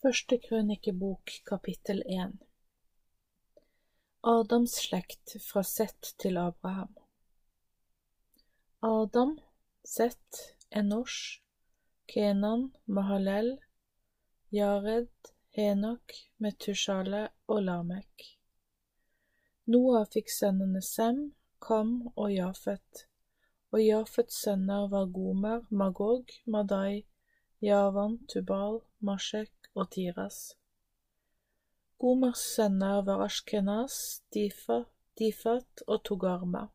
Første krønikebok kapittel 1 Adams slekt fra Sett til Abraham. Adam, Sett, Enosh, Kenan, Mahalel, Jared, Henok, Metushale og Lamek. Noah fikk sønnene Sem, Kam og Jafet, og Jafets sønner var Gomer, Magog, Madai, Javan, Tubal, Mashek og Tiras. Gomers sønner var Ashkenaz, Difa, Difat og Togarma.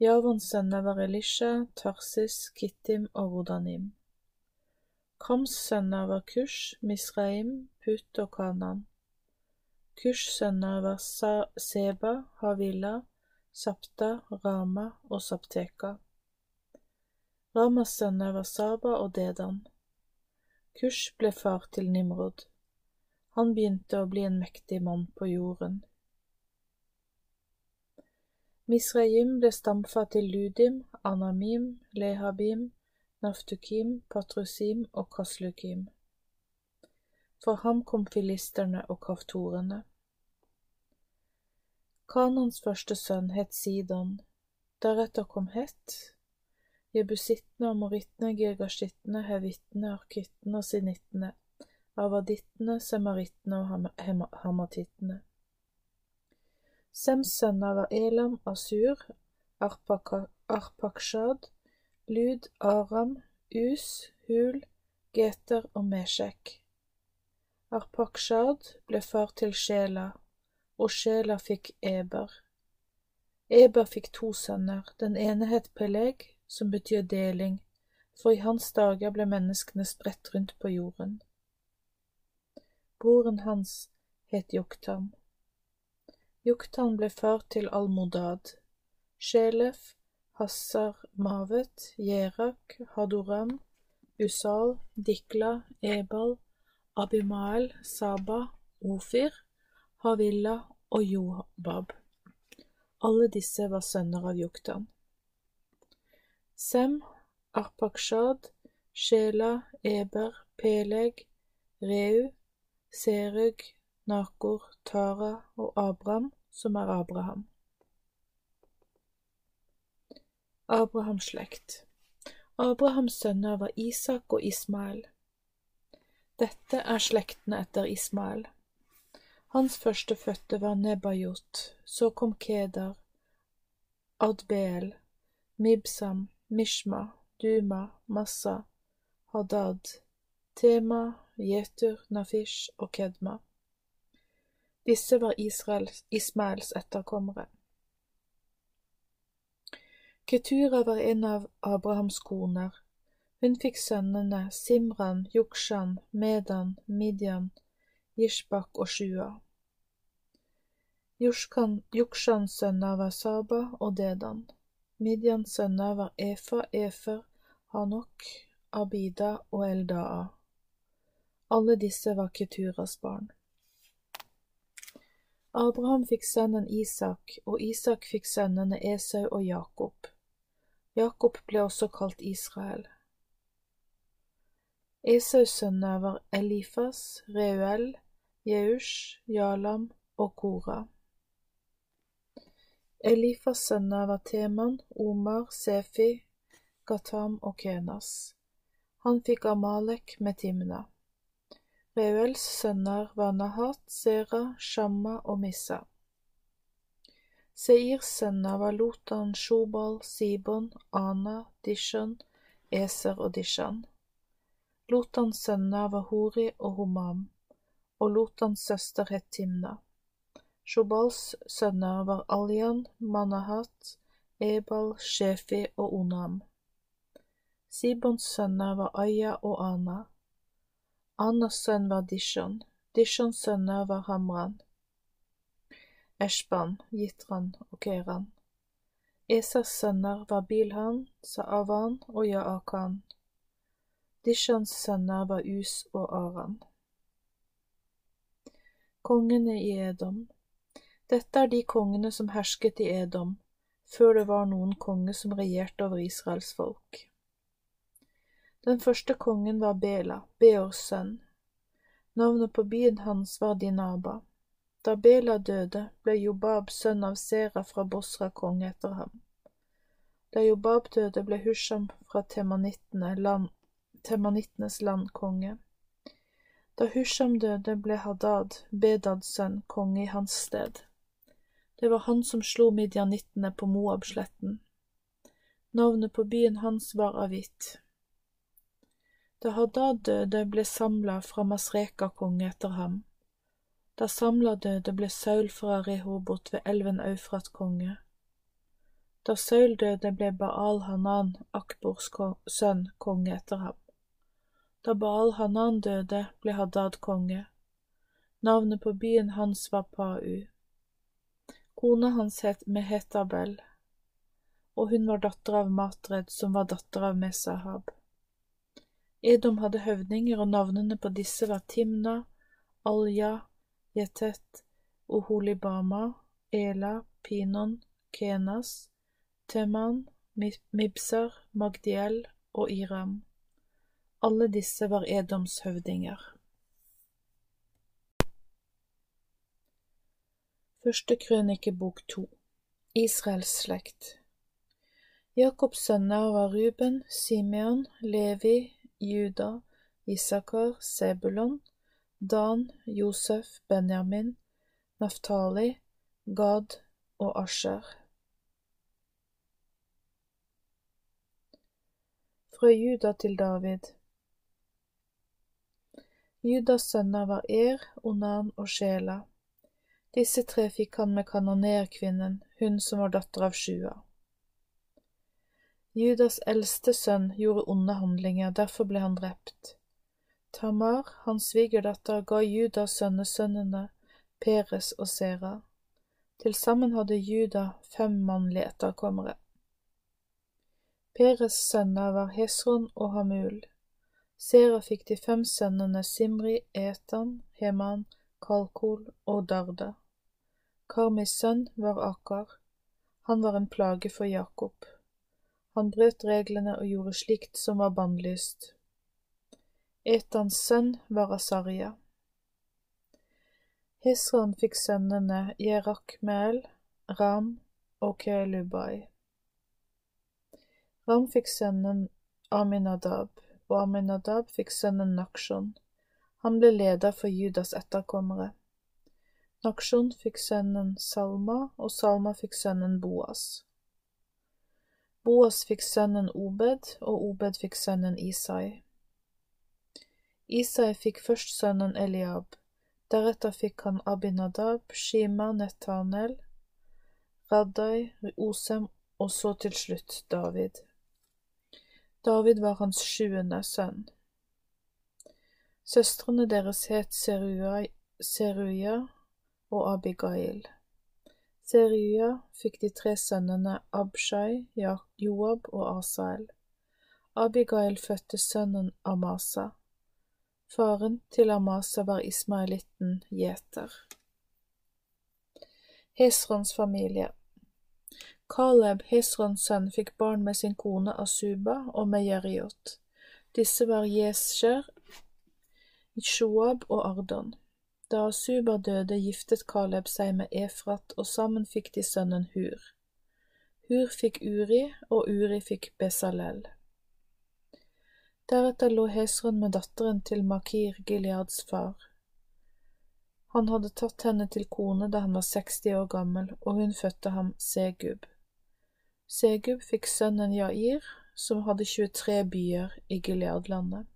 Javons sønner var Elisha, Tarsis, Kittim og Rodanim. Kams sønner var Kush, Misraim, Put og Kanan. Kush sønner var Seba, Havila, Sapta, Rama og Sapteka. Ramas sønner var Saba og Dedan. Kush ble far til Nimrod. Han begynte å bli en mektig mann på jorden. Misraim ble stamfar til Ludim, Anamim, Lehabim, Naftukim, Patrusim og Kaslukim. For ham kom filisterne og kaftorene. Kanans første sønn het Sidon, deretter kom Het, jebusittene, amorittene, girgashittene, hevittene, arkittene og sinittene, avadittene, semarittene og hamatittene. Sems sønner var Elam, Asur, Arpakshad, Lud, Aram, Us, Hul, Geter og Meshek. Arpakshad ble far til Sjela, og Sjela fikk Eber. Eber fikk to sønner, den ene het Peleg, som betyr deling, for i hans dager ble menneskene spredt rundt på jorden. Broren hans het Joktan. Joktan ble far til Almodad, Sjelef, Hassar Mavet, Jerak, Hadoram, Usal, Dikla, Ebal, Abimael, Saba, Ofir, Havilla og Jobab. Alle disse var sønner av Joktan. Sem, Arpakshad, Shela, Eber, Peleg, Reu, Serug, Nakor, Tara og Abram, som er Abraham. Abrahams slekt Abrahams sønner var Isak og Ismael. Dette er slektene etter Ismael. Hans førstefødte var Nebajot, så kom Kedar, Adbeel, Mibsam, Mishma, Duma, Massa, Hadad, Tema, Jetur, Nafish og Kedma. Disse var Israels, Ismaels etterkommere. Ketura var en av Abrahams koner. Hun fikk sønnene Simran, Yukshan, Medan, Midian, Jishbak og Shua. Yukshans sønner var Saba og Dedan. Midians sønner var Efa, Efer, Hanok, Abida og Eldaa. Alle disse var Keturas barn. Abraham fikk sønnen Isak, og Isak fikk sønnene Esau og Jakob. Jakob ble også kalt Israel. Esaus sønner var Elifas, Reuel, Jeush, Jalam og Korah. Elifas sønner var Teman, Omar, Sefi, Gatam og Kenas. Han fikk Amalek med Timna. Reuels sønner var Nahat, Sera, Shamma og Missa. Seirs sønner var Lotan, Shobal, Sibon, Ana, Dishon, Eser og Dishan. Lotans sønner var Hori og Homam, og Lotans søster het Timna. Shobals sønner var Aljan, Manahat, Ebal, Shefi og Onam. Sibons sønner var Aya og Ana. Anas sønn var Dishon. Dishons sønner var Hamran. Eshban, Jitran og Keran. Esas sønner var Bilhan, Saavan og Jaakan. Dishans sønner var Us og Aran. Kongene i Edom dette er de kongene som hersket i Edom, før det var noen konge som regjerte over Israels folk. Den første kongen var Bela, Beors sønn. Navnet på byen hans var Dinaba. Da Bela døde, ble Jobab sønn av Sera fra Bosra konge etter ham. Da Jobab døde, ble Husham fra temanittenes land konge. Da Husham døde, ble Hadad, Bedads sønn, konge i hans sted. Det var han som slo midjanittene på Moabsletten. Navnet på byen hans var Avit. Da Hadad døde, ble Samla fra Masreka konge etter ham. Da Samla døde, ble Saul fra Rehobot ved elven Eufrat konge. Da Saul døde, ble Baal Hanan, Akbors sønn, konge etter ham. Da Baal Hanan døde, ble Hadad konge. Navnet på byen hans var Pau. Kona hans het Mehetabel, og hun var datter av Matred, som var datter av Mesahab. Edom hadde høvdinger, og navnene på disse var Timna, Alja, Jetet, Oholibama, Ela, Pinon, Kenas, Teman, Mibsar, Magdiel og Iram. Alle disse var Edoms høvdinger. Første krønikebok to Israels slekt Jakobs sønner var Ruben, Simeon, Levi, Juda, Isakar, Sebulon, Dan, Josef, Benjamin, Naftali, Gad og Asher. Fra Juda til David Judas sønner var Er, Onan og Sjela. Disse tre fikk han med kanonerkvinnen, hun som var datter av Sjua. Judas eldste sønn gjorde onde handlinger, derfor ble han drept. Tamar, hans svigerdatter, ga Judas sønnesønnene Peres og Sera. Til sammen hadde Juda fem mannlige etterkommere. Peres sønner var Hesron og Hamul. Sera fikk de fem sønnene Simri, Etan, Heman, Kalkol og Darda. Karmis sønn var Akar. Han var en plage for Jakob. Han brøt reglene og gjorde slikt som var bannlyst. Etans sønn var Asarja. Hesron fikk sønnene Jerakmel, Ram og Kelubai. Ram fikk sønnen Aminadab, og Aminadab fikk sønnen Nakshon. Han ble leder for Judas etterkommere. Nakshon fikk sønnen Salma, og Salma fikk sønnen Boas. Boas fikk sønnen Obed, og Obed fikk sønnen Isai. Isai fikk først sønnen Eliab, deretter fikk han Abinadab, Shima, Netanel, Raddai, Osem og så til slutt David. David var hans sjuende sønn. Søstrene deres het Seruya og Abigail. Seruya fikk de tre sønnene Abshai, Joab og Asael. Abigail fødte sønnen Amasa. Faren til Amasa var ismaelitten Jeter. Hesrons familie Caleb, Hesrons sønn, fikk barn med sin kone Asuba og med Jeriot. Disse var Jesher, Shoab og Ardon. Da Asuba døde, giftet Kaleb seg med Efrat, og sammen fikk de sønnen Hur. Hur fikk Uri, og Uri fikk Besalel. Deretter lå Hesron med datteren til Makir, Gileads far. Han hadde tatt henne til kone da han var 60 år gammel, og hun fødte ham Segub. Segub fikk sønnen Jair, som hadde 23 byer i Gileadlandet.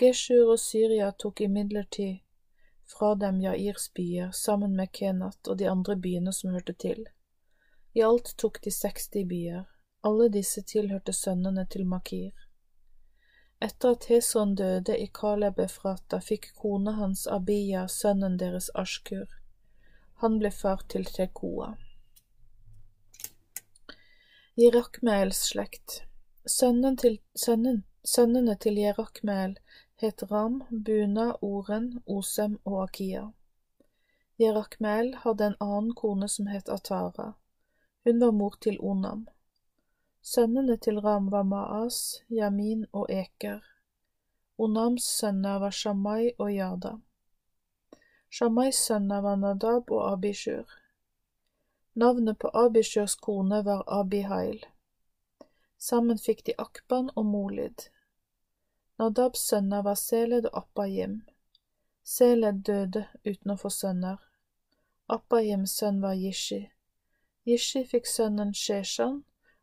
Geshur og Syria tok imidlertid fra dem Jairs byer sammen med Kenat og de andre byene som hørte til. I alt tok de 60 byer, alle disse tilhørte sønnene til Makir. Etter at Heson døde i Kaleb Efrata, fikk kona hans Abiya sønnen deres Ashkur. Han ble far til Tekoa. Jerakmels slekt Sønnen til, sønnen, Sønnene til Jerakmeel het Ram, Buna, Oren, Osem og Akia. Jerakmel hadde en annen kone som het Atara. Hun var mor til Onam. Sønnene til Ram var Maas, Yamin og Eker. Onams sønner var Shamai og Yada. Shamais sønner var Nadab og Abishur. Navnet på Abishurs kone var Abihail. Sammen fikk de Akban og Molid. Nadabs sønner var Seled og Appahim. Seled døde uten å få sønner. Appahims sønn var Jishi. Jishi fikk sønnen Sheshan,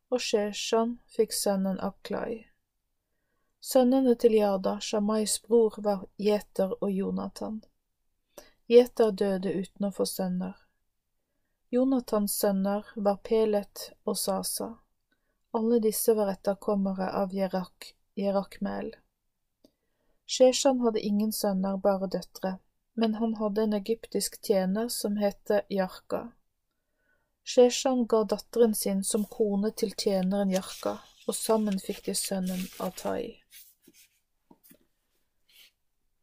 og Sheshan fikk sønnen Aklai. Sønnene til Jada, Shamais bror, var Jeter og Jonathan. Jeter døde uten å få sønner. Jonathans sønner var Pelet og Sasa. Alle disse var etterkommere av Jerak, Jerakmel. Sheshan hadde ingen sønner, bare døtre, men han hadde en egyptisk tjener som het Jarka. Sheshan ga datteren sin som kone til tjeneren Jarka, og sammen fikk de sønnen Atai.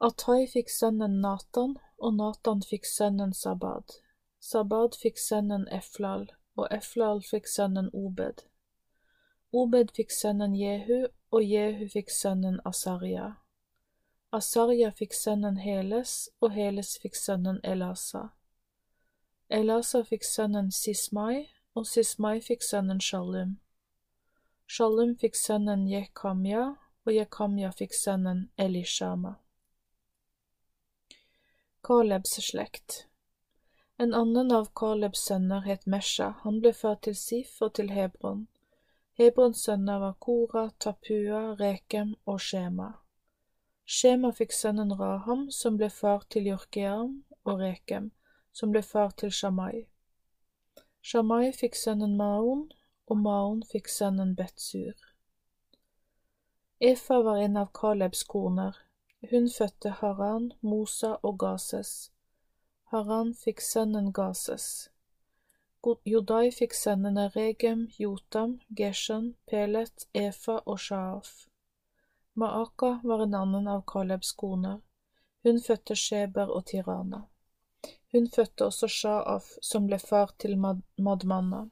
Atai fikk sønnen Natan, og Natan fikk sønnen Sabad. Sabad fikk sønnen Eflal, og Eflal fikk sønnen Obed. Obed fikk sønnen Jehu, og Jehu fikk sønnen Asarja. Asarja fikk sønnen Heles, og Heles fikk sønnen Elasa. Elasa fikk sønnen Sismai, og Sismai fikk sønnen Shalum. Shalum fikk sønnen Jekamya, og Jekamya fikk sønnen Elishama. Kalebs slekt En annen av Kalebs sønner het Mesha, han ble ført til Sif og til Hebron. Hebrons sønner var Kora, Tapua, Rekem og Shema. Shema fikk sønnen Raham, som ble far til Jorkeam, og Rekem, som ble far til Shamai. Shamai fikk sønnen Maon, og Maon fikk sønnen Betsur. Efa var en av Kalebs koner. Hun fødte Haran, Mosa og Gases. Haran fikk sønnen Gases. Jodai fikk sønnene Regem, Jotam, Geshan, Pelet, Efa og Shaaf. Maaka var en annen av Kalebs koner. Hun fødte Sheber og Tirana. Hun fødte også Shaaf, som ble far til Mad Madmanna.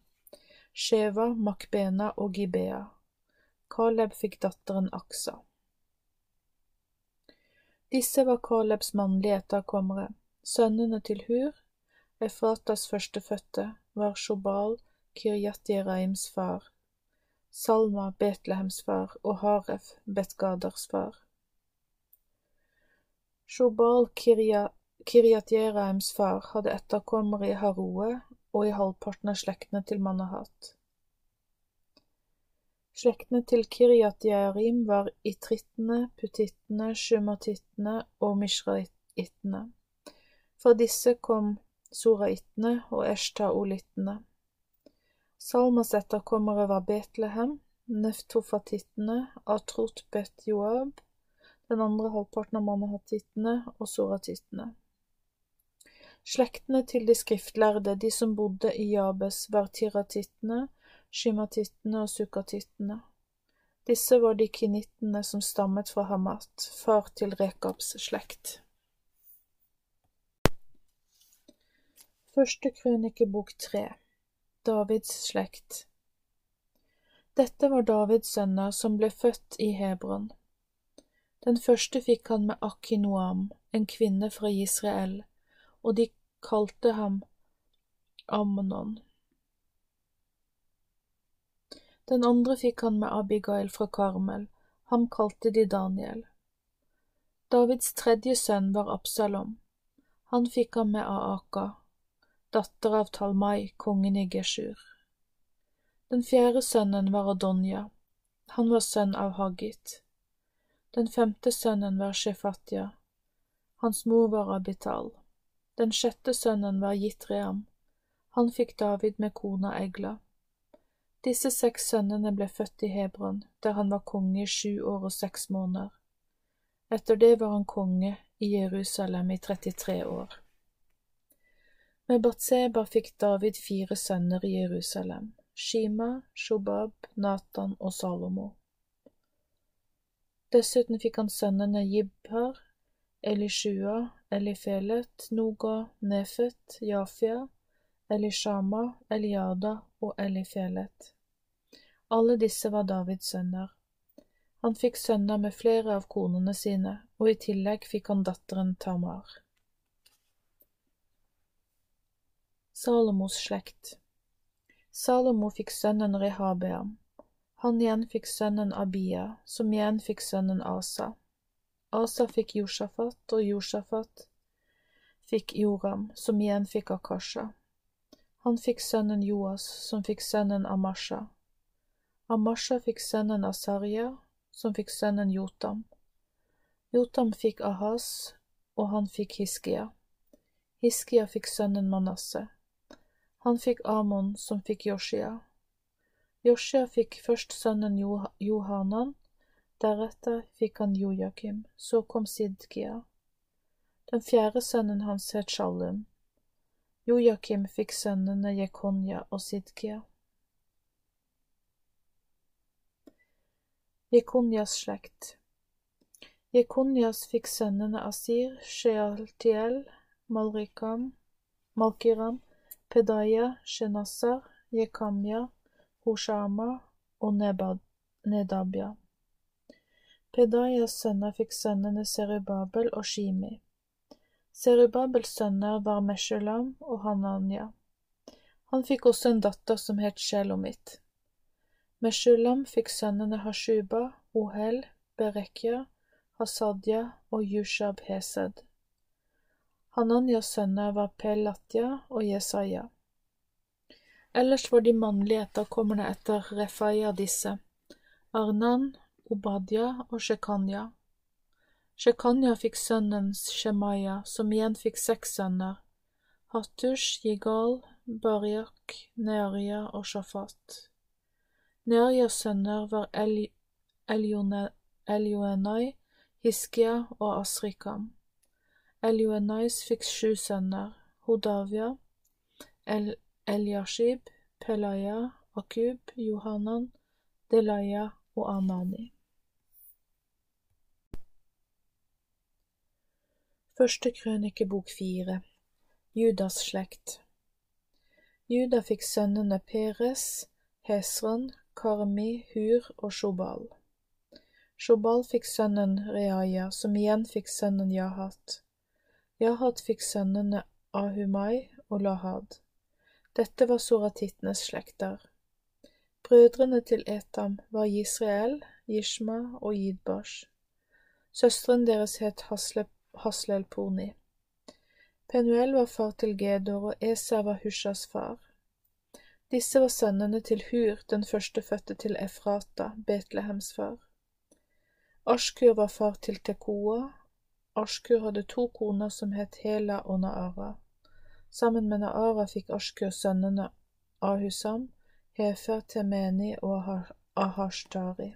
Sheva, Makbena og Gibea. Kaleb fikk datteren Aksa. Disse var Kalebs mannlige etterkommere. Sønnene til Hur, Efratas førstefødte, var Shobal, Kiryat Jeraims far, Salma, Betlehems far, og Haref, Betgaders far. Shobal, Kiryat Jeraims far, hadde etterkommere i Haroe og i halvparten av slektene til Manahat. Slektene til Kiryat Jearim var itrittene, putittene, shumatittene og mishraittene. Fra disse kom soraittene og eshtaolittene. Salmas etterkommere var Betlehem, neftofatittene, Atrot Bet Joab, den andre halvparten av manahatittene og soratittene. Slektene til de skriftlærde, de som bodde i Jabes, var tiratittene, shimatittene og sukatittene. Disse var de kinittene som stammet fra Hamat, far til Rekabs slekt. Første krønikebok tre Davids slekt Dette var Davids sønner som ble født i Hebron. Den første fikk han med Akinoam, en kvinne fra Israel, og de kalte ham Amnon. Den andre fikk han med Abigail fra Karmel, ham kalte de Daniel. Davids tredje sønn var Absalom. Han fikk han med Aaka, datter av Talmai, kongen i Geshur. Den fjerde sønnen var Adonja. Han var sønn av Haggit. Den femte sønnen var Shefatya. Hans mor var Abital. Den sjette sønnen var Jitream. Han fikk David med kona Egla. Disse seks sønnene ble født i Hebron, der han var konge i sju år og seks måneder. Etter det var han konge i Jerusalem i 33 år. Med Batseba fikk David fire sønner i Jerusalem, Shima, Shobab, Natan og Salomo. Dessuten fikk han sønnene Jibhar, Elishua, Elifelet, Noga, Nefet, Jafia, Elishama, Eliada og Elifelet. Alle disse var Davids sønner. Han fikk sønner med flere av konene sine, og i tillegg fikk han datteren Tamar. Salomos slekt Salomo fikk sønnen Rehabeam. Han igjen fikk sønnen Abia, som igjen fikk sønnen Asa. Asa fikk Josjafat, og Josjafat fikk Joram, som igjen fikk Akasha. Han fikk sønnen Joas, som fikk sønnen Amasha. Amasha fikk sønnen Asarja, som fikk sønnen Jotam. Jotam fikk Ahas, og han fikk Hiskia. Hiskia fikk sønnen Manasseh. Han fikk Amon, som fikk Joshia. Joshia fikk først sønnen Johanan, deretter fikk han Jojakim, så kom Sidkia. Den fjerde sønnen hans het Shalum. Jojakim fikk sønnene Jekonja og Sidkia. Jekonjas slekt Jekonjas fikk sønnene Asir, Shealtiel, Malrikam, Malkiram, Pedaya, Shenassar, Jekamya, Hoshama og Nedabya. Pedayas sønner fikk sønnene Serubabel og Shimi. Serubabels sønner var Meshulam og Hananya. Han fikk også en datter som het Shelomit. Meshulam fikk sønnene Hashuba, Ohel, Berekya, Hasadya og Yushab Hesed. Hananyas sønner var Pelatia og Jesaja. Ellers var de mannlige etterkommerne etter Refaya disse, Arnan, Obadia og Shekanya. Shekanya fikk sønnen Shemaya, som igjen fikk seks sønner, Hattush, Jigal, Barjak, Nearya og Shafat. Nearyas sønner var Elioenai, Hiskia og Asrikam. Elioenais fikk sju sønner, Hodavia, El Eliashib, Pelaya, Akub, Johanan, Delaya og Anani. Første krønikebok fire Judas slekt Juda fikk sønnene Peres, Hesron, Karmi, Hur og Shobal. Shobal fikk sønnen Reaya, som igjen fikk sønnen Jahat. Jahat fikk sønnene Ahumai og Lahad. Dette var soratittenes slekter. Brødrene til Etam var Israel, Jishma og Yidbash. Søsteren deres het Haslep Haslelponi. Penuel var far til Gedor, og Esau var Hushas far. Disse var sønnene til Hur, den førstefødte til Efrata, Betlehems far. Ashkur var far til Tekoa. Ashkur hadde to koner som het Hela og Naara. Sammen med Naara fikk Ashkur sønnene Ahusam, Hefer, Temeni og Ahashtari.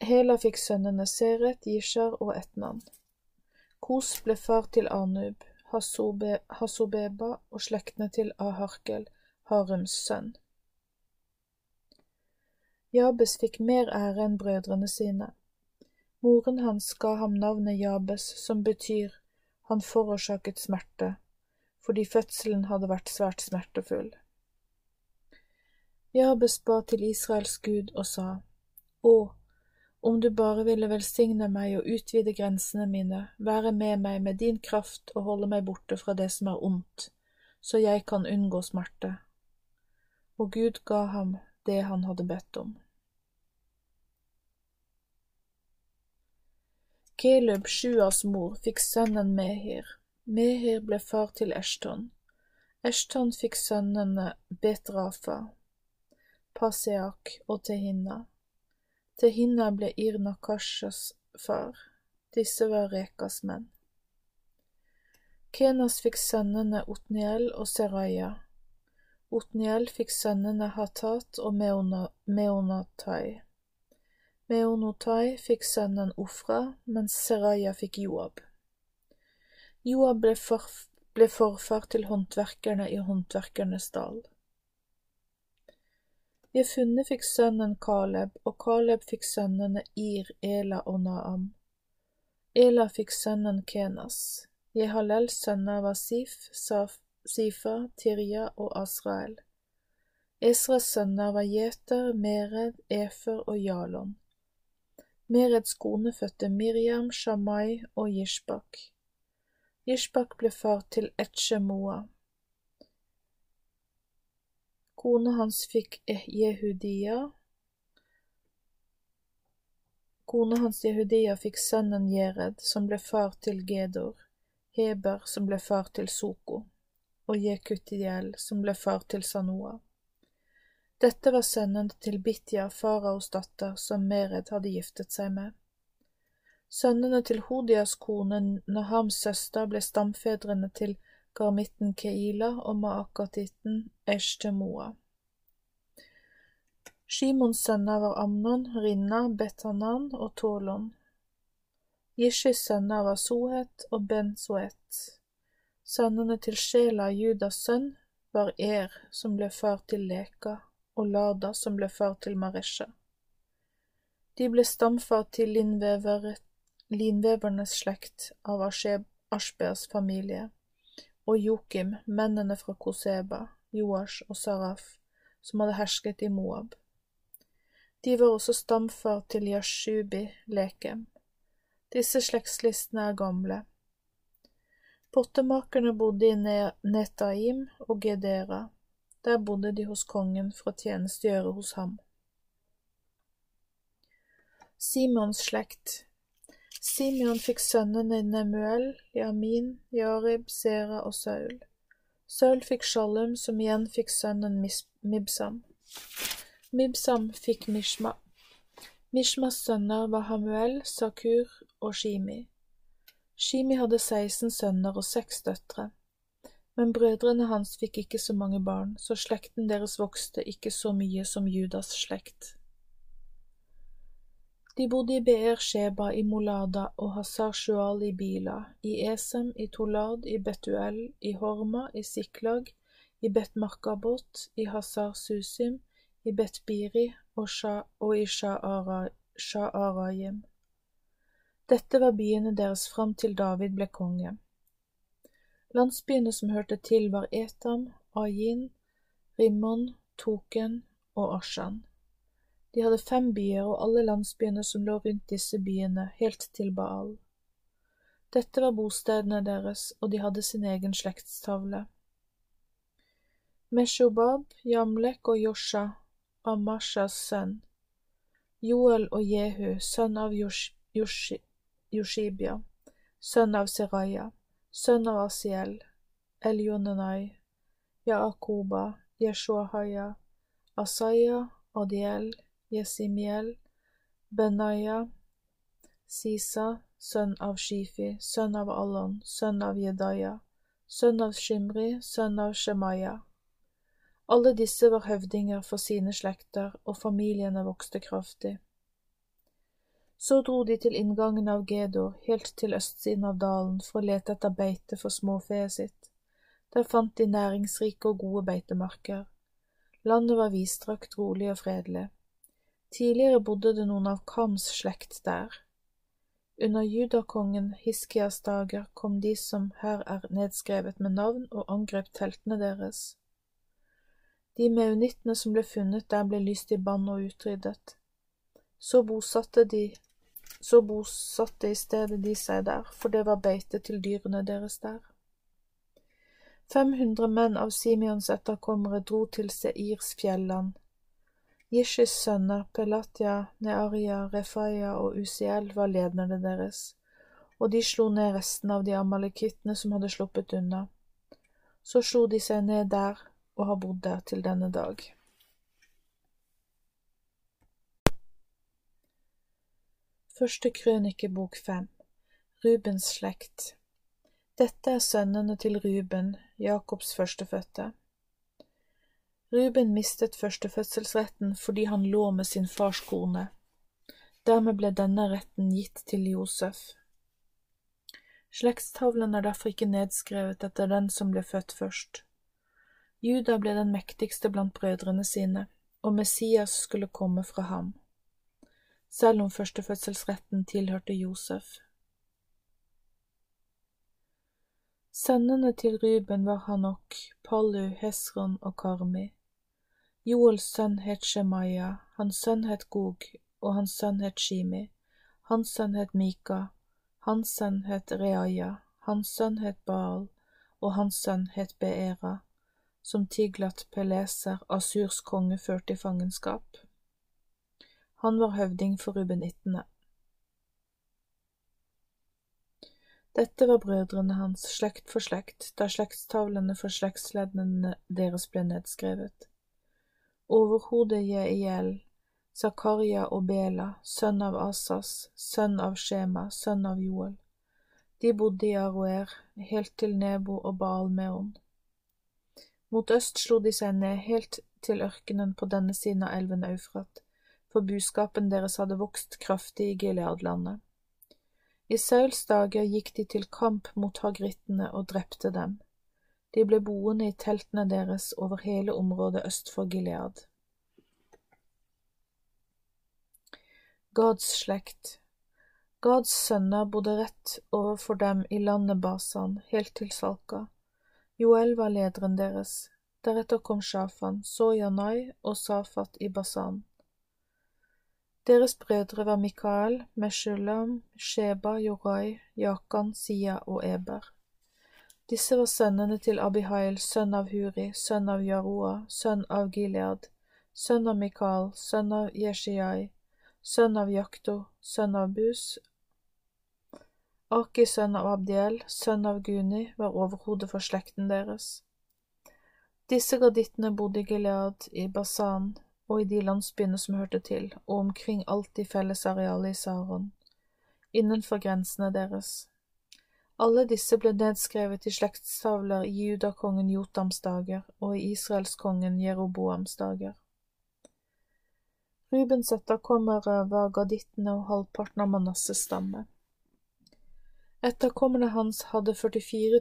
Hela fikk sønnene Seret, Jishar og Etnan. Kos ble far til Anub, Hasobeba og slektene til Aharkel, Harums sønn. Jabes fikk mer ære enn brødrene sine. Moren hans ga ham navnet Jabes, som betyr han forårsaket smerte, fordi fødselen hadde vært svært smertefull. Jabes ba til Israels Gud og sa, Å, om du bare ville velsigne meg og utvide grensene mine, være med meg med din kraft og holde meg borte fra det som er ondt, så jeg kan unngå smerte. Og Gud ga ham det han hadde bedt om. Kelub, Sjuas mor, fikk sønnen Mehir. Mehir ble far til Eshton. Eshton fikk sønnene Betrafa, Paseak og Tehinna. Tehinna ble Irna Kashas far. Disse var Rekas menn. Kenas fikk sønnene Otniel og Seraya. Otniel fikk sønnene Hatat og Meonatai. Meonotai fikk sønnen Ofra, mens Seraya fikk Joab. Joab ble, forf ble forfar til håndverkerne i håndverkernes dal. Jefunne fikk sønnen Kaleb, og Kaleb fikk sønnene Ir, Ela og Naam. Ela fikk sønnen Kenas. Jehalels sønner var Sif, Saf, Sifa, Tirja og Asrael. Esras sønner var Jeter, Mered, Efer og Jalon. Mereds kone fødte Miriam, Shamai og Jishbak. Jishbak ble far til Etsjemoa. Kona hans fikk Jehudia. Kona hans Jehudia fikk sønnen Jered, som ble far til Gedor, Heber, som ble far til Soko, og Jekutiel, som ble far til Sanoa. Dette var sønnen til Bitja, faraos datter, som Mered hadde giftet seg med. Sønnene til Hodias kone Nahams søster ble stamfedrene til garmitten Keila og maakatitten Eshtemoa. Shimons sønner var Amnon, Rinna, Betanan og Tolon. Jishis sønner var Sohet og Ben-Soet. Sønnene til Shela, Judas sønn, var Er, som ble far til Leka, og Lada, som ble far til Maresja. De ble stamfar til linvever, linvevernes slekt av Ashbers familie, og Jokim, mennene fra Koseba, Joash og Saraf, som hadde hersket i Moab. De var også stamfar til Yashubi, Lekem. Disse slektslistene er gamle. Pottemakerne bodde i Netaim og Gedera. Der bodde de hos kongen for å tjenestegjøre hos ham. Simons slekt Simeon fikk sønnene Nemuel, Jamin, Jarib, Sera og Saul. Saul fikk Shalum, som igjen fikk sønnen Mibsam. Mibsam fikk Mishma. Mishmas sønner var Hamuel, Sakur og Shimi. Shimi hadde 16 sønner og seks døtre. Men brødrene hans fikk ikke så mange barn, så slekten deres vokste ikke så mye som Judas slekt. De bodde i Beer Sheba i Molada og Hazar Shual i Bila, i Esem, i Tolad, i Betuel, i Horma, i Siklag, i Bet Markabot, i Hazar Susim, i Bet-Biri og, og i Sha'arayim. Dette var byene deres fram til David ble konge. Landsbyene som hørte til var Etam, Ayin, Rimon, Token og Ashan. De hadde fem byer og alle landsbyene som lå rundt disse byene, helt til Baal. Dette var bostedene deres, og de hadde sin egen slektstavle. Meshobab, Jamlek og Josha Amashas sønn, Joel og Jehu, sønn av Joshibia, sønn av Seraya, sønn av Asiel, Elionenai, Jaakoba, Jeshuahaya, Asaya, Adiel, Jesimiel, Benaya, Sisa, sønn av Shifi, sønn av Allon, sønn av Jedaya, sønn av Shimri, sønn av Shemaya. Alle disse var høvdinger for sine slekter, og familiene vokste kraftig. Så dro de til inngangen av Gedor, helt til østsiden av dalen, for å lete etter beite for småfeet sitt. Der fant de næringsrike og gode beitemarker. Landet var vidstrakt, rolig og fredelig. Tidligere bodde det noen av Kams slekt der. Under judakongen Hiskias dager kom de som her er nedskrevet med navn, og angrep teltene deres. De meunittene som ble funnet der, ble lyst i bann og utryddet. Så bosatte de så bosatte i stedet de seg der, for det var beite til dyrene deres der. 500 menn av Simeons etterkommere dro til Seirs fjelland. Jishis sønner Pelatia, Nearia, Refaya og Usiel var lederne deres, og de slo ned resten av de amalekittene som hadde sluppet unna. Så slo de seg ned der og har bodd der til denne dag. Første krønikebok fem Rubens slekt Dette er sønnene til Ruben, Jakobs førstefødte. Ruben mistet førstefødselsretten fordi han lå med sin fars kone. Dermed ble denne retten gitt til Josef. Slektstavlen er derfor ikke nedskrevet etter den som ble født først. Juda ble den mektigste blant brødrene sine, og Messias skulle komme fra ham, selv om førstefødselsretten tilhørte Josef. Sønnene til Ruben var Hanok, Pallu, Hesron og Karmi. Joels sønn het Shemaya, hans sønn het Gog, og hans sønn het Shimi, hans sønn het Mika, hans sønn het Reaya, hans sønn het Baal, og hans sønn het Beera, som Tiglat Peleser, Asurs konge, førte i fangenskap. Han var høvding for rubenittene. Dette var brødrene hans, slekt for slekt, da slektstavlene for slektsleddene deres ble nedskrevet. Overhodet Jeiel, Zakaria og Bela, sønn av Asas, sønn av Shema, sønn av Joel. De bodde i Aroer, helt til Nebo og Baal-Meon. Mot øst slo de seg ned helt til ørkenen på denne siden av elven Eufrat, for buskapen deres hadde vokst kraftig i Gileadlandet. I Sauls dager gikk de til kamp mot hagrittene og drepte dem. De ble boende i teltene deres over hele området øst for Gilead. Gads slekt Gads sønner bodde rett overfor dem i landet Basan, helt til Salka. Joel var lederen deres. Deretter kom Shafan, så Janai og Safat i Basan. Deres brødre var Mikael, Meshulam, Sheba, Jorai, Jakan, Sia og Eber. Disse var sønnene til Abihail, sønn av Huri, sønn av Jaroa, sønn av Gilead, sønn av Mikael, sønn av Yeshiai, sønn av Jakto, sønn av Bus. Aki, sønn av Abdiel, sønn av Guni, var overhodet for slekten deres. Disse gardittene bodde i Gilead, i Basan, og i de landsbyene som hørte til, og omkring alt i fellesarealet i Saron, innenfor grensene deres. Alle disse ble nedskrevet i slektstavler i judakongen Jotams dager og i israelskongen Jeroboams dager. Rubens etterkommere var gadittene og halvparten av Manasses stamme. Etterkommerne hans hadde 44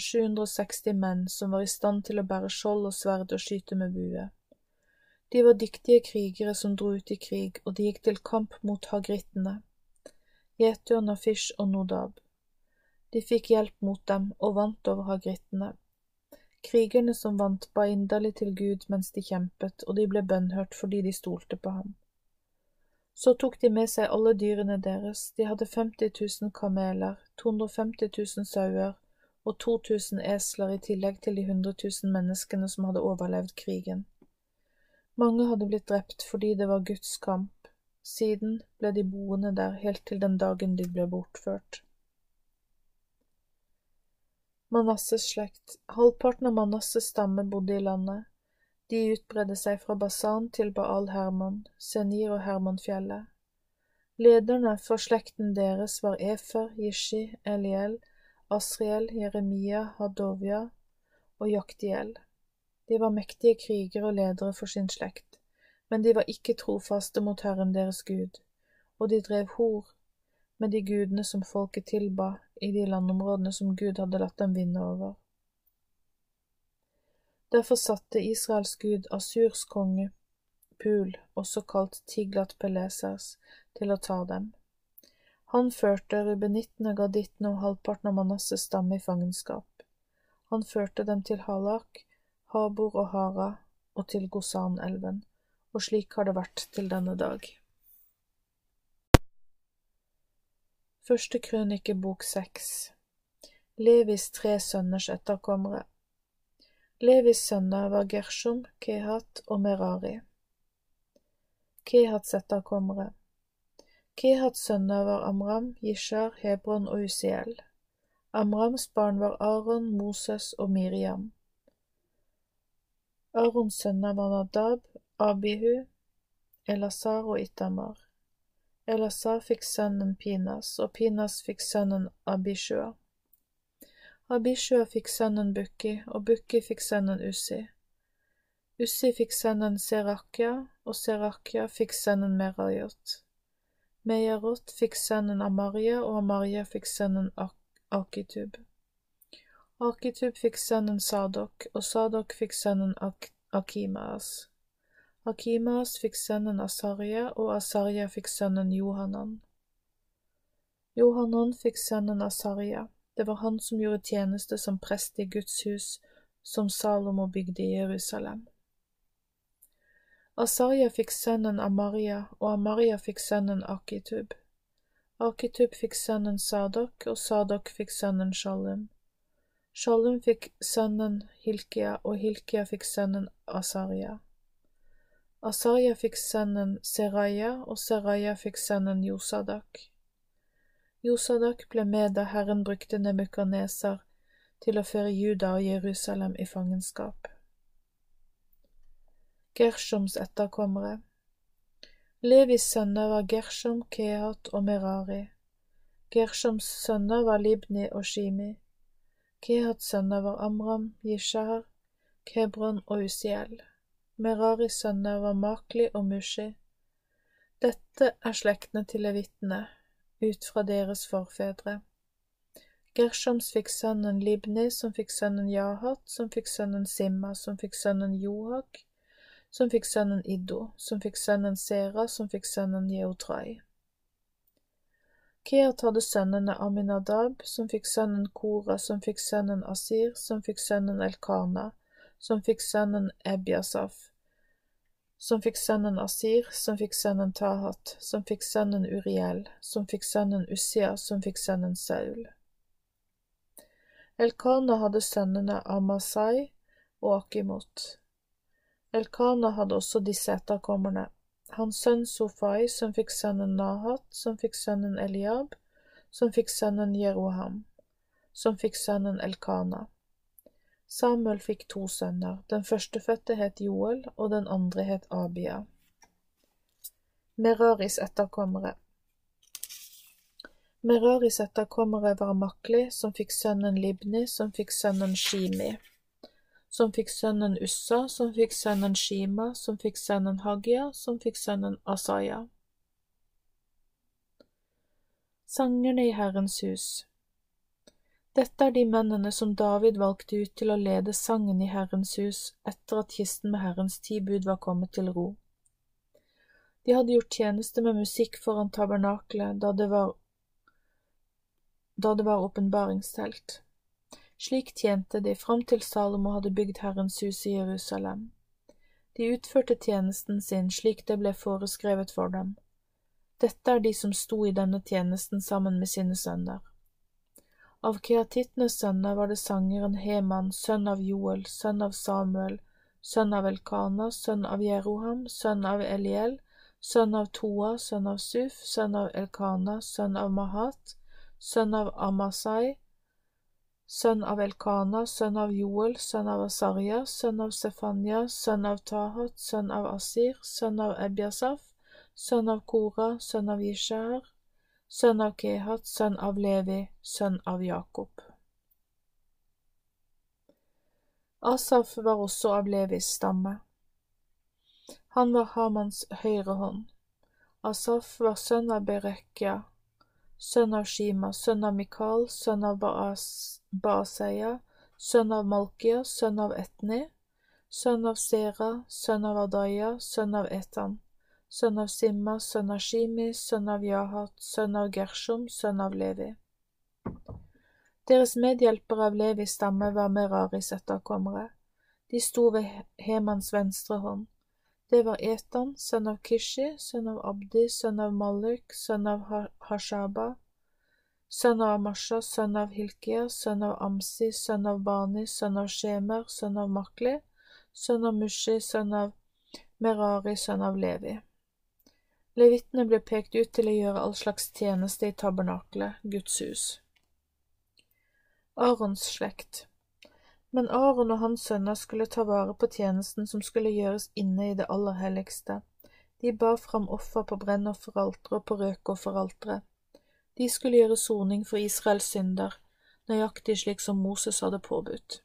760 menn som var i stand til å bære skjold og sverd og skyte med bue. De var dyktige krigere som dro ut i krig, og de gikk til kamp mot hagrittene, Jetur, Nafish og Nodab. De fikk hjelp mot dem og vant over hagrittene. Krigerne som vant, ba inderlig til Gud mens de kjempet, og de ble bønnhørt fordi de stolte på ham. Så tok de med seg alle dyrene deres, de hadde 50 000 kameler, 250 000 sauer og 2000 esler i tillegg til de 100 000 menneskene som hadde overlevd krigen. Mange hadde blitt drept fordi det var Guds kamp, siden ble de boende der helt til den dagen de ble bortført. Manasses slekt Halvparten av Manasses stamme bodde i landet. De utbredde seg fra Basan til Baal Hermon, Senir og Hermonfjellet. Lederne for slekten deres var Efer, Jishi, Eliel, Asriel, Jeremia, Hadovia og Jaktiel. De var mektige krigere og ledere for sin slekt, men de var ikke trofaste mot Herren deres Gud, og de drev hor med de gudene som folket tilba i de landområdene som Gud hadde latt dem vinne over. Derfor satte Israels gud Asurs konge, Pul, også kalt Tiglat Pelesers, til å ta dem. Han førte rubenittene, gadittene og halvparten av Manasses stamme i fangenskap. Han førte dem til Halak, Habor og Hara og til Gosanelven, og slik har det vært til denne dag. Første krønike bok seks Levis tre sønners etterkommere Levis sønner var Gershom, Kehat og Merari. Kehats etterkommere Kehats sønner var Amram, Jishar, Hebron og Usiel. Amrams barn var Aron, Moses og Miriam. Arons sønner var Nadab, Abihu, Elasar og Itamar. Elasar fikk sønnen Pinas, og Pinas fikk sønnen Abishua. Abishua fikk sønnen Bukki, og Bukki fikk sønnen Ussi. Ussi fikk sønnen Serakia, og Serakia fikk sønnen Merayot. Meyarot fikk sønnen Amaria, og Amaria fikk sønnen Ak Akitub. Akitub fikk sønnen Sadok, og Sadok fikk sønnen Ak Akimaas. Akimaas fikk sønnen Asarja, og Asarja fikk sønnen Johanan. Johanan fikk sønnen Asarja. Det var han som gjorde tjeneste som prest i Guds hus, som Salomo bygde i Jerusalem. Asaria fikk sønnen Amaria, og Amaria fikk sønnen Akitub. Akitub fikk sønnen Sadok, og Sadok fikk sønnen Shalum. Shalum fikk sønnen Hilkia, og Hilkia fikk sønnen Asaria. Asaria fikk sønnen Seraya, og Seraya fikk sønnen Josadak. Josadak ble med da Herren brukte Nemukaneser til å føre Juda og Jerusalem i fangenskap. Gershoms etterkommere Levis sønner var Gershom, Kehat og Merari. Gershoms sønner var Libni og Shimi. Kehats sønner var Amram, Jishahar, Kebron og Usiel. Meraris sønner var Makli og Mushi. Dette er slektene til levitene, ut fra deres forfedre. Gershams fikk sønnen Libni, som fikk sønnen Jahat, som fikk sønnen Simma, som fikk sønnen Johak, som fikk sønnen Iddo, som fikk sønnen Sera, som fikk sønnen Jeotrai. Keat hadde sønnene Aminadab, som fikk sønnen Kora, som fikk sønnen Asir, som fikk sønnen Elkana, som fikk sønnen Ebiasaf, som fikk sønnen Asir, som fikk sønnen Tahat, som fikk sønnen Uriel, som fikk sønnen Ussia, som fikk sønnen Saul. Elkana hadde sønnene Amasai og Akimot. Elkana hadde også disse etterkommerne, hans sønn Sofai, som fikk sønnen Nahat, som fikk sønnen Eliab, som fikk sønnen Jeroham, som fikk sønnen Elkana. Samuel fikk to sønner, den førstefødte het Joel, og den andre het Abia. Meraris etterkommere Meraris etterkommere var Makli, som fikk sønnen Libni, som fikk sønnen Shimi som fikk sønnen Ussa, som fikk sønnen Shima, som fikk sønnen Hagia, som fikk sønnen Asaya. Sangerne i Herrens hus Dette er de mennene som David valgte ut til å lede sangen i Herrens hus etter at kisten med Herrens ti bud var kommet til ro. De hadde gjort tjeneste med musikk foran tabernaklet da det var da det var åpenbaringstelt. Slik tjente de fram til Salomo hadde bygd Herrens hus i Jerusalem. De utførte tjenesten sin slik det ble foreskrevet for dem. Dette er de som sto i denne tjenesten sammen med sine sønner. Av keatittenes sønner var det sangeren Heman, sønn av Joel, sønn av Samuel, sønn av Elkana, sønn av Jeroham, sønn av Eliel, sønn av Toa, sønn av Suf, sønn av Elkana, sønn av Mahat, sønn av Amasai, sønn av Elkana, sønn av Joel, sønn av Asarja, sønn av Sefanya, sønn av Tahat, sønn av Asir, sønn av Ebiasaf, sønn av Kora, sønn av Jishar, sønn av Kehat, sønn av Levi, sønn av Jakob. Asaf var også av Levis stamme. Han var Hamans høyre hånd. Asaf var sønn av Berekya, sønn av Shima, sønn av Mikal, sønn av Baas, Baaseia, sønn av Malkia, sønn av Etni, sønn av Sera, sønn av Adaya, sønn av Etan, sønn av Simma, sønn av Shimi, sønn av Jahat, sønn av Gershom, sønn av Levi. Deres medhjelpere av Levis stamme var Meraris etterkommere. De sto ved Hemans venstre hånd. Det var Etan, sønn av Kishi, sønn av Abdi, sønn av Malik, sønn av Hashaba, sønn av Amasha, sønn av Hilkia, sønn av Amsi, sønn av Bani, sønn av Shemer, sønn av Makli, sønn av Mushi, sønn av Merari, sønn av Levi. Levitene ble pekt ut til å gjøre all slags tjeneste i tabernakelet, Guds hus. Arons slekt men Aron og hans sønner skulle ta vare på tjenesten som skulle gjøres inne i det aller helligste. De bar fram offer på brennofferalteret og på røkofferalteret. De skulle gjøre soning for Israels synder, nøyaktig slik som Moses hadde påbudt.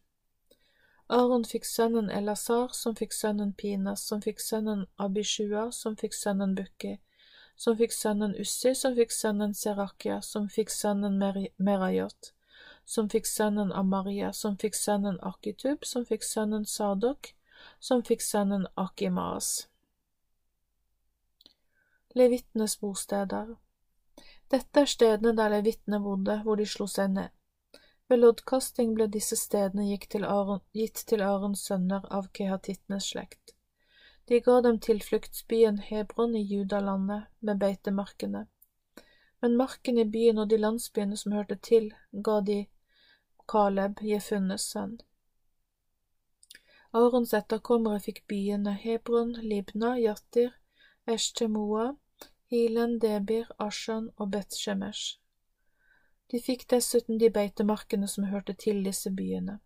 Aron fikk sønnen Elasar, som fikk sønnen Pinas, som fikk sønnen Abishua, som fikk sønnen Bukki, som fikk sønnen Ussi, som fikk sønnen Serakia, som fikk sønnen Merayot, som fikk sønnen Amaria, som fikk sønnen Akitub, som fikk sønnen Sadok, som fikk sønnen Akimaas. Levittenes bosteder Dette er stedene der levittene bodde, hvor de slo seg ned. Ved loddkasting ble disse stedene gitt til Arons sønner av kehatittenes slekt. De ga dem tilfluktsbyen Hebron i Judalandet med beitemarkene. Men marken i byen og de landsbyene som hørte til, ga de Kaleb, Jefunnes sønn. Arons etterkommere fikk byene Hebron, Libna, Jatir, Eshtemoa, Hilen, Debir, Ashan og Bet-Shemesh. De fikk dessuten de beitemarkene som hørte til disse byene.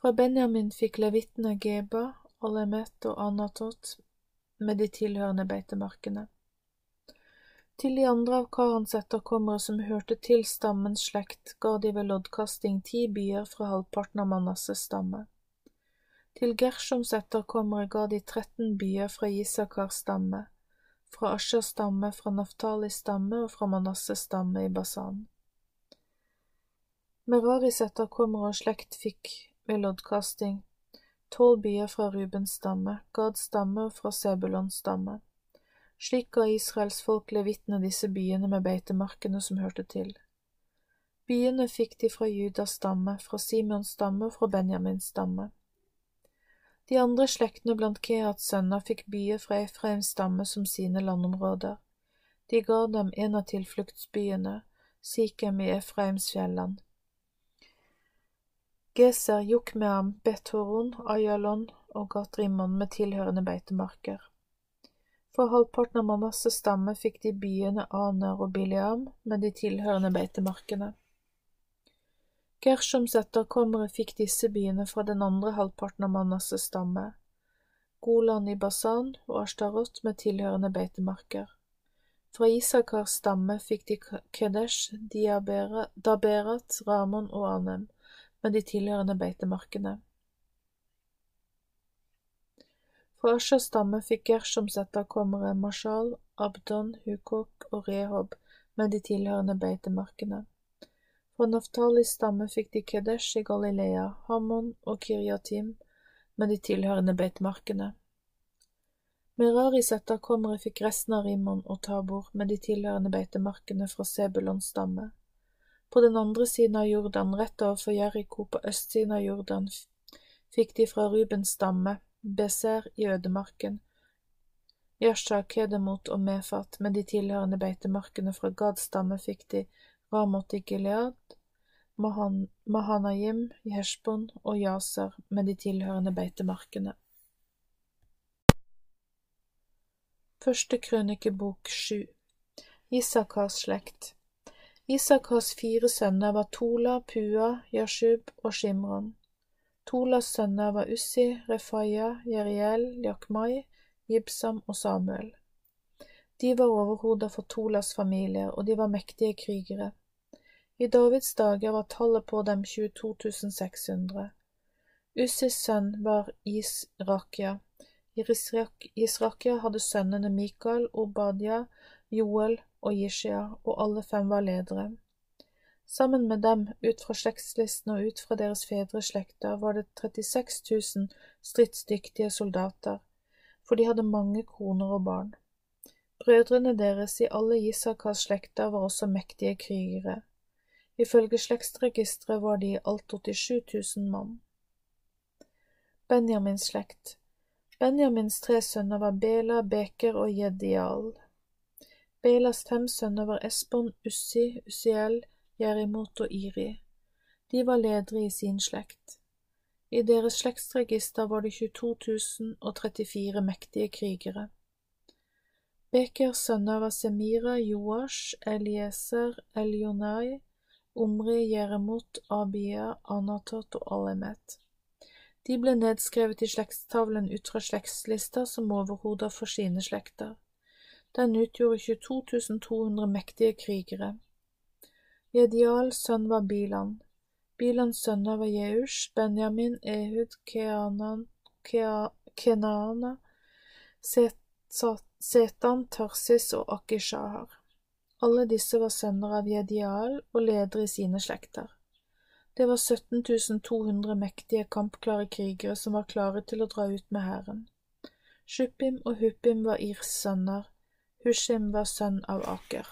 Fra Benjamin fikk levittene Geba, Alemet og Anatot med de tilhørende beitemarkene. Til de andre av karens etterkommere som hørte til stammens slekt, ga de ved loddkasting ti byer fra halvparten av Manasses stamme. Til Gershoms etterkommere ga de 13 byer fra Isakars stamme, fra Ashers stamme, fra Naftalis stamme og fra Manasses stamme i Basan. Meraris etterkommere og slekt fikk ved loddkasting tolv byer fra Rubens stamme, Gads stamme og fra Sebulons stamme. Slik ga Israels folk levitene disse byene med beitemarkene som hørte til. Byene fikk de fra Judas stamme, fra Simons stamme og fra Benjamins stamme. De andre slektene blant Kehats sønner fikk byer fra Efraims stamme som sine landområder. De ga dem en av tilfluktsbyene, Sikhem i Efraims fjelland. Geser, Jokmeam, Bethoron, Ayalon og Gatrimon med tilhørende beitemarker. For halvparten av Manasses stamme fikk de byene Aner og Biliam med de tilhørende beitemarkene. Gershoms etterkommere fikk disse byene fra den andre halvparten av Manasses stamme, Golan i Basan og Ashtarot med tilhørende beitemarker. Fra Isakars stamme fikk de Kedesh, Daberat, Ramon og Anem med de tilhørende beitemarkene. Fra Ashers stamme fikk Gershoms etterkommere Mashal, Abdon, Hukok og Rehob med de tilhørende beitemarkene. Fra Naftalis stamme fikk de Kedesh i Galilea, Hammon og Kirjatim med de tilhørende beitemarkene. Meraris etterkommere fikk resten av Rimon og Tabor med de tilhørende beitemarkene fra Sebulons stamme. På den andre siden av Jordan, rett overfor Jeriko på østsiden av Jordan, fikk de fra Rubens stamme, Beser i ødemarken, Yasha, Kedemot og Mefat med de tilhørende beitemarkene fra Gads stamme fikk de Ramot i Gilead, Mahan Mahanayim, Heshbon og Yaser med de tilhørende beitemarkene. Første krønikebok sju Isakars slekt Isakars fire sønner var Tola, Pua, Yashub og Shimron. Tolas sønner var Ussi, Refaya, Jeriel, Jakmai, Jibsam og Samuel. De var overhoder for Tolas familier, og de var mektige krigere. I Davids dager var tallet på dem 22 600. Ussis sønn var Israkia. Israkia hadde sønnene Mikael, Obadia, Joel og Jishia, og alle fem var ledere. Sammen med dem, ut fra slektslisten og ut fra deres fedreslekter, var det 36 000 stridsdyktige soldater, for de hadde mange koner og barn. Brødrene deres i alle Isakas slekter var også mektige krigere. Ifølge slektsregisteret var de i alt 87 000 mann. Benjamins slekt Benjamins tre sønner var Bela, Beker og Jedial. Belas fem sønner var Esbon, Ussi, Ussiel, Jerimot og Iri. De var ledere i sin slekt. I deres slektsregister var det 22 034 mektige krigere. Bekers sønner var Semira, Joash, Elieser, Elionai, Omri, Jeremot, Abia, Anatot og Alemet. De ble nedskrevet i slektstavlen ut fra slektslister som overhoder for sine slekter. Den utgjorde 22 200 mektige krigere. Jedials sønn var Bilan. Bilans sønner var Jeush, Benjamin, Ehud, Keanan, Kenana, Setan, Tarsis og Akishahar. Alle disse var sønner av Jedial og ledere i sine slekter. Det var 17 200 mektige, kampklare krigere som var klare til å dra ut med hæren. Shuppim og Huppim var Irs sønner, Hushim var sønn av Aker.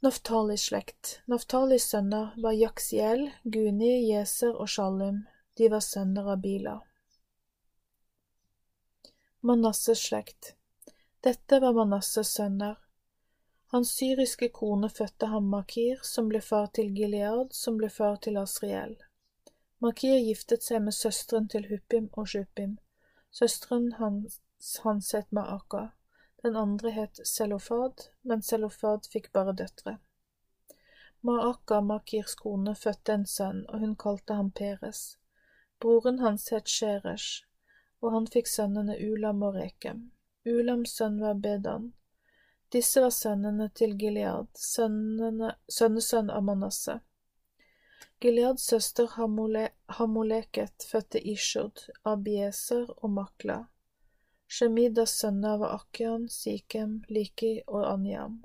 Naftalis slekt Naftalis sønner var Jaksiel, Guni, Jeser og Shalum. De var sønner av Bila. Manasses slekt Dette var Manasses sønner. Hans syriske kone fødte ham Makir, som ble far til Gilead, som ble far til Asriel. Makir giftet seg med søsteren til Huppim og Shupim. Søsteren hans, hans het Maaka. Den andre het Selofad, men Selofad fikk bare døtre. Maaka, Makirs kone, fødte en sønn, og hun kalte ham Peres. Broren hans het Sheresh, og han fikk sønnene Ulam og Rekem. Ulams sønn var Bedan. Disse var sønnene til Gilead, sønnesønn av Manasseh. Gileads søster Hamoleket fødte Ishod, Abieser og Makla. Shemidas sønner var Akian, Sikem, Liki og Anyam.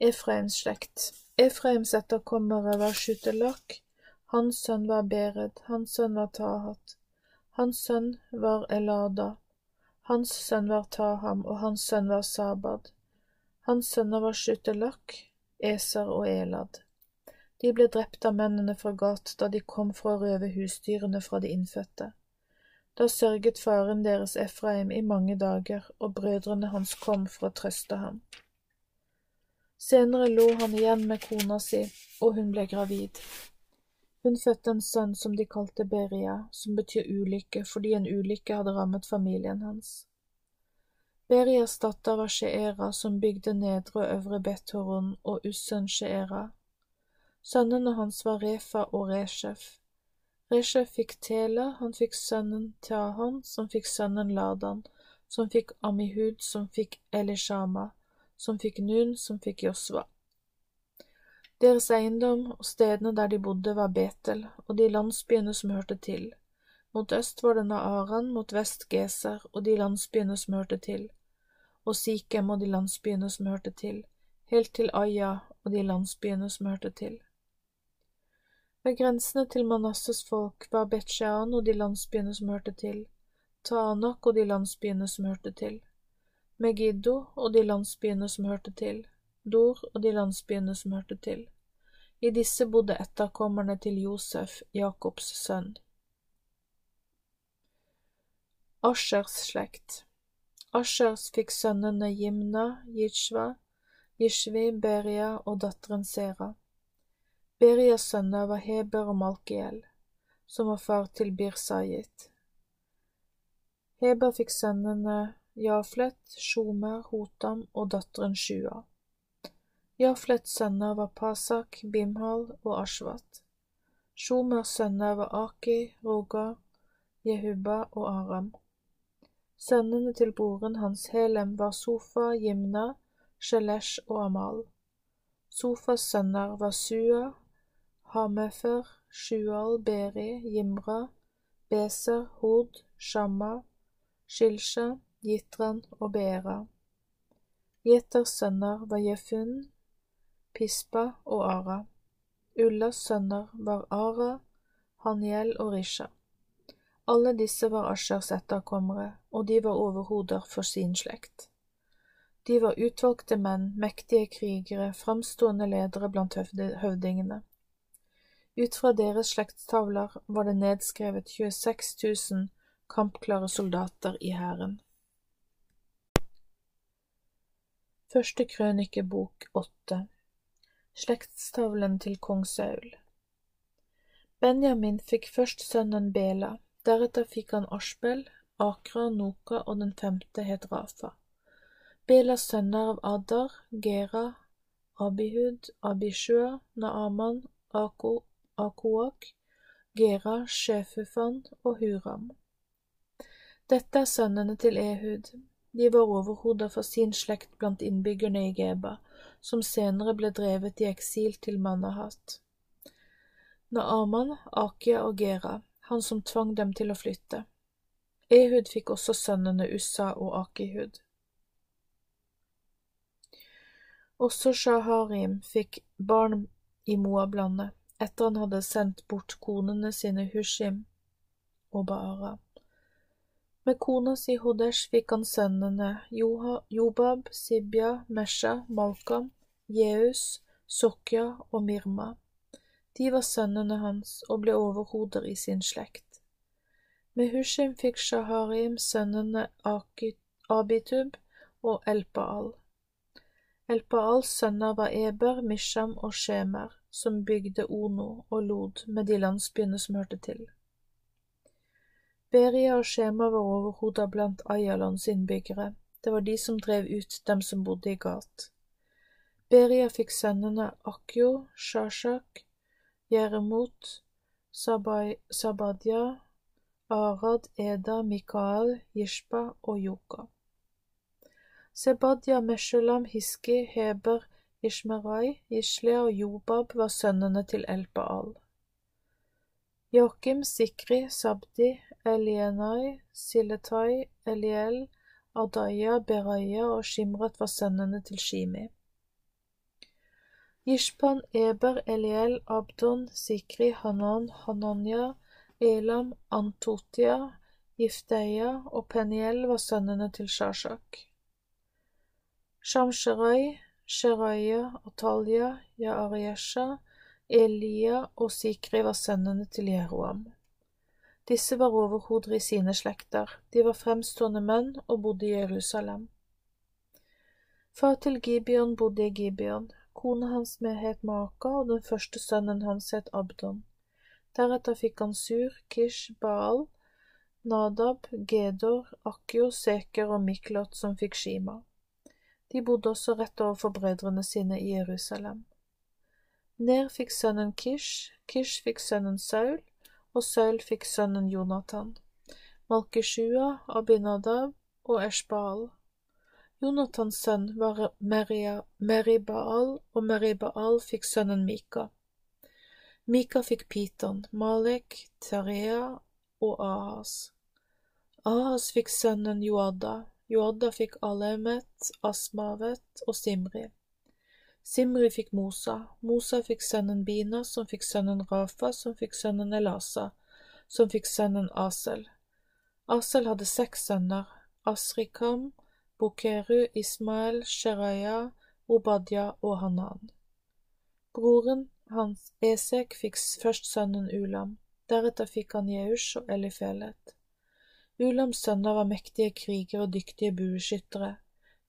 Efraims slekt Efraims etterkommere var Shutelak, hans sønn var Bered, hans sønn var Tahat, hans sønn var Elada, hans sønn var Taham og hans sønn var Sabad. Hans sønner var Shutelak, Eser og Elad. De ble drept av mennene fra Gat da de kom for å røve husdyrene fra de innfødte. Da sørget faren deres Efraim i mange dager, og brødrene hans kom for å trøste ham. Senere lå han igjen med kona si, og hun ble gravid. Hun fødte en sønn som de kalte Beria, som betyr ulykke fordi en ulykke hadde rammet familien hans. Berias datter var Sheera, som bygde nedre og øvre Bethoron og Ussen Sheera. Sønnene hans var Refa og Reshef. Reshef fikk Tela, han fikk sønnen Tahan, som fikk sønnen Ladan, som fikk Amihud, som fikk Elishama, som fikk Nun, som fikk Josva. Deres eiendom og stedene der de bodde var Betel og de landsbyene som hørte til. Mot øst var det Naaran, mot vest Geser og de landsbyene som hørte til, og Sikhem og de landsbyene som hørte til, helt til Aya og de landsbyene som hørte til. Ved grensene til Manasses folk var Betsjean og de landsbyene som hørte til, Tanak og de landsbyene som hørte til, Megiddo og de landsbyene som hørte til, Dor og de landsbyene som hørte til. I disse bodde etterkommerne til Josef, Jakobs sønn. Aschers slekt Aschers fikk sønnene Jimna, Jishva, Jishvi, Beria og datteren Sera. Berias sønner var Heber og Malkiel, som var far til Birsayit. Heber fikk sønnene Jaflet, Sjomer, Hotam og datteren Shua. Jaflets sønner var Pasak, Bimhal og Ashvat. Sjomers sønner var Aki, Roga, Jehuba og Aram. Sønnene til broren hans Helem var Sofa, Jimna, Shelesh og Amal. Sofas sønner var Sua, Hamefer, Sjual, Beri, Jimra, Beser, Hod, Shamma, Shilsha, Jitran og Beera. Jeters sønner var Jefun, Pispa og Ara. Ullas sønner var Ara, Haniel og Risha. Alle disse var Ashers etterkommere, og de var overhoder for sin slekt. De var utvalgte menn, mektige krigere, framstående ledere blant høvdingene. Ut fra deres slektstavler var det nedskrevet 26 000 kampklare soldater i hæren. Første krønikebok åtte Slektstavlen til kong Saul Benjamin fikk først sønnen Bela, deretter fikk han Ashbel, Akra, Noka og den femte het Rafa. Belas sønner av Adar, Gera, Abihud, Abishua, Naaman, Ako Akuak, Gera, Sjefufan og Huram. Dette er sønnene til Ehud. De var overhoder for sin slekt blant innbyggerne i Geba, som senere ble drevet i eksil til Manahat. Naaman, Akia og Gera, han som tvang dem til å flytte. Ehud fikk også sønnene Ussa og Akihud. Også Shaharim fikk barn i Moablandet etter han hadde sendt bort konene sine Hushim og Baara. Med kona si Hodesh fikk han sønnene Jobab, Sibya, Mesha, Malkam, Jeus, Sokya og Mirma. De var sønnene hans og ble overhoder i sin slekt. Med Hushim fikk Shaharim sønnene Abitub og Elpaal. Elpaals sønner var Eber, Misham og Shemer, som bygde Ono og Lod med de landsbyene som hørte til. Beria og Shema var overhoder blant Ayalons innbyggere, det var de som drev ut dem som bodde i Gat. Beria fikk sønnene Akjo, Shashak, Jeremot, Sabadja, Arad, Eda, Mikael, Jishba og Joka. Sebadia, Meshulam, Hiski, Heber, Ishmerai, Islia og Jobab var sønnene til Elpaal. Joakim, Sikri, Sabdi, Elienai, Siletai, Eliel, Adaya, Beraya og Shimrat var sønnene til Shimi. Ishpan, Eber, Eliel, Abdon, Sikri, Hanan, Hananya, Elam, Antotia, Gifteia og Peniel var sønnene til Shashak. Shamsherai, Sheraya, Atalia, Yaariesha, Elia og Sikri var sønnene til Jeroam. Disse var overhoder i sine slekter, de var fremstående menn og bodde i Jerusalem. Far til Gibeon bodde i Gibeon, kona hans med het Maka, og den første sønnen hans het Abdon. Deretter fikk han Sur, Kish, Baal, Nadab, Gedor, Akio, Seker og Miklot som fikk Shima. De bodde også rett overfor brødrene sine i Jerusalem. Ner fikk sønnen Kish, Kish fikk sønnen Saul, og Saul fikk sønnen Jonathan, Malkeshua, Abinadab og Eshbaal. Jonathans sønn var Meria, Meribaal, og Meribaal fikk sønnen Mika. Mika fikk Piton, Malek, Terea og Ahas. Ahas fikk sønnen Joada, Joadda fikk Alemet, Asmavet og Simri. Simri fikk Mosa, Mosa fikk sønnen Bina, som fikk sønnen Rafa, som fikk sønnen Elasa, som fikk sønnen Asel. Asel hadde seks sønner, Asrikam, Bokeru, Ismael, Sheraya, Obadja og Hanan. Broren hans Esek fikk først sønnen Ulam, deretter fikk han Jeush og Elifelet. Ulams sønner var mektige krigere og dyktige bueskyttere.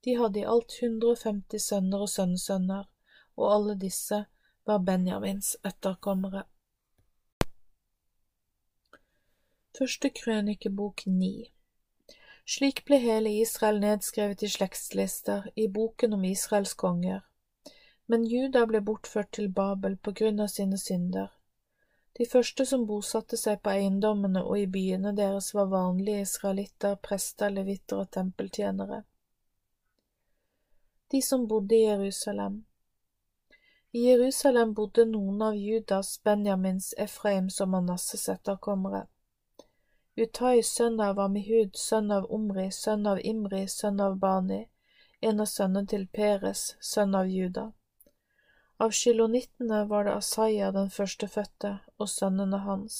De hadde i alt 150 sønner og sønnesønner, og alle disse var Benjamins etterkommere. Første krønikebok ni Slik ble hele Israel nedskrevet i slektslister i boken om Israels konger. Men Juda ble bortført til Babel på grunn av sine synder. De første som bosatte seg på eiendommene og i byene deres var vanlige israelitter, prester, levitter og tempeltjenere. De som bodde i Jerusalem I Jerusalem bodde noen av Judas, Benjamins, Efraims og Manasses etterkommere. Utai, sønn av Amihud, sønn av Omri, sønn av Imri, sønn av Bani, en av sønnene til Peres, sønn av Juda. Av shilonittene var det Asaya den førstefødte og sønnene hans.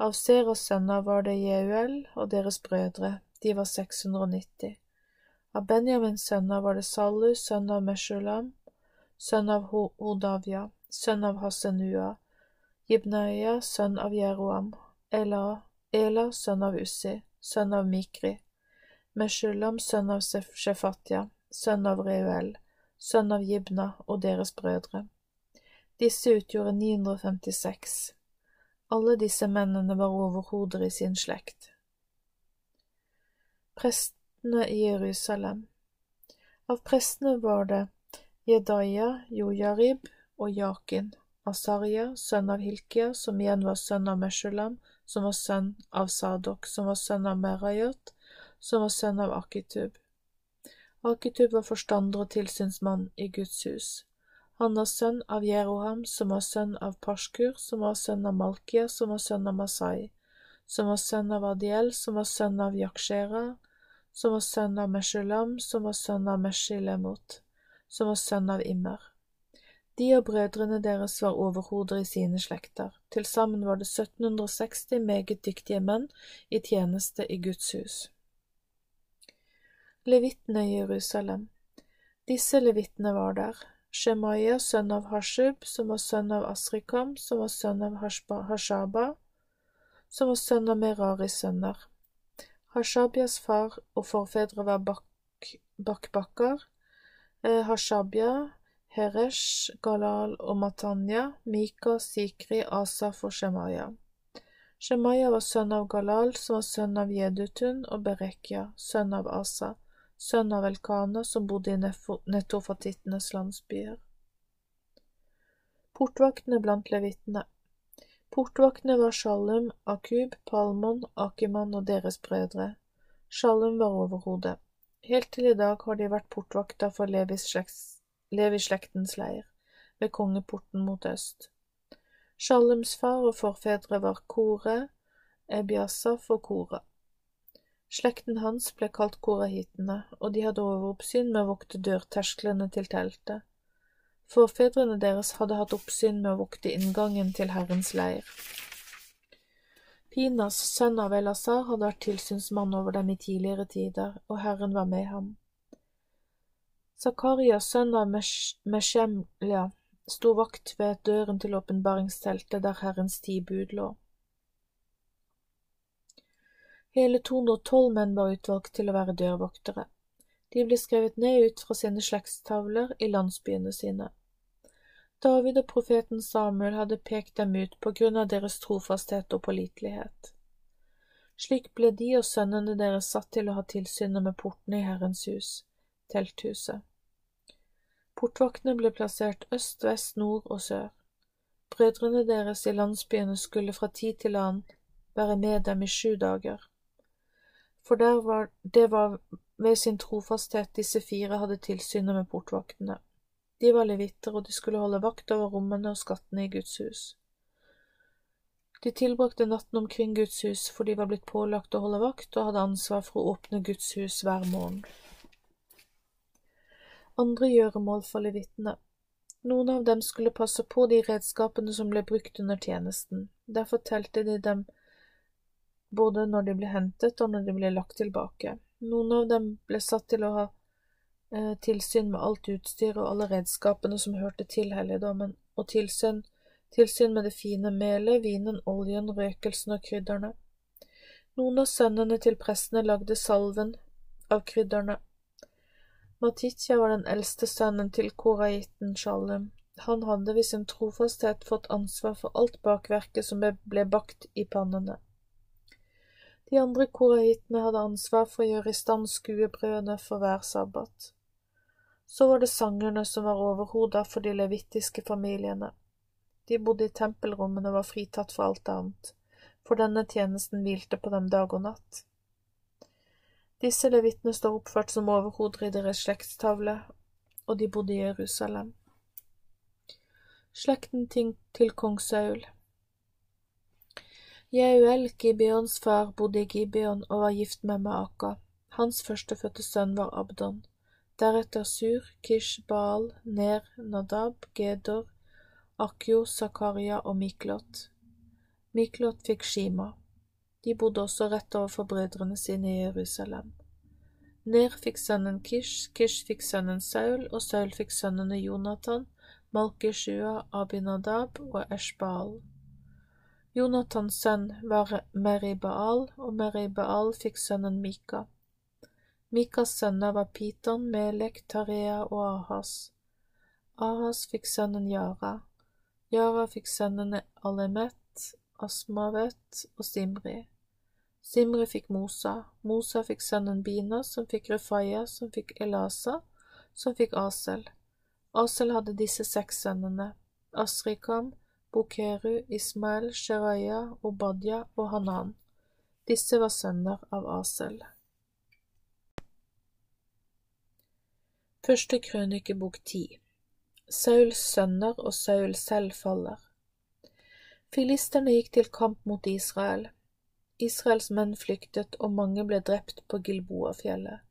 Av Seras sønner var det Jeuel og deres brødre, de var 690. Av Benjamins sønner var det Sallu, sønn av Meshulam, sønn av Hodavia, sønn av Hasenua, Jibnaya, sønn av Jeroam, Ela, Ela, sønn av Ussi, sønn av Mikri, Meshulam, sønn av Shefatya, sønn av Reuel, sønn av Jibna, og deres brødre. Disse utgjorde 956. Alle disse mennene var overhoder i sin slekt. Prestene i Jerusalem Av prestene var det Jedaya, Jojarib og Jakin, Asarya, sønn av Hilkia, som igjen var sønn av Meshulam, som var sønn av Sadok, som var sønn av Merayot, som var sønn av Akitub, Akitub var forstander og tilsynsmann i Guds hus. Han var sønn av Jeroham, som var sønn av Pashkur, som var sønn av Malkia, som var sønn av Masai, som var sønn av Adiel, som var sønn av Yakshera, som var sønn av Meshulam, som var sønn av Meshilemot, som var sønn av Immer. De og brødrene deres var overhoder i sine slekter. Til sammen var det 1760 meget dyktige menn i tjeneste i Guds hus. Levittene i Jerusalem Disse levittene var der. Shemaya, sønn av Hashub, som var sønn av Asrikam, som var sønn av Hashaba, som var sønn av Meraris sønner. Hashabias far og forfedre var Bakbakkar, eh, Hashabia, Heresh, Galal og Matanya, Mika, Sikri, Asaf og Shemaya. Shemaya var sønn av Galal, som var sønn av Jedutun, og Berekya, sønn av Asa, sønn av Elkana, som bodde i netofatittenes landsbyer. Portvaktene blant levitene Portvaktene var Shalum, Akub, Palmon, Akiman og deres brødre. Shalum var overhodet. Helt til i dag har de vært portvakter for Levi-slektens leir, ved kongeporten mot øst. Shalums far og forfedre var Kore, Ebiasaf og Kora. Slekten hans ble kalt korahitene, og de hadde overoppsyn med å vokte dørtersklene til teltet. Forfedrene deres hadde hatt oppsyn med å vokte inngangen til Herrens leir. Pinas, sønn av Elasar, hadde vært tilsynsmann over dem i tidligere tider, og Herren var med ham. Zakaria, sønn av Meshemlia, sto vakt ved døren til åpenbaringsteltet der Herrens ti bud lå. Hele 212 menn var utvalgt til å være dørvoktere. De ble skrevet ned ut fra sine slektstavler i landsbyene sine. David og profeten Samuel hadde pekt dem ut på grunn av deres trofasthet og pålitelighet. Slik ble de og sønnene deres satt til å ha tilsynet med portene i Herrens hus, telthuset. Portvaktene ble plassert øst, vest, nord og sør. Brødrene deres i landsbyene skulle fra tid til annen være med dem i sju dager. For var, det var ved sin trofasthet disse fire hadde tilsynet med portvaktene. De var levitter, og de skulle holde vakt over rommene og skattene i Guds hus. De tilbrakte natten omkring Guds hus, for de var blitt pålagt å holde vakt og hadde ansvar for å åpne Guds hus hver morgen andre gjøremål for levittene. Noen av dem skulle passe på de redskapene som ble brukt under tjenesten, derfor telte de dem både når de ble hentet og når de ble lagt tilbake. Noen av dem ble satt til å ha eh, tilsyn med alt utstyret og alle redskapene som hørte til helligdommen, og tilsyn, tilsyn med det fine melet, vinen, oljen, røkelsen og krydderne. Noen av sønnene til prestene lagde salven av krydderne, Matitja var den eldste sønnen til koraiten Shalem. Han hadde ved sin trofasthet fått ansvar for alt bakverket som ble bakt i pannene. De andre koraitene hadde ansvar for å gjøre i stand skuebrødene for hver sabbat. Så var det sangerne som var overhodet for de levittiske familiene. De bodde i tempelrommene og var fritatt for alt annet, for denne tjenesten hvilte på dem dag og natt. Disse levitene står oppført som overhoder i deres slektstavle, og de bodde i Jerusalem. Slekten til kong Saul Jeuel, Gibeons far, bodde i Gibeon og var gift med Maaka. Hans førstefødte sønn var Abdon. Deretter Sur, Kish, Baal, Ner, Nadab, Gedor, Akjo, Zakaria og Miklot. Miklot fikk Shima. De bodde også rett overfor brødrene sine i Jerusalem. Ner fikk sønnen Kish, Kish fikk sønnen Saul, og Saul fikk sønnene Jonathan, Malkishua, Abinadab og Eshbaal. Jonathans sønn var Meribaal, og Meribaal fikk sønnen Mika. Mikas sønner var Piton, Melek, Tarea og Ahas. Ahas fikk sønnen Yara. Yara fikk sønnene Alemet, Asmavet og Simri. Simri fikk Mosa, Mosa fikk sønnen Bina, som fikk Refaya, som fikk Elasa, som fikk Asel. Asel hadde disse seks sønnene, Asrikam, Bokeru, Ismael, Sheraya, Obadya og Hanan. Disse var sønner av Asel. Første krønikebok ti Sauls sønner og Saul selv faller. Filisterne gikk til kamp mot Israel. Israels menn flyktet, og mange ble drept på Gilboafjellet.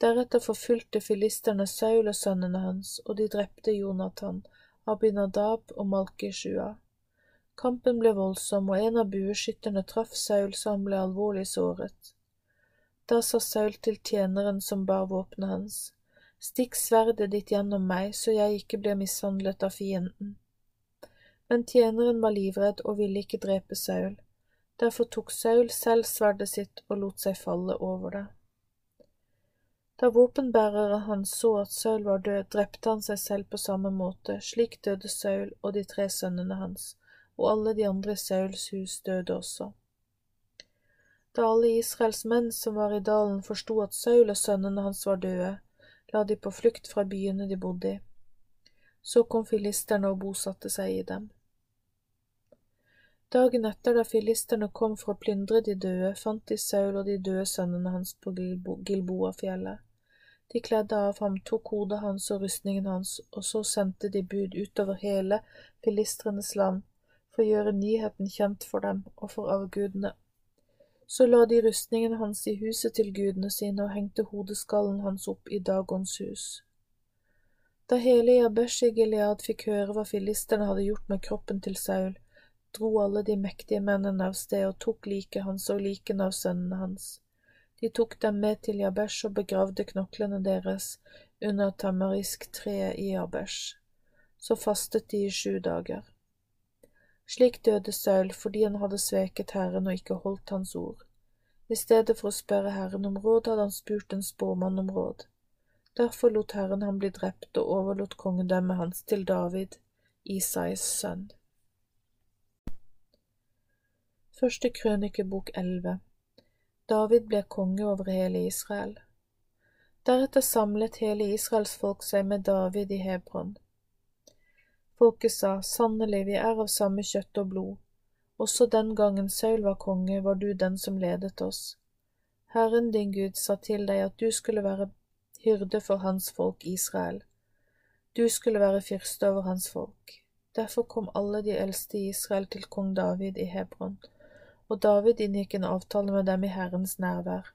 Deretter forfulgte filisterne Saul og sønnene hans, og de drepte Jonathan, Abinadab og Malkishua. Kampen ble voldsom, og en av bueskytterne traff Saul så han ble alvorlig såret. Da sa Saul til tjeneren som bar våpenet hans, Stikk sverdet ditt gjennom meg, så jeg ikke blir mishandlet av fienden. Men tjeneren var livredd og ville ikke drepe Saul. Derfor tok Saul selv sverdet sitt og lot seg falle over det. Da våpenbærere hans så at Saul var død, drepte han seg selv på samme måte, slik døde Saul og de tre sønnene hans, og alle de andre i Sauls hus døde også. Da alle Israels menn som var i dalen forsto at Saul og sønnene hans var døde, la de på flukt fra byene de bodde i. Så kom filisterne og bosatte seg i dem. Dagen etter da filisterne kom for å plyndre de døde, fant de Saul og de døde sønnene hans på Gilboafjellet. De kledde av ham, tok hodet hans og rustningen hans, og så sendte de bud utover hele filistrenes land for å gjøre nyheten kjent for dem og for avgudene. Så la de rustningen hans i huset til gudene sine og hengte hodeskallen hans opp i Dagons hus. Da hele Jabesh i Gilead fikk høre hva filisterne hadde gjort med kroppen til Saul, dro alle de mektige mennene av sted og tok liket hans og likene av sønnene hans. De tok dem med til Jabesh og begravde knoklene deres under tamarisk-treet i Jabesh. Så fastet de i sju dager. Slik døde Saul fordi han hadde sveket Herren og ikke holdt hans ord. I stedet for å spørre Herren om råd, hadde han spurt en spåmann om råd. Derfor lot Herren ham bli drept og overlot kongedømmet hans til David, Isais sønn. Første krønikebok elleve David ble konge over hele Israel. Deretter samlet hele Israels folk seg med David i Hebron. Folket sa, sannelig, vi er av samme kjøtt og blod. Også den gangen Saul var konge, var du den som ledet oss. Herren din Gud sa til deg at du skulle være hyrde for hans folk Israel. Du skulle være fyrste over hans folk. Derfor kom alle de eldste i Israel til kong David i Hebron og David inngikk en avtale med dem i Herrens nærvær.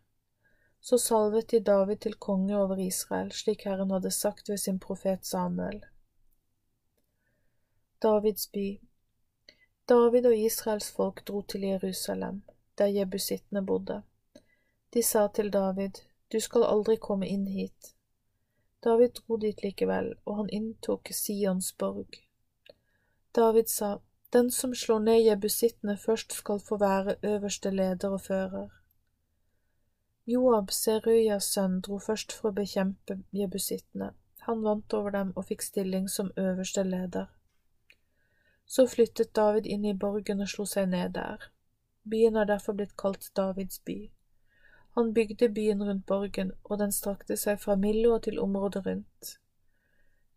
Så salvet de David til konge over Israel, slik Herren hadde sagt ved sin profet Samuel. Davids by David og Israels folk dro til Jerusalem, der jebusittene bodde. De sa til David, Du skal aldri komme inn hit. David dro dit likevel, og han inntok Sions borg. David sa, den som slår ned jebusittene først skal få være øverste leder og fører. Joab, Seruyas sønn, dro først for å bekjempe jebusittene. Han vant over dem og fikk stilling som øverste leder. Så flyttet David inn i borgen og slo seg ned der. Byen har derfor blitt kalt Davids by. Han bygde byen rundt borgen, og den strakte seg fra Milo til området rundt.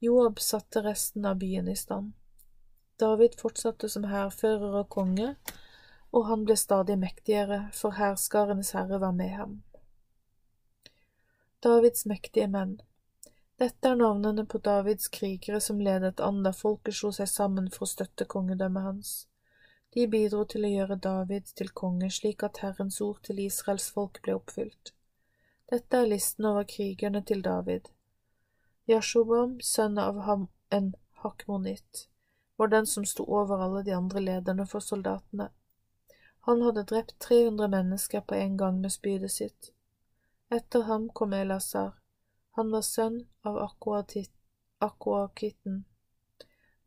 Joab satte resten av byen i stand. David fortsatte som hærfører og konge, og han ble stadig mektigere, for hærskarenes herre var med ham. Davids mektige menn Dette er navnene på Davids krigere som ledet an da folket slo seg sammen for å støtte kongedømmet hans. De bidro til å gjøre David til konge slik at Herrens ord til Israels folk ble oppfylt. Dette er listen over krigerne til David. Yashobam, sønn av ham en hakmonitt var den som sto over alle de andre lederne for soldatene. Han hadde drept 300 mennesker på en gang med spydet sitt. Etter ham kom Elasar. Han var sønn av Akkoakitten,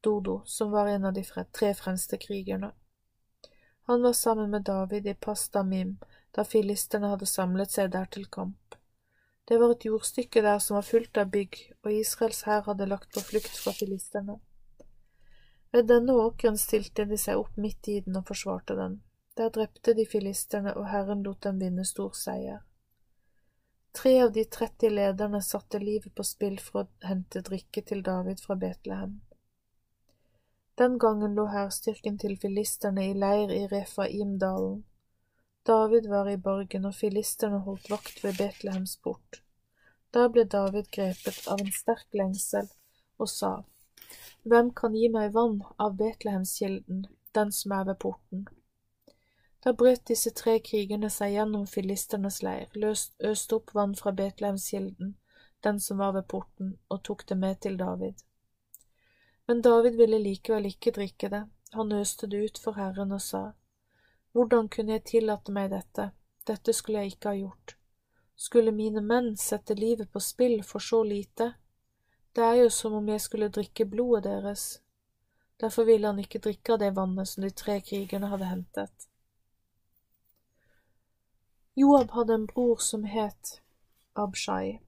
Dodo, som var en av de tre fremste krigerne. Han var sammen med David i Pastamim da filistene hadde samlet seg der til kamp. Det var et jordstykke der som var fullt av bygg, og Israels hær hadde lagt på flukt fra filistene. Ved denne åkeren stilte de seg opp midt i den og forsvarte den. Der drepte de filisterne, og Herren lot dem vinne stor seier. Tre av de tretti lederne satte livet på spill for å hente drikke til David fra Betlehem. Den gangen lå hærstyrken til filisterne i leir i Refaimdalen. David var i borgen, og filisterne holdt vakt ved Betlehems port. Da ble David grepet av en sterk lengsel og sa, hvem kan gi meg vann av Betlehemskilden, den som er ved porten? Da brøt disse tre krigerne seg gjennom filisternes leir, løst, øste opp vann fra Betlehemskilden, den som var ved porten, og tok det med til David. Men David ville likevel ikke drikke det, han øste det ut for Herren og sa, Hvordan kunne jeg tillate meg dette, dette skulle jeg ikke ha gjort. Skulle mine menn sette livet på spill for så lite? Det er jo som om jeg skulle drikke blodet deres. Derfor ville han ikke drikke av det vannet som de tre krigerne hadde hentet. Joab hadde en bror som het Abshai.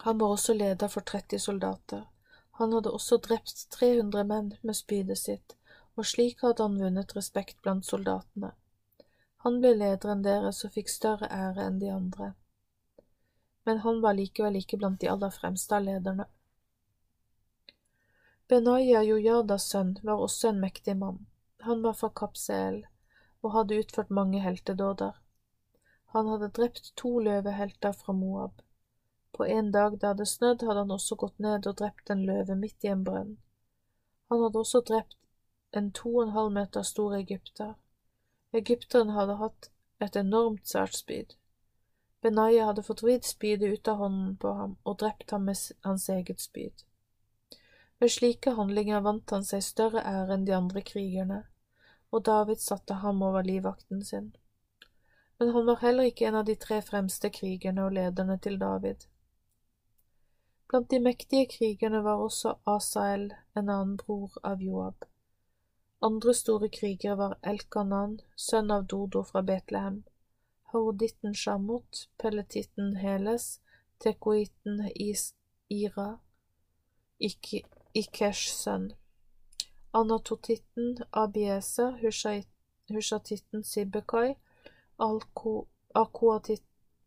Han var også leder for 30 soldater. Han hadde også drept 300 menn med spydet sitt, og slik hadde han vunnet respekt blant soldatene. Han ble lederen deres og fikk større ære enn de andre. Men han var likevel ikke blant de aller fremste av lederne. Benaya Jojadas sønn var også en mektig mann. Han var fra Kapseel og hadde utført mange heltedåder. Han hadde drept to løvehelter fra Moab. På en dag da det snødd, hadde han også gått ned og drept en løve midt i en brønn. Han hadde også drept en to og en halv meter stor egypter. Egypteren hadde hatt et enormt svært spyd. Benaya hadde fått vridd spydet ut av hånden på ham og drept ham med hans eget spyd. Ved slike handlinger vant han seg større ære enn de andre krigerne, og David satte ham over livvakten sin. Men han var heller ikke en av de tre fremste krigerne og lederne til David. Blant de mektige krigerne var også Asael, en annen bror av Joab. Andre store krigere var Elkanan, sønn av Dodo fra Betlehem, Horditten Shamot, Pelletitten Heles, Tekoitten Ira, Ikesh sønn, Anatotitten Abiese, Hushatitten Sibekai,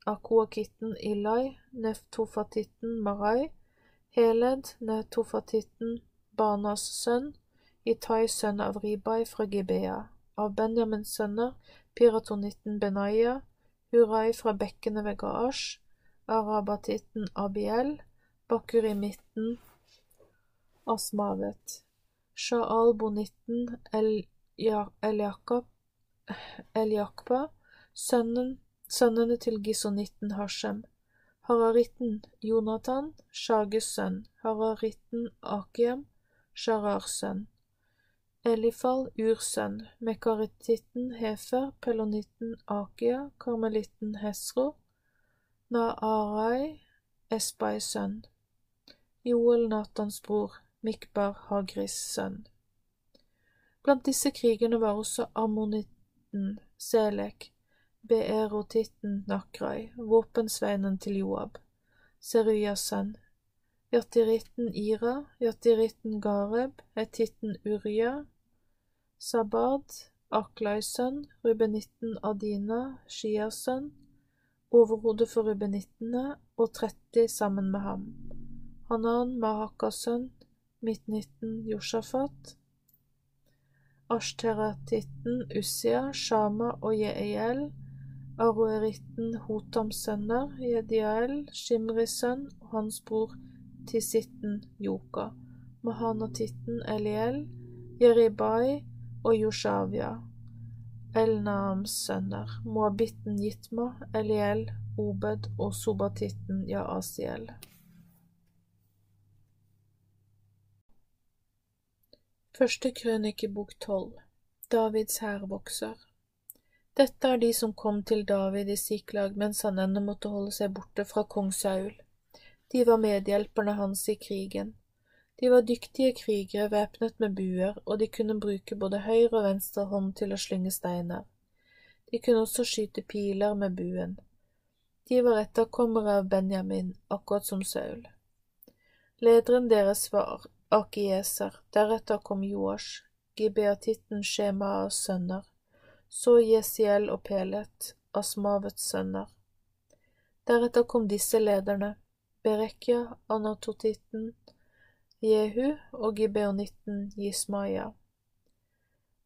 Akuakitten Ilai, Neftofatitten Marai, Heled, Netofatitten Banas sønn, Itai sønn av Ribai fra Gibea, av Benjamins sønner, Piratonitten Benaya, Hurai fra bekkene ved Gaash, Arabatitten Abiel, Bakurimitten Asmavet, Sha'al-bonitten Eliakba, sønnene til gisonitten Hashem, Hararitten Jonathan, Shages sønn, Hararitten Akiam, Sharars sønn, Elifal ursønn, Mekarititten Hefer, Pelonitten Akia, Karmelitten Hesro, Naarai, Esbai sønn, Joel Natans bror, Mikbar Hagris sønn. Blant disse krigene var også ammonitten Selek, beerotitten Nakrai, våpensveinen til Joab, Seruyas sønn, jatiritten Ira, jatiritten Gareb, etitten Uria, Sabad, Aklais sønn, rubenitten Adina, Shias sønn, overhodet for rubenittene og 30 sammen med ham, Hanan, Mahakas sønn, Midtnitten Josjafat, Ashteratitten Ussia, Shama og Jeiel, Aroeritten Hotams sønner, Jediael, Shimris sønn og hans bror Tisitten Joka, Mahanatitten Eliel, Jeribai og Joshavia, Elnaams sønner, Moabitten Jitma, Eliel, Obed og Sobatitten Jaasiel. Første krønikebok tolv Davids hær vokser Dette er de som kom til David i Siklag mens han ennå måtte holde seg borte fra kong Saul. De var medhjelperne hans i krigen. De var dyktige krigere væpnet med buer, og de kunne bruke både høyre og venstre hånd til å slynge steiner. De kunne også skyte piler med buen. De var etterkommere av Benjamin, akkurat som Saul. Lederen deres var Akieser, deretter kom Joash, Gibeatitten Shemaas sønner, så Jesiel og Pelet, Asmavets sønner. Deretter kom disse lederne, Berekya, Anatotitten, Jehu og Gibeonitten Jismaya.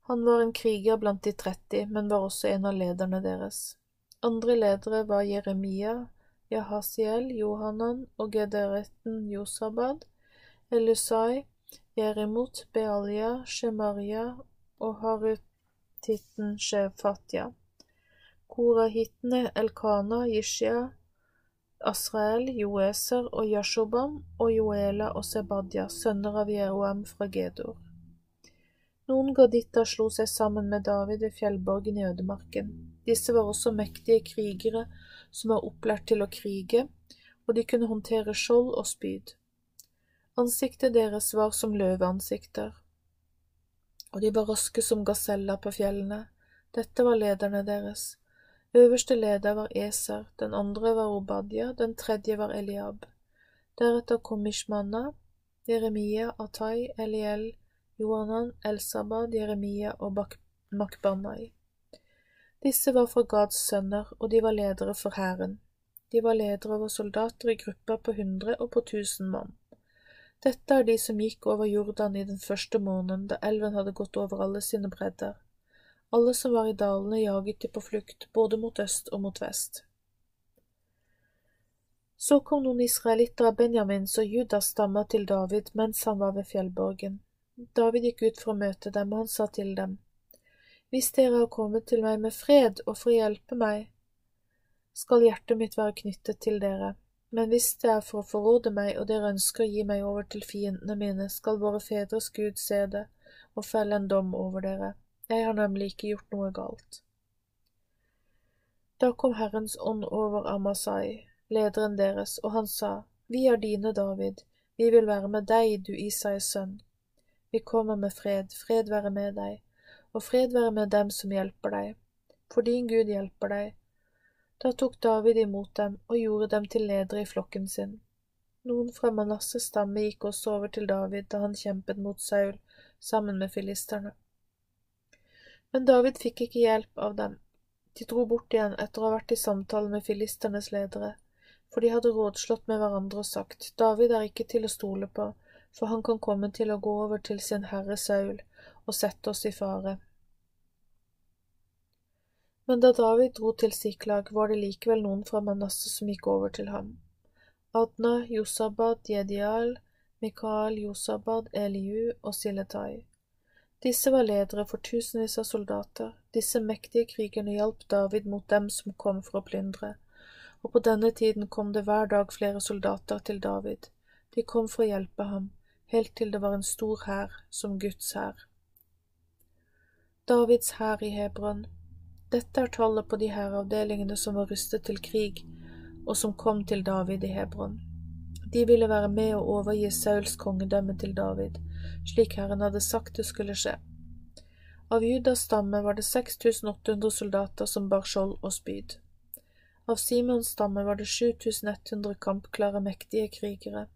Han var en kriger blant de 30, men var også en av lederne deres. Andre ledere var Jeremia, Jahasiel, Johanan og Gederetten Josabad, Elusai, Jerimot, Bealia, Shemaria og Harutitten Shefatya. Korahittene Elkana, Yishya, Asrael, Joeser og Yashobam og Joela og Sebadya, sønner av Jeroam fra Gedor. Noen gaditter slo seg sammen med David ved fjellborgen i ødemarken. Disse var også mektige krigere som var opplært til å krige, og de kunne håndtere skjold og spyd. Ansiktet deres var som løveansikter, og de var raske som gaseller på fjellene. Dette var lederne deres. Øverste leder var Eser, den andre var Obadja, den tredje var Eliab. Deretter kom Mishmanna, Jeremia, Atai, Eliel, Johanan, Elsabad, Jeremia og Makbanai. Disse var fra Gads sønner, og de var ledere for hæren. De var ledere over soldater i grupper på hundre og på tusen mann. Dette er de som gikk over Jordan i den første måneden da elven hadde gått over alle sine bredder. Alle som var i dalene, jaget de på flukt, både mot øst og mot vest. Så kom noen israelitter av Benjamins og Judas stammer til David mens han var ved fjellborgen. David gikk ut for å møte dem, og han sa til dem, Hvis dere har kommet til meg med fred og for å hjelpe meg, skal hjertet mitt være knyttet til dere. Men hvis det er for å forråde meg og dere ønsker å gi meg over til fiendene mine, skal våre fedres Gud se det og felle en dom over dere. Jeg har nemlig ikke gjort noe galt. Da kom Herrens ånd over Amasai, lederen deres, og han sa, Vi er dine, David, vi vil være med deg, du Isais sønn. Vi kommer med fred, fred være med deg, og fred være med dem som hjelper deg, for din Gud hjelper deg, da tok David imot dem og gjorde dem til ledere i flokken sin. Noen fra Manasses stamme gikk også over til David da han kjempet mot Saul sammen med filisterne. Men David fikk ikke hjelp av dem. De dro bort igjen etter å ha vært i samtale med filisternes ledere, for de hadde rådslått med hverandre og sagt, David er ikke til å stole på, for han kan komme til å gå over til sin herre Saul og sette oss i fare. Men da David dro til Siklag, var det likevel noen fra Manasseh som gikk over til ham. Adna, Josabad, Jedial, Mikael, Josabad, Eliu og Siletai. Disse var ledere for tusenvis av soldater. Disse mektige krigerne hjalp David mot dem som kom for å plyndre, og på denne tiden kom det hver dag flere soldater til David. De kom for å hjelpe ham, helt til det var en stor hær, som Guds hær. Davids hær i Hebron dette er tallet på de hæravdelingene som var rustet til krig, og som kom til David i Hebron. De ville være med å overgi Sauls kongedømme til David, slik Herren hadde sagt det skulle skje. Av Judas stamme var det 6800 soldater som bar skjold og spyd. Av Simons stamme var det 7100 kampklare, mektige krigere.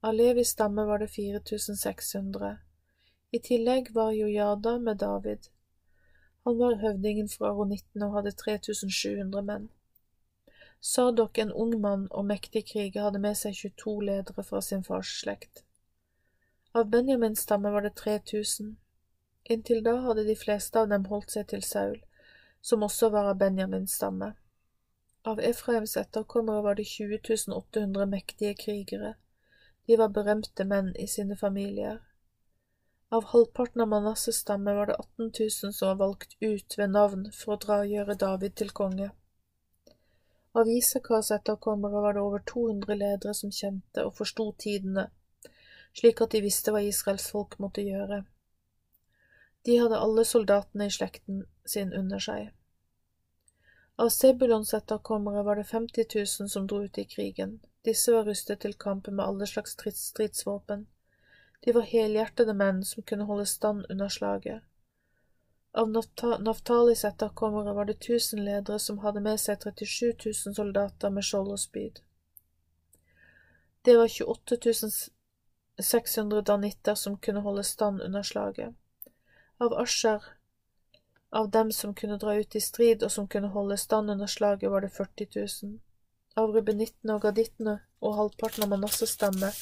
Av Levis stamme var det 4600. I tillegg var Jojada med David, han var høvdingen fra Aronitten og hadde 3700 menn. Sadok, en ung mann og mektig kriger, hadde med seg 22 ledere fra sin fars slekt. Av Benjamins stamme var det 3000. Inntil da hadde de fleste av dem holdt seg til Saul, som også var av Benjamins stamme. Av Efraims etterkommere var det 20 800 mektige krigere. De var berømte menn i sine familier. Av halvparten av Manasses stamme var det 18 000 som var valgt ut ved navn for å dra og gjøre David til konge. Av Isakars etterkommere var det over 200 ledere som kjente og forsto tidene, slik at de visste hva Israels folk måtte gjøre. De hadde alle soldatene i slekten sin under seg. Av Sebulons etterkommere var det 50 000 som dro ut i krigen. Disse var rustet til kampen med alle slags stridsvåpen. De var helhjertede menn som kunne holde stand under slaget. Av Naftalis etterkommere var det tusen ledere som hadde med seg 37 000 soldater med skjold og spyd. Det var 28 600 danitter som kunne holde stand under slaget. Av Asher, av dem som kunne dra ut i strid og som kunne holde stand under slaget, var det 40 000. Av rubenittene og gadittene og halvparten av Manasses stemme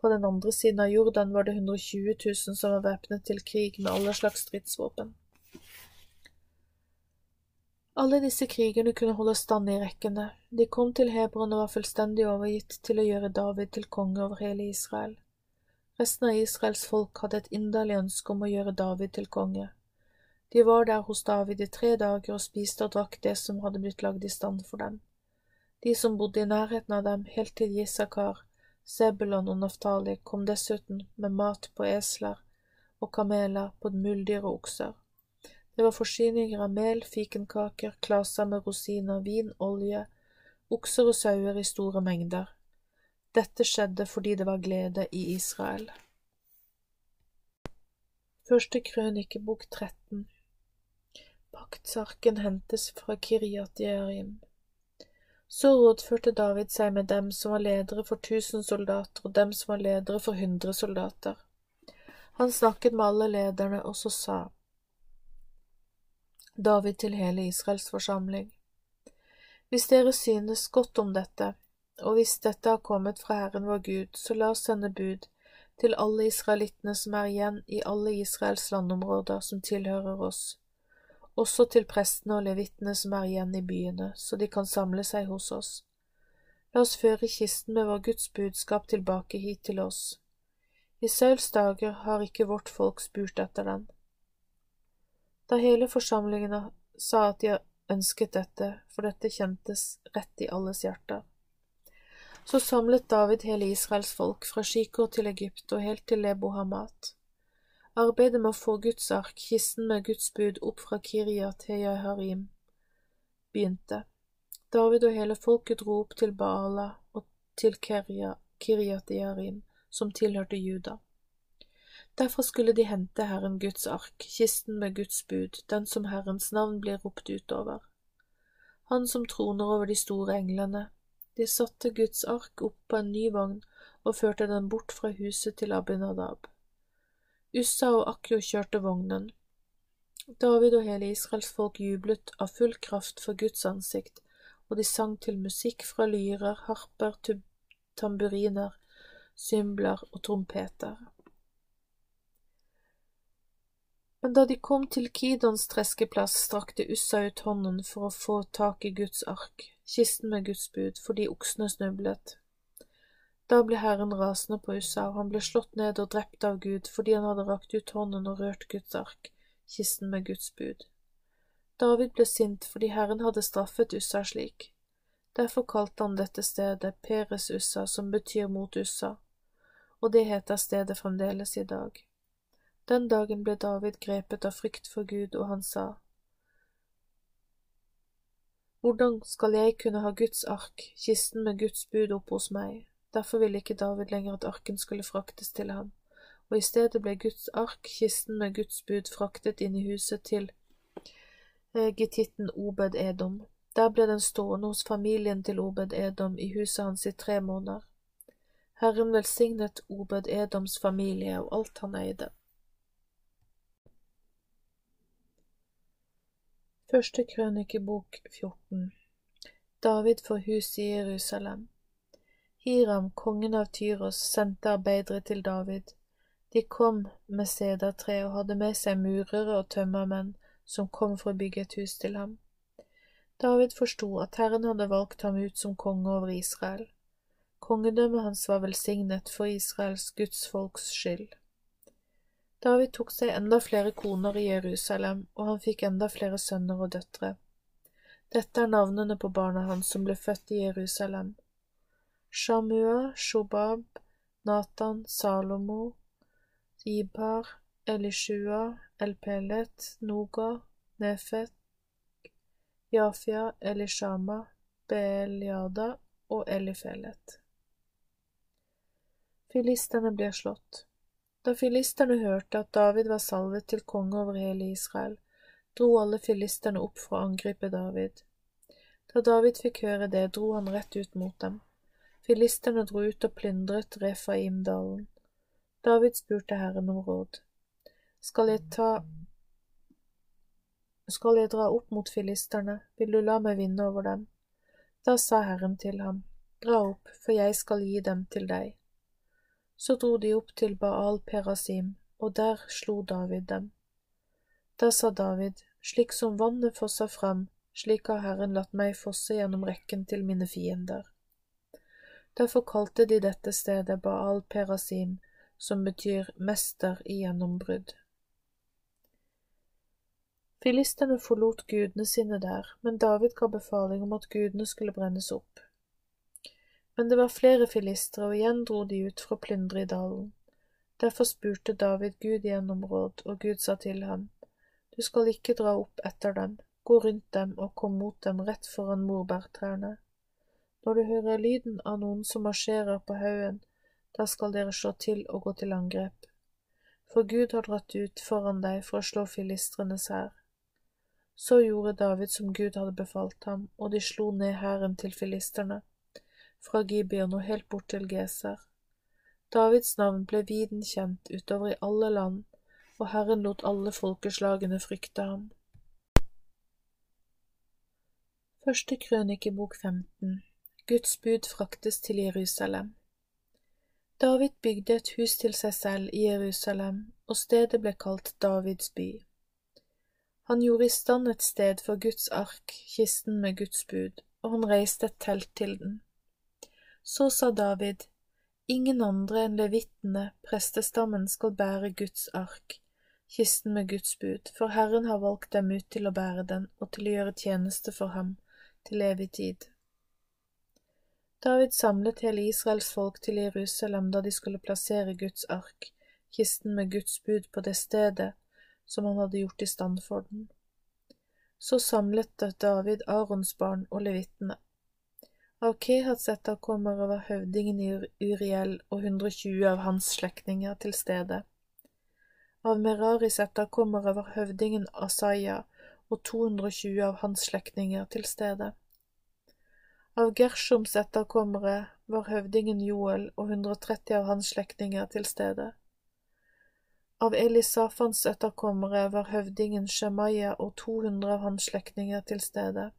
fra den andre siden av Jordan var det 120 000 som var væpnet til krig med alle slags stridsvåpen. Alle disse krigerne kunne holde stand i rekkene. De kom til Hebron og var fullstendig overgitt til å gjøre David til konge over hele Israel. Resten av Israels folk hadde et inderlig ønske om å gjøre David til konge. De var der hos David i tre dager og spiste og drakk det som hadde blitt lagd i stand for dem. De som bodde i nærheten av dem, helt til Gisakar, Sebulon og Naftali kom dessuten med mat på esler og kameler på muldyr og okser. Det var forsyninger av mel, fikenkaker, klaser med rosiner, vin, olje, okser og sauer i store mengder. Dette skjedde fordi det var glede i Israel. Første krønikebok 13 Paktsarken hentes fra Kiryat Jearim. Så rådførte David seg med dem som var ledere for tusen soldater, og dem som var ledere for hundre soldater. Han snakket med alle lederne, og så sa David til hele Israels forsamling. Hvis dere synes godt om dette, og hvis dette har kommet fra Herren vår Gud, så la oss sende bud til alle israelittene som er igjen i alle Israels landområder som tilhører oss også til prestene og levittene som er igjen i byene, så de kan samle seg hos oss. La oss føre kisten med vår Guds budskap tilbake hit til oss. I Sauls dager har ikke vårt folk spurt etter den. Da hele forsamlingen sa at de ønsket dette, for dette kjentes rett i alles hjerter, så samlet David hele Israels folk fra Shikor til Egypt og helt til Lebo Hamat. Arbeidet med å få Guds ark, kisten med Guds bud, opp fra Kiria til Jaharim begynte. David og hele folket dro opp til Baala og til Kiria, Kiriat Jaharim, som tilhørte Juda. Derfor skulle de hente Herren Guds ark, kisten med Guds bud, den som Herrens navn blir ropt utover. Han som troner over de store englene. De satte Guds ark opp på en ny vogn og førte den bort fra huset til Abinadab. Ussa og Akjo kjørte vognen. David og hele Israels folk jublet av full kraft for Guds ansikt, og de sang til musikk fra lyrer, harper, tamburiner, symbler og trompeter. Men da de kom til Kidons treskeplass, strakte Ussa ut hånden for å få tak i Guds ark, kisten med Guds bud, fordi oksene snublet. Da ble Herren rasende på Ussa, og han ble slått ned og drept av Gud fordi han hadde rakt ut hånden og rørt Guds ark, kisten med Guds bud. David ble sint fordi Herren hadde straffet Ussa slik. Derfor kalte han dette stedet Peres Ussa, som betyr mot Ussa, og det heter stedet fremdeles i dag. Den dagen ble David grepet av frykt for Gud, og han sa, Hvordan skal jeg kunne ha Guds ark, kisten med Guds bud, opp hos meg? Derfor ville ikke David lenger at arken skulle fraktes til ham, og i stedet ble Guds ark, kisten med Guds bud, fraktet inn i huset til eh, gittitten Obed Edom. Der ble den stående hos familien til Obed Edom i huset hans i tre måneder. Herren velsignet Obed Edoms familie og alt han eide. Første krønikebok 14 David får hus i Jerusalem Hiram, kongen av Tyros, sendte arbeidere til David. De kom med sedertre og hadde med seg murere og tømmermenn som kom for å bygge et hus til ham. David forsto at Herren hadde valgt ham ut som konge over Israel. Kongedømmet hans var velsignet for Israels gudsfolks skyld. David tok seg enda flere koner i Jerusalem, og han fikk enda flere sønner og døtre. Dette er navnene på barna hans som ble født i Jerusalem. Shamua, Shobab, Natan, Salomo, Ibar, Elishua, Elpelet, Noga, Nefet, Jafia, Elishama, Beeliada og Elifelet. Filistene blir slått. Da filisterne hørte at David var salvet til konge over hele Israel, dro alle filisterne opp for å angripe David. Da David fikk høre det, dro han rett ut mot dem. Filisterne dro ut og plyndret Refaimdalen. David spurte Herren om råd. Skal jeg ta Skal jeg dra opp mot filisterne, vil du la meg vinne over dem? Da sa Herren til ham, Dra opp, for jeg skal gi dem til deg. Så dro de opp til Baal Perasim, og der slo David dem. Da sa David, Slik som vannet fosser fram, slik har Herren latt meg fosse gjennom rekken til mine fiender. Derfor kalte de dette stedet Baal Perasim, som betyr mester i gjennombrudd. Filistene forlot gudene sine der, men David ga befaling om at gudene skulle brennes opp. Men det var flere filistre, og igjen dro de ut for å plyndre i dalen. Derfor spurte David Gud gjennom råd, og Gud sa til ham, Du skal ikke dra opp etter dem, gå rundt dem og kom mot dem rett foran morbærtrærne. Når du hører lyden av noen som marsjerer på haugen, da skal dere slå til og gå til angrep. For Gud har dratt ut foran deg for å slå filistrenes hær. Så gjorde David som Gud hadde befalt ham, og de slo ned hæren til filisterne, fra Gibeon og helt bort til Geser. Davids navn ble viden kjent utover i alle land, og Herren lot alle folkeslagene frykte ham. Første krønikebok 15 Guds bud fraktes til Jerusalem. David bygde et hus til seg selv i Jerusalem, og stedet ble kalt Davids by. Han gjorde i stand et sted for Guds ark, kisten med Guds bud, og han reiste et telt til den. Så sa David, Ingen andre enn levittene, prestestammen, skal bære Guds ark, kisten med Guds bud, for Herren har valgt dem ut til å bære den og til å gjøre tjeneste for ham til evig tid. David samlet hele Israels folk til Jerusalem da de skulle plassere Guds ark, kisten med Guds bud, på det stedet som han hadde gjort i stand for den. Så samlet David Arons barn og levittene. Av Kehats etterkommere var høvdingen i Uriel og 120 av hans slektninger til stede. Av Meraris etterkommere var høvdingen Asaya og 220 av hans slektninger til stede. Av Gershoms etterkommere var høvdingen Joel og 130 av hans slektninger til stede. Av Elisafans etterkommere var høvdingen Shemaya og 200 av hans slektninger til stede.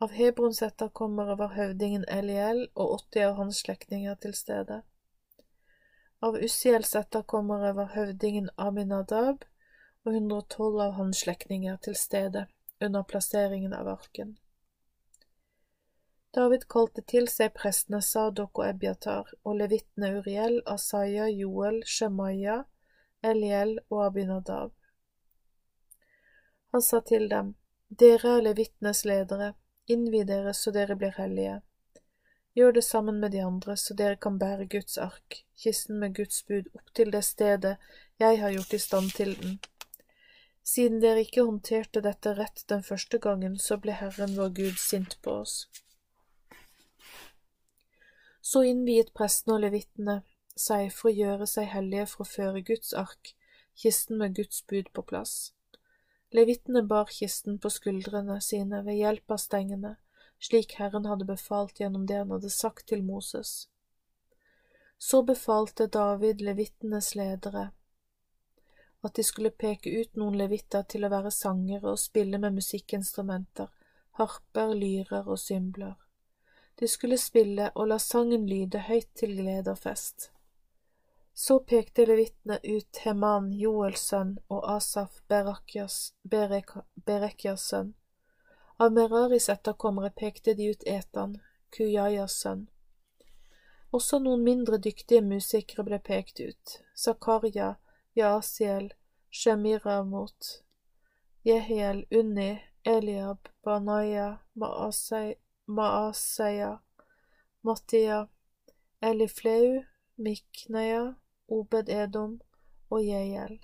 Av Hebrons etterkommere var høvdingen Eliel og 80 av hans slektninger til stede. Av Ussiels etterkommere var høvdingen Aminadab og 112 av hans slektninger til stede under plasseringen av arken. David kalte til seg prestene Sadok og Ebiatar og levittene Uriel, Asaya, Joel, Shemaya, Eliel og Abinadab. Han sa til dem, Dere er levitenes ledere, innvi dere så dere blir hellige. Gjør det sammen med de andre, så dere kan bære Guds ark, kisten med Guds bud, opp til det stedet jeg har gjort i stand til den. Siden dere ikke håndterte dette rett den første gangen, så ble Herren vår Gud sint på oss. Så innviet prestene og levittene seg for å gjøre seg hellige for å føre Guds ark, kisten med Guds bud, på plass. Levittene bar kisten på skuldrene sine ved hjelp av stengene, slik Herren hadde befalt gjennom det han hadde sagt til Moses. Så befalte David levittenes ledere at de skulle peke ut noen levitter til å være sangere og spille med musikkinstrumenter, harper, lyrer og symbler. De skulle spille og la sangen lyde høyt til glede og fest. Så pekte levittene ut Heman, Joels sønn, og Asaf, Berekjas, Berek, sønn. Av Meraris etterkommere pekte de ut Etan, Kujajas sønn. Også noen mindre dyktige musikere ble pekt ut, Zakaria, Yasiel, Shemiramot, Jehiel, Unni, Eliab, Banaya, Maaseya, Mattia, Elifleu, Mikneia, Obed Edom og Jeiel.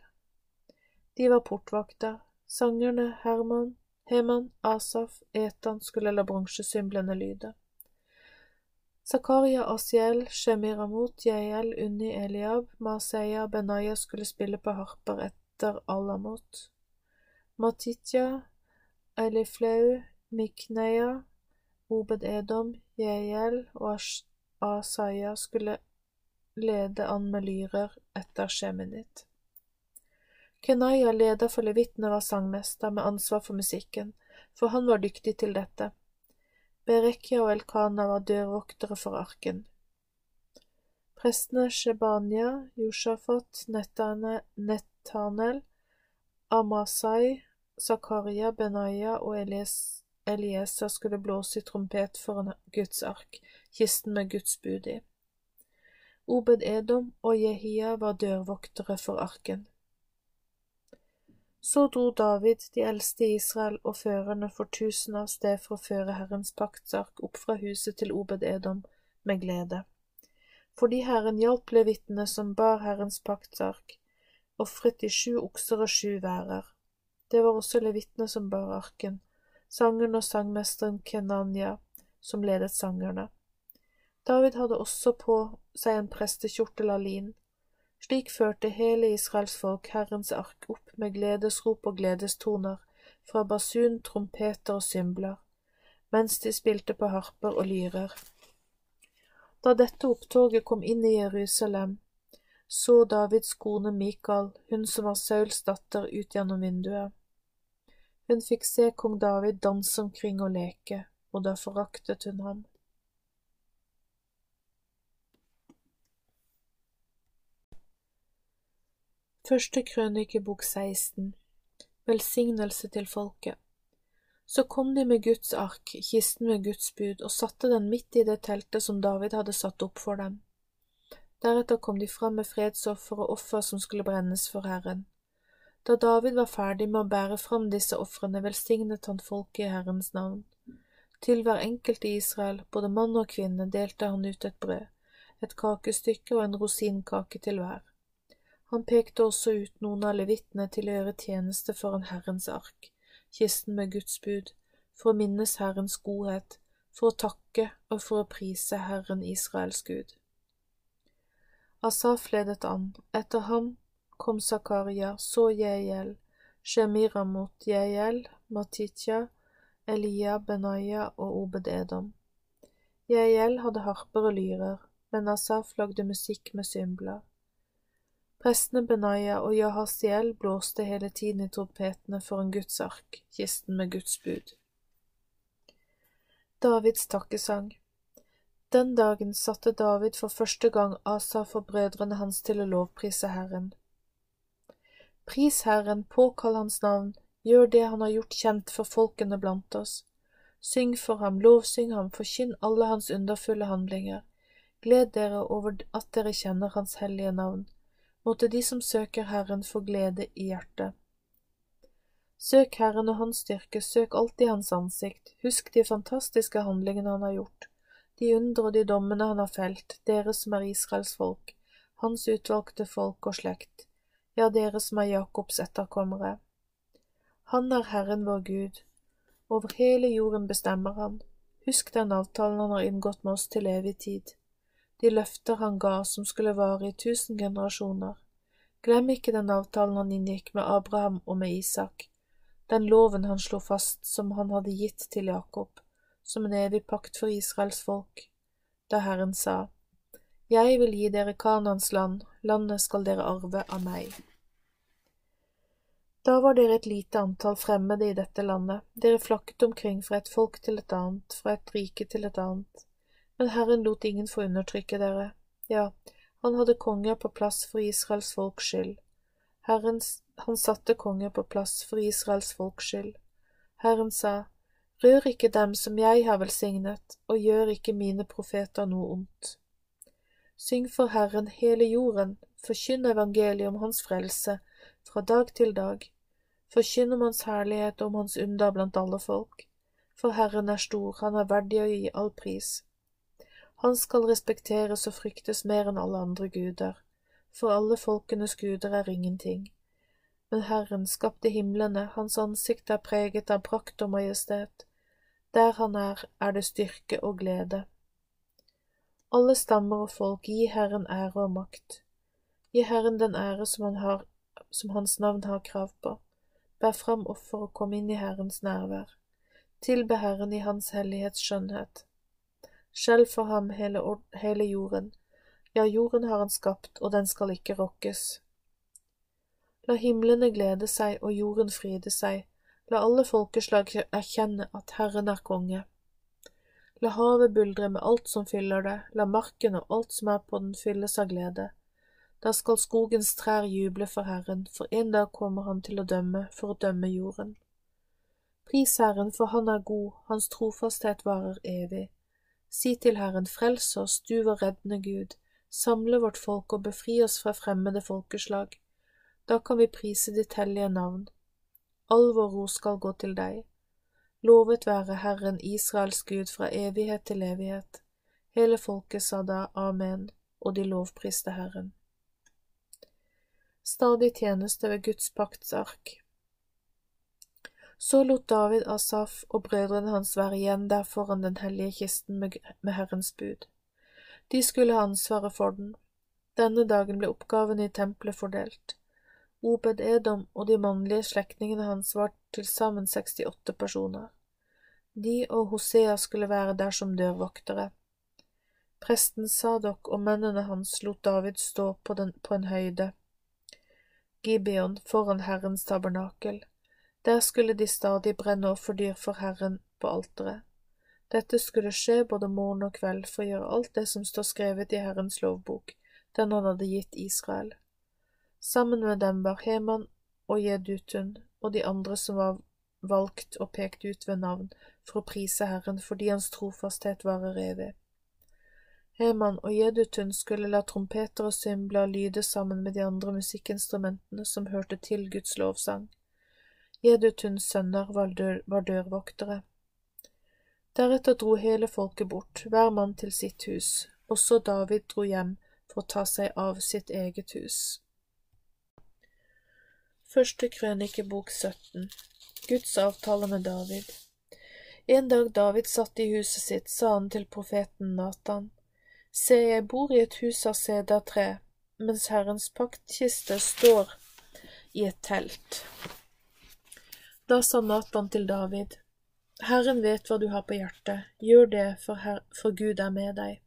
De var portvakter. Sangerne Herman, Heman, Asaf, Etan skulle la bronsesymblene lyde. Zakaria, Asiel, Shemiramot, Jeiel, Unni, Eliab, Maseya, Benaya skulle spille på harper etter Alamot. Matitya, Elifleu, Mikneia, Obed-Edom, Jeiel og Asaya skulle lede an med lyrer etter Sheminit. Kenaya, leder for levittene, var sangmester med ansvar for musikken, for han var dyktig til dette. Berekya og Elkana var dørvoktere for arken. Prestene Shebania, Yoshafat, Netanel, Amasai, Zakaria, Benaya og Elies Elieser skulle blåse i trompet foran Guds ark, kisten med Guds bud i. Obed Edom og Jehia var dørvoktere for arken. Så dro David, de eldste i Israel og førerne for tusen av sted for å føre Herrens paktsark opp fra huset til Obed Edom med glede. Fordi Herren hjalp levitene som bar Herrens paktsark, ofret de sju okser og sju værer. Det var også levitene som bar arken, sangeren og sangmesteren Kenanya, som ledet sangerne. David hadde også på seg en prestekjortel av lin. Slik førte hele Israels folk Herrens ark opp med gledesrop og gledestoner fra basun, trompeter og symbler, mens de spilte på harper og lyrer. Da dette opptoget kom inn i Jerusalem, så Davids kone Mikael, hun som var Sauls datter, ut gjennom vinduet. Hun fikk se kong David danse omkring og leke, og da foraktet hun ham. Første krønikebok 16 Velsignelse til folket Så kom de med Guds ark, kisten med Guds bud, og satte den midt i det teltet som David hadde satt opp for dem. Deretter kom de fram med fredsoffer og offer som skulle brennes for Herren. Da David var ferdig med å bære fram disse ofrene, velsignet han folket i Herrens navn. Til hver enkelt i Israel, både mann og kvinne, delte han ut et brød, et kakestykke og en rosinkake til hver. Han pekte også ut noen av levitene til å gjøre tjeneste foran Herrens ark, kisten med Guds bud, for å minnes Herrens godhet, for å takke og for å prise Herren Israels Gud. Asaf ledet an, etter ham kom Zakaria, så Jeiel, Shemiramot, Jeiel, Matitya, Elia, Benaya og Obed Edom. Jeiel hadde harper og lyrer, men Asaf lagde musikk med symbler. Prestene Benaya og Jahasiel blåste hele tiden i trompetene for en Guds ark, kisten med Guds bud. Davids takkesang Den dagen satte David for første gang Asaf og brødrene hans til å lovprise Herren. Pris Herren, påkall Hans navn, gjør det Han har gjort kjent for folkene blant oss. Syng for ham, lovsyng ham, forkynn alle hans underfulle handlinger. Gled dere over at dere kjenner Hans hellige navn måtte de som søker Herren få glede i hjertet. Søk Herren og Hans styrke, søk alltid Hans ansikt, husk de fantastiske handlingene Han har gjort, de undre og de dommene Han har felt, dere som er Israels folk, Hans utvalgte folk og slekt, ja, dere som er Jakobs etterkommere. Han er Herren vår Gud, over hele jorden bestemmer Han, husk den avtalen Han har inngått med oss til evig tid de løfter han ga som skulle vare i tusen generasjoner. Glem ikke den avtalen han inngikk med Abraham og med Isak, den loven han slo fast som han hadde gitt til Jakob, som en evig pakt for Israels folk, da Herren sa, Jeg vil gi dere Kanans land, landet skal dere arve av meg. Da var dere et lite antall fremmede i dette landet, dere flakket omkring fra et folk til et annet, fra et rike til et annet. Men Herren lot ingen få undertrykke dere. Ja, han hadde konger på plass for Israels folks skyld. Herren, han satte konger på plass for Israels folks skyld. Herren sa, Rør ikke dem som jeg har velsignet, og gjør ikke mine profeter noe ondt. Syng for Herren hele jorden, forkynn evangeliet om Hans frelse, fra dag til dag. Forkynn om Hans herlighet og om Hans under blant alle folk. For Herren er stor, han er verdig å gi all pris. Han skal respekteres og fryktes mer enn alle andre guder, for alle folkenes guder er ingenting. Men Herren skapte himlene, hans ansikt er preget av prakt og majestet. Der han er, er det styrke og glede. Alle stammer og folk, gi Herren ære og makt. Gi Herren den ære som, han har, som Hans navn har krav på. Bær fram offer og kom inn i Herrens nærvær. Tilbe Herren i Hans hellighets skjønnhet. Skjelv for ham hele, hele jorden, ja, jorden har han skapt, og den skal ikke rokkes. La himlene glede seg og jorden fryde seg, la alle folkeslag erkjenne at Herren er konge. La havet buldre med alt som fyller det, la marken og alt som er på den fylles av glede. Da skal skogens trær juble for Herren, for en dag kommer han til å dømme, for å dømme jorden. Pris Herren, for han er god, hans trofasthet varer evig. Si til Herren, frels oss, du vår reddende Gud, samle vårt folk og befri oss fra fremmede folkeslag. Da kan vi prise ditt hellige navn. All vår ro skal gå til deg. Lovet være Herren Israels Gud fra evighet til evighet. Hele folket sa da amen, og de lovpriste Herren. Stadig tjeneste ved Guds paktsark. Så lot David Asaf og brødrene hans være igjen der foran den hellige kisten med, Herrens bud. De skulle ha ansvaret for den. Denne dagen ble oppgavene i tempelet fordelt. Obed Edom og de mannlige slektningene hans var til sammen 68 personer. De og Hosea skulle være der som dørvoktere. Presten Sadok og mennene hans lot David stå på, den, på en høyde, Gibeon, foran Herrens tabernakel. Der skulle de stadig brenne offerdyr for Herren på alteret. Dette skulle skje både morgen og kveld for å gjøre alt det som står skrevet i Herrens lovbok, den han hadde gitt Israel. Sammen med dem var Heman og Jedutun og de andre som var valgt og pekt ut ved navn for å prise Herren fordi hans trofasthet varer evig. Heman og Jedutun skulle la trompeter og symbler lyde sammen med de andre musikkinstrumentene som hørte til Guds lovsang. Jedutuns sønner var, dør, var dørvoktere. Deretter dro hele folket bort, hver mann til sitt hus. Også David dro hjem for å ta seg av sitt eget hus. Første krønikebok 17 Guds avtale med David En dag David satt i huset sitt, sa han til profeten Natan, Se, jeg bor i et hus av sedertre, mens Herrens paktkiste står i et telt. Da sa Natan til David, Herren vet hva du har på hjertet, gjør det, for, her, for Gud er med deg.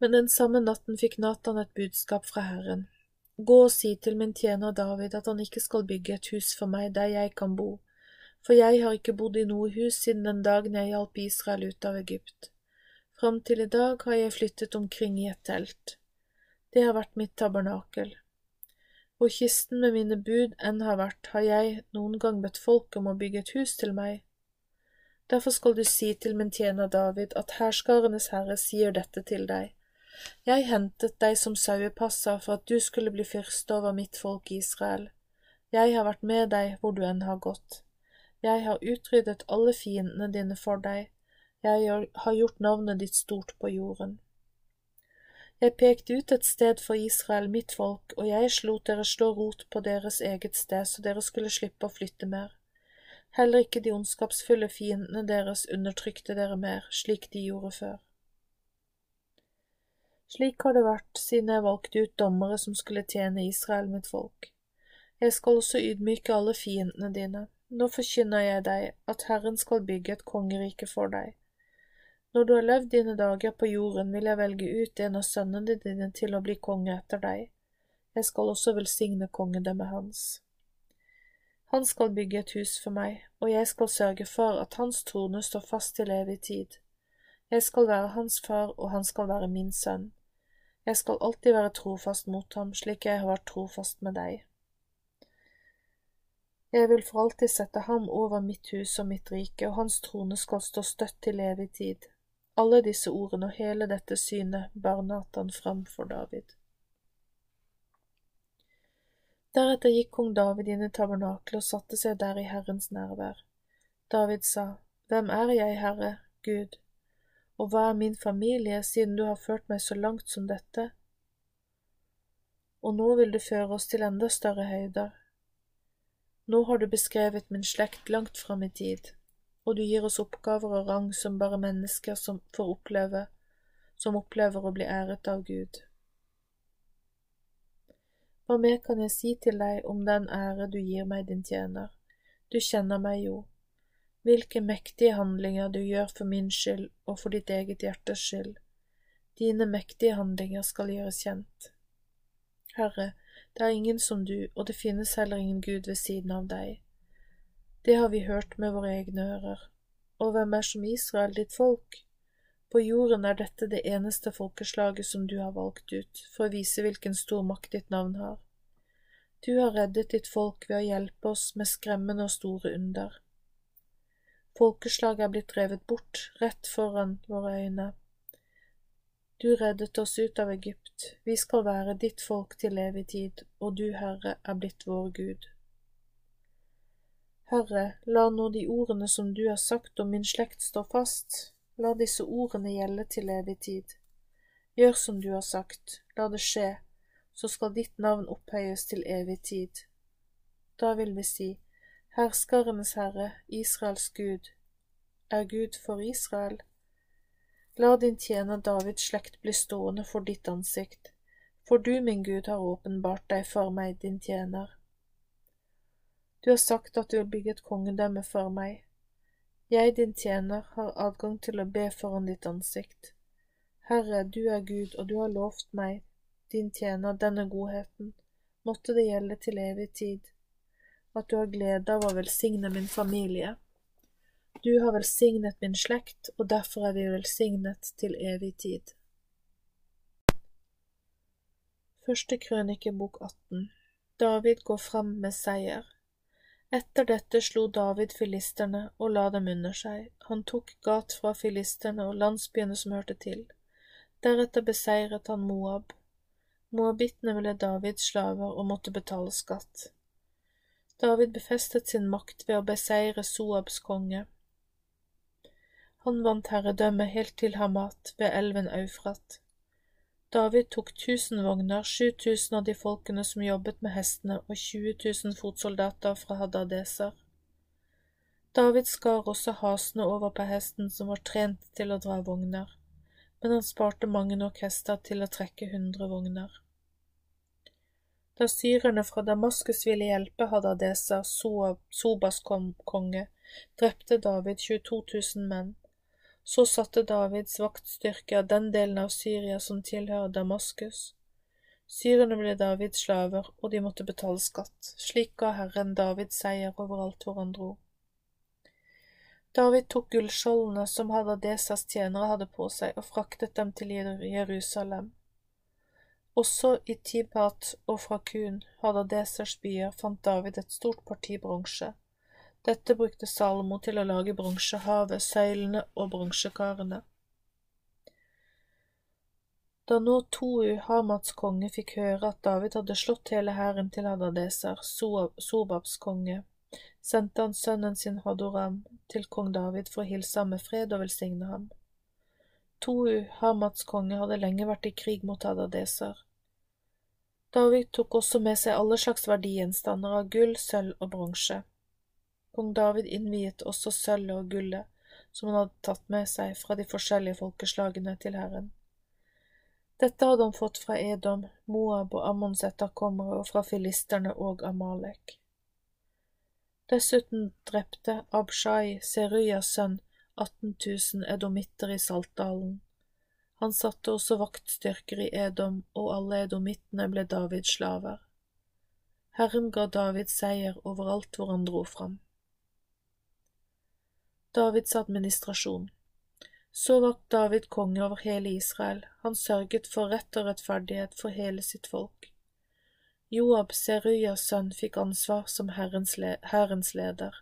Men den samme natten fikk Natan et budskap fra Herren. Gå og si til min tjener David at han ikke skal bygge et hus for meg der jeg kan bo, for jeg har ikke bodd i noe hus siden den dagen jeg hjalp Israel ut av Egypt. Fram til i dag har jeg flyttet omkring i et telt. Det har vært mitt tabernakel. Hvor kisten med mine bud enn har vært, har jeg noen gang bedt folk om å bygge et hus til meg. Derfor skal du si til min tjener David at herskarenes herre sier dette til deg. Jeg hentet deg som sauepasser for at du skulle bli fyrste over mitt folk Israel. Jeg har vært med deg hvor du enn har gått. Jeg har utryddet alle fiendene dine for deg. Jeg har gjort navnet ditt stort på jorden. Jeg pekte ut et sted for Israel, mitt folk, og jeg slot dere slå rot på deres eget sted, så dere skulle slippe å flytte mer. Heller ikke de ondskapsfulle fiendene deres undertrykte dere mer, slik de gjorde før. Slik har det vært siden jeg valgte ut dommere som skulle tjene Israel, mitt folk. Jeg skal også ydmyke alle fiendene dine. Nå forkynner jeg deg at Herren skal bygge et kongerike for deg. Når du har levd dine dager på jorden, vil jeg velge ut en av sønnene dine til å bli konge etter deg. Jeg skal også velsigne kongedømmet hans. Han skal bygge et hus for meg, og jeg skal sørge for at hans trone står fast til evig tid. Jeg skal være hans far, og han skal være min sønn. Jeg skal alltid være trofast mot ham, slik jeg har vært trofast med deg. Jeg vil for alltid sette ham over mitt hus og mitt rike, og hans trone skal stå støtt til evig tid. Alle disse ordene og hele dette synet bar Natan fram for David. Deretter gikk kong David inn i tabernaklet og satte seg der i Herrens nærvær. David sa, Hvem er jeg, Herre, Gud, og hva er min familie siden du har ført meg så langt som dette? Og nå vil du føre oss til enda større høyder. Nå har du beskrevet min slekt langt fram i tid, og du gir oss oppgaver og rang som bare mennesker som får oppleve, som opplever å bli æret av Gud. Hva mer kan jeg si til deg om den ære du gir meg, din tjener? Du kjenner meg jo, hvilke mektige handlinger du gjør for min skyld og for ditt eget hjertes skyld. Dine mektige handlinger skal gjøres kjent. Herre, det er ingen som du, og det finnes heller ingen Gud ved siden av deg. Det har vi hørt med våre egne ører. Og hvem er som Israel, ditt folk? På jorden er dette det eneste folkeslaget som du har valgt ut, for å vise hvilken stor makt ditt navn har. Du har reddet ditt folk ved å hjelpe oss med skremmende og store under. Folkeslaget er blitt drevet bort, rett foran våre øyne. Du reddet oss ut av Egypt, vi skal være ditt folk til evig tid, og du, Herre, er blitt vår Gud. Herre, la nå de ordene som du har sagt om min slekt stå fast, la disse ordene gjelde til evig tid. Gjør som du har sagt, la det skje, så skal ditt navn opphøyes til evig tid. Da vil vi si, Herskarenes Herre, Israels Gud, er Gud for Israel. La din tjener Davids slekt bli stående for ditt ansikt, for du, min Gud, har åpenbart deg for meg, din tjener. Du har sagt at du vil bygge et kongedømme for meg. Jeg, din tjener, har adgang til å be foran ditt ansikt. Herre, du er Gud, og du har lovt meg, din tjener, denne godheten. Måtte det gjelde til evig tid, at du har glede av å velsigne min familie. Du har velsignet min slekt, og derfor er vi velsignet til evig tid. Første krønikebok 18 David går fram med seier. Etter dette slo David filisterne og la dem under seg. Han tok gat fra filisterne og landsbyene som hørte til. Deretter beseiret han Moab. Moabittene ble Davids slaver og måtte betale skatt. David befestet sin makt ved å beseire Soabs konge. Han vant herredømme helt til Hamat ved elven Eufrat. David tok tusen vogner, 7000 av de folkene som jobbet med hestene, og 20 000 fotsoldater fra Hadadeser. David skar også hasene over på hesten som var trent til å dra vogner, men han sparte mange nok hester til å trekke hundre vogner. Da syrerne fra Damaskus ville hjelpe Hadadeser, Sobas konge, drepte David 22 000 menn. Så satte Davids vaktstyrke av den delen av Syria som tilhører Damaskus. Syrerne ble Davids slaver, og de måtte betale skatt. Slik ga Herren David seier overalt hvor han dro. David tok gullskjoldene som Hadadesas tjenere hadde på seg, og fraktet dem til Jerusalem. Også i Tibat og fra Kun, Hadadesers byer, fant David et stort parti bronse. Dette brukte Salomo til å lage bronsehavet, søylene og bronsekarene. Da nå Tou, Hamats konge, fikk høre at David hadde slått hele hæren til Hadadeser, Sobabs konge, sendte han sønnen sin Hadoram til kong David for å hilse ham med fred og velsigne ham. Tou, Hamats konge, hadde lenge vært i krig mot Hadadeser. David tok også med seg alle slags verdigjenstander av gull, sølv og bronse. Kong David innviet også sølvet og gullet som han hadde tatt med seg fra de forskjellige folkeslagene til Herren. Dette hadde han fått fra Edom, Moab og Ammons etterkommere og fra filisterne og Amalek. Dessuten drepte Abshai, Seruyas sønn, 18 000 edomitter i Saltdalen. Han satte også vaktstyrker i Edom, og alle edomittene ble Davids slaver. Herren ga David seier overalt hvor han dro fram. Davids administrasjon. Så var David konge over hele Israel, han sørget for rett og rettferdighet for hele sitt folk. Joab, Seruyas sønn, fikk ansvar som hærens leder.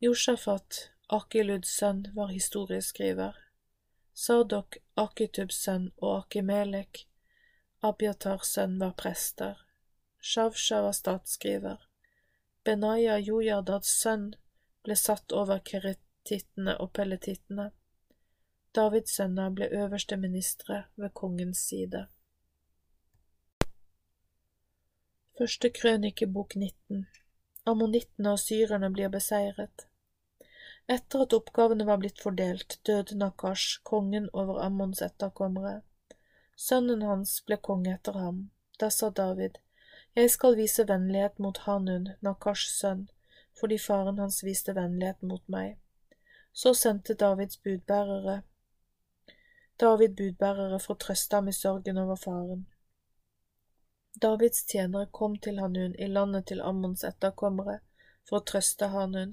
Josjafat, Akiluds sønn, var historieskriver. Sadok, Akitubs sønn, og Akimelek, Abiatars sønn, var prester. Shavsha var statsskriver. Benaya, Jojardads sønn, ble satt over keretittene og pelletittene. Davids sønner ble øverste ministre ved kongens side. Første krønikebok 19 Ammonittene og syrerne blir beseiret. Etter at oppgavene var blitt fordelt, døde Nakash, kongen over Ammons etterkommere. Sønnen hans ble konge etter ham. Da sa David, Jeg skal vise vennlighet mot Hanun, Nakashs sønn, fordi faren hans viste vennlighet mot meg. Så sendte Davids budbærere David budbærere for å trøste ham i sorgen over faren. Davids tjenere kom til Hanun i landet til Ammons etterkommere for å trøste Hanun.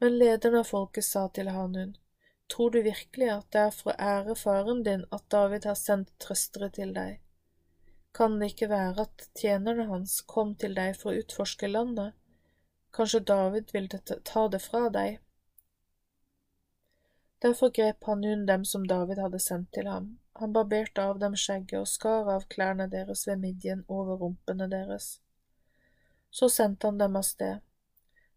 Men lederen av folket sa til Hanun, Tror du virkelig at det er for å ære faren din at David har sendt trøstere til deg? Kan det ikke være at tjenerne hans kom til deg for å utforske landet? Kanskje David ville ta det fra deg? Derfor grep han Hanun dem som David hadde sendt til ham. Han barberte av dem skjegget og skar av klærne deres ved midjen over rumpene deres. Så sendte han dem av sted.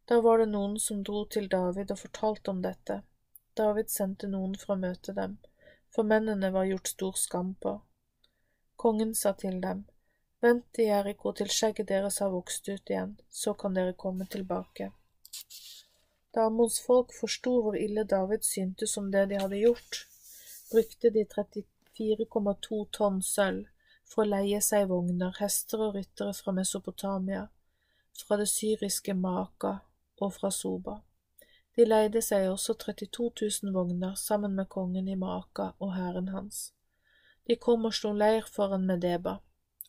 Da var det noen som dro til David og fortalte om dette. David sendte noen for å møte dem, for mennene var gjort stor skam på. Kongen sa til dem, Vent til Jeriko til skjegget deres har vokst ut igjen, så kan dere komme tilbake. Da Ammons folk forsto hvor ille David syntes om det de hadde gjort, brukte de 34,2 tonn sølv for å leie seg vogner, hester og ryttere fra Mesopotamia, fra det syriske Maka og fra Soba. De leide seg også 32 000 vogner sammen med kongen i Maka og hæren hans. De kom og slo leir foran Medeba.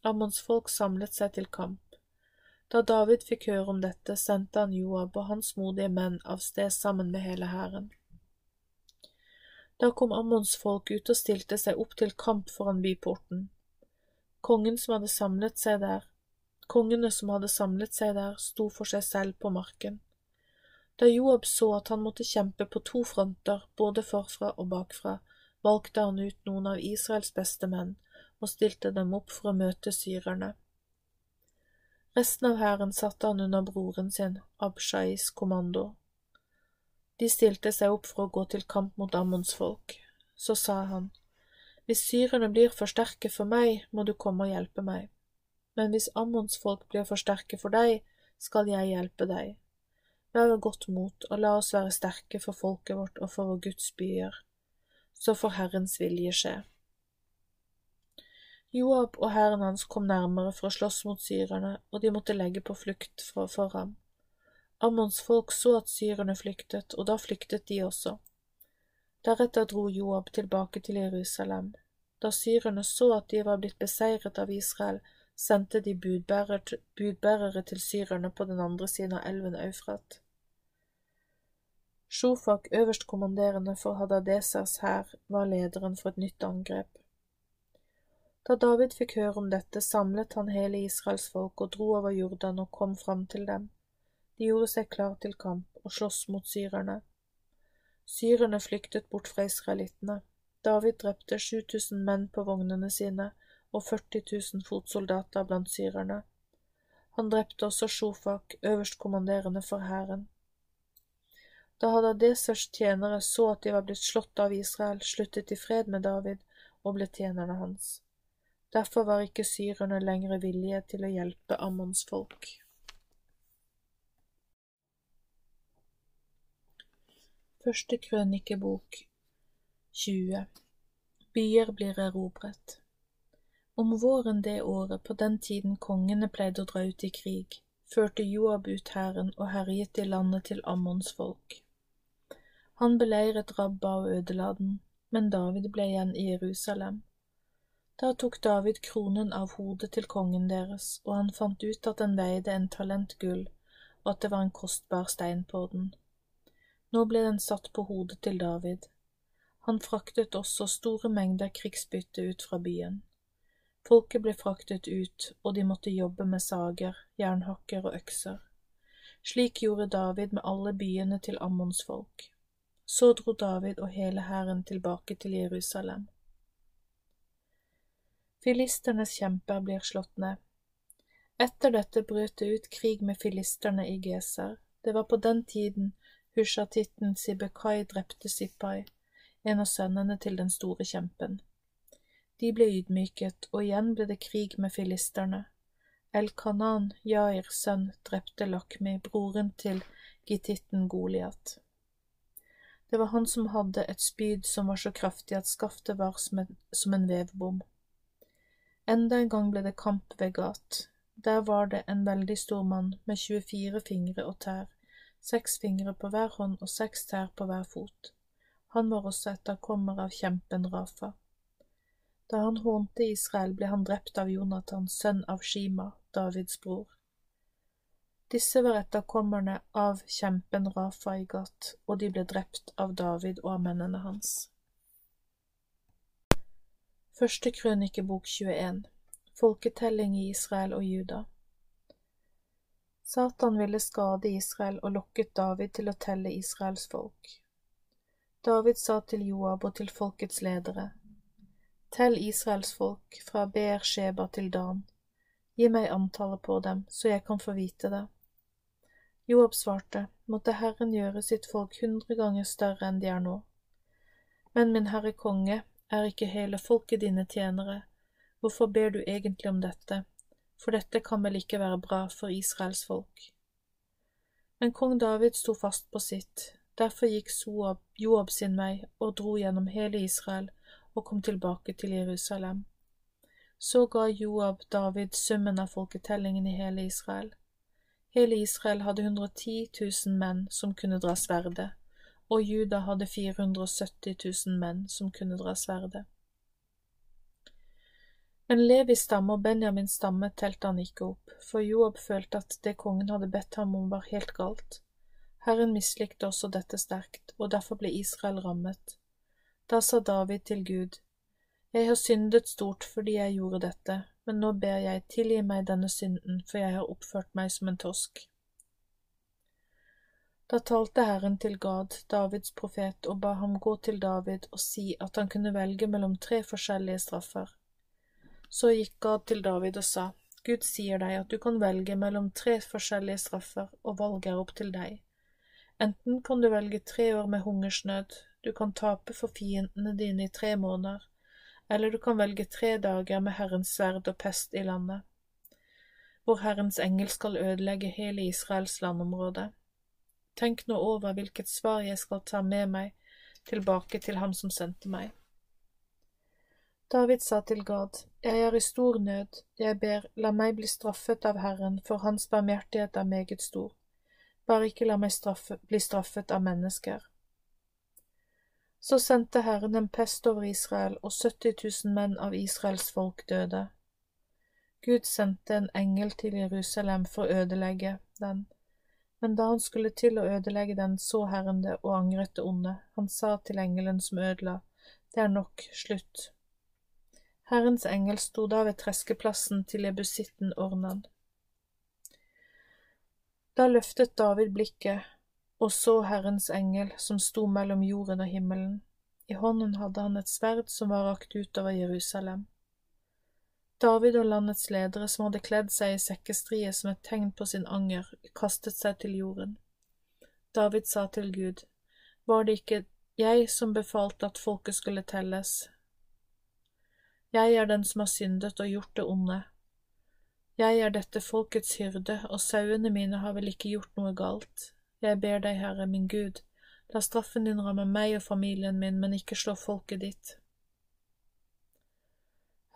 Ammons folk samlet seg til kamp. Da David fikk høre om dette, sendte han Joab og hans modige menn av sted sammen med hele hæren. Da kom Ammons folk ut og stilte seg opp til kamp foran byporten. Kongen som hadde samlet seg der, kongene som hadde samlet seg der, sto for seg selv på marken. Da Joab så at han måtte kjempe på to fronter, både forfra og bakfra, valgte han ut noen av Israels beste menn og stilte dem opp for å møte syrerne. Resten av hæren satte han under broren sin, Abshais kommando. De stilte seg opp for å gå til kamp mot Ammons folk. Så sa han, Hvis syrerne blir for sterke for meg, må du komme og hjelpe meg, men hvis Ammons folk blir for sterke for deg, skal jeg hjelpe deg. Vær ved godt mot, og la oss være sterke for folket vårt og for vår Guds byer. Så får Herrens vilje skje. Joab og hæren hans kom nærmere for å slåss mot syrerne, og de måtte legge på flukt for, for ham. Ammons folk så at syrerne flyktet, og da flyktet de også. Deretter dro Joab tilbake til Jerusalem. Da syrerne så at de var blitt beseiret av Israel, sendte de budbærere, til syrerne på den andre siden av elven Eufrat. Shofak, øverstkommanderende for Hadadesers hær, var lederen for et nytt angrep. Da David fikk høre om dette, samlet han hele Israels folk og dro over Jordan og kom fram til dem. De gjorde seg klar til kamp og sloss mot syrerne. Syrerne flyktet bort fra israelittene. David drepte 7000 menn på vognene sine og 40 000 fotsoldater blant syrerne. Han drepte også Shofak, øverstkommanderende for hæren. Da Hadadesers tjenere så at de var blitt slått av Israel, sluttet de fred med David og ble tjenerne hans. Derfor var ikke syrerne lenger villige til å hjelpe Ammons folk. Første krønikebok 20 Byer blir erobret. Om våren det året, på den tiden kongene pleide å dra ut i krig, førte Joab ut hæren og herjet i landet til Ammons folk. Han beleiret Rabba og ødela den, men David ble igjen i Jerusalem. Da tok David kronen av hodet til kongen deres, og han fant ut at den veide en talent gull, og at det var en kostbar stein på den. Nå ble den satt på hodet til David. Han fraktet også store mengder krigsbytte ut fra byen. Folket ble fraktet ut, og de måtte jobbe med sager, jernhakker og økser. Slik gjorde David med alle byene til Ammons folk. Så dro David og hele hæren tilbake til Jerusalem. Filisternes kjemper blir slått ned. Etter dette brøt det ut krig med filisterne i Geser. Det var på den tiden hushatitten Sibekai drepte Sippai, en av sønnene til den store kjempen. De ble ydmyket, og igjen ble det krig med filisterne. El-Kanan, Jairs sønn, drepte Lakmi, broren til gittitten Goliat. Det var han som hadde et spyd som var så kraftig at skaftet var som en, som en vevbom. Enda en gang ble det kamp ved Gat. Der var det en veldig stor mann med 24 fingre og tær, seks fingre på hver hånd og seks tær på hver fot. Han var også etterkommer av kjempen Rafa. Da han hånte Israel, ble han drept av Jonathan, sønn av Shima, Davids bror. Disse var etterkommerne av kjempen Rafa i Gat, og de ble drept av David og av mennene hans. Første krønikebok 21 Folketelling i Israel og Juda Satan ville skade Israel og lokket David til å telle Israels folk. David sa til Joab og til folkets ledere, Tell Israels folk fra Ber Sheba til Dan. Gi meg antallet på dem, så jeg kan få vite det. Joab svarte, måtte Herren gjøre sitt folk hundre ganger større enn de er nå. Men min herre konge, er ikke hele folket dine tjenere, hvorfor ber du egentlig om dette, for dette kan vel ikke være bra for Israels folk. Men kong David sto fast på sitt, derfor gikk Joab sin vei og dro gjennom hele Israel og kom tilbake til Jerusalem. Så ga Joab David summen av folketellingen i hele Israel. Hele Israel hadde 110 000 menn som kunne dra sverdet, og Juda hadde 470 000 menn som kunne dra sverdet. Men Levis stamme og Benjamins stamme telte han ikke opp, for Joab følte at det kongen hadde bedt ham om var helt galt. Herren mislikte også dette sterkt, og derfor ble Israel rammet. Da sa David til Gud, Jeg har syndet stort fordi jeg gjorde dette, men nå ber jeg, tilgi meg denne synden, for jeg har oppført meg som en tosk. Da talte Herren til Gad, Davids profet, og ba ham gå til David og si at han kunne velge mellom tre forskjellige straffer. Så gikk Gad til David og sa, Gud sier deg at du kan velge mellom tre forskjellige straffer, og valget er opp til deg. Enten kan du velge tre år med hungersnød, du kan tape for fiendene dine i tre måneder, eller du kan velge tre dager med Herrens sverd og pest i landet, hvor Herrens engel skal ødelegge hele Israels landområde. Tenk nå over hvilket svar jeg skal ta med meg tilbake til ham som sendte meg. David sa til Gad, Jeg er i stor nød, jeg ber, la meg bli straffet av Herren, for hans barmhjertighet er meget stor. Bare ikke la meg straffe, bli straffet av mennesker. Så sendte Herren en pest over Israel, og 70 000 menn av Israels folk døde. Gud sendte en engel til Jerusalem for å ødelegge den, men da han skulle til å ødelegge den, så Herren det og angret det onde. Han sa til engelen som ødela, Det er nok, slutt. Herrens engel sto da ved treskeplassen til jebusitten Ornan. Da løftet David blikket og så Herrens engel som sto mellom jorden og himmelen. I hånden hadde han et sverd som var rakt utover Jerusalem. David og landets ledere som hadde kledd seg i sekkestrie som et tegn på sin anger, kastet seg til jorden. David sa til Gud, Var det ikke jeg som befalte at folket skulle telles, jeg er den som har syndet og gjort det onde. Jeg er dette folkets hyrde, og sauene mine har vel ikke gjort noe galt. Jeg ber deg, Herre, min Gud, la straffen din ramme meg og familien min, men ikke slå folket ditt.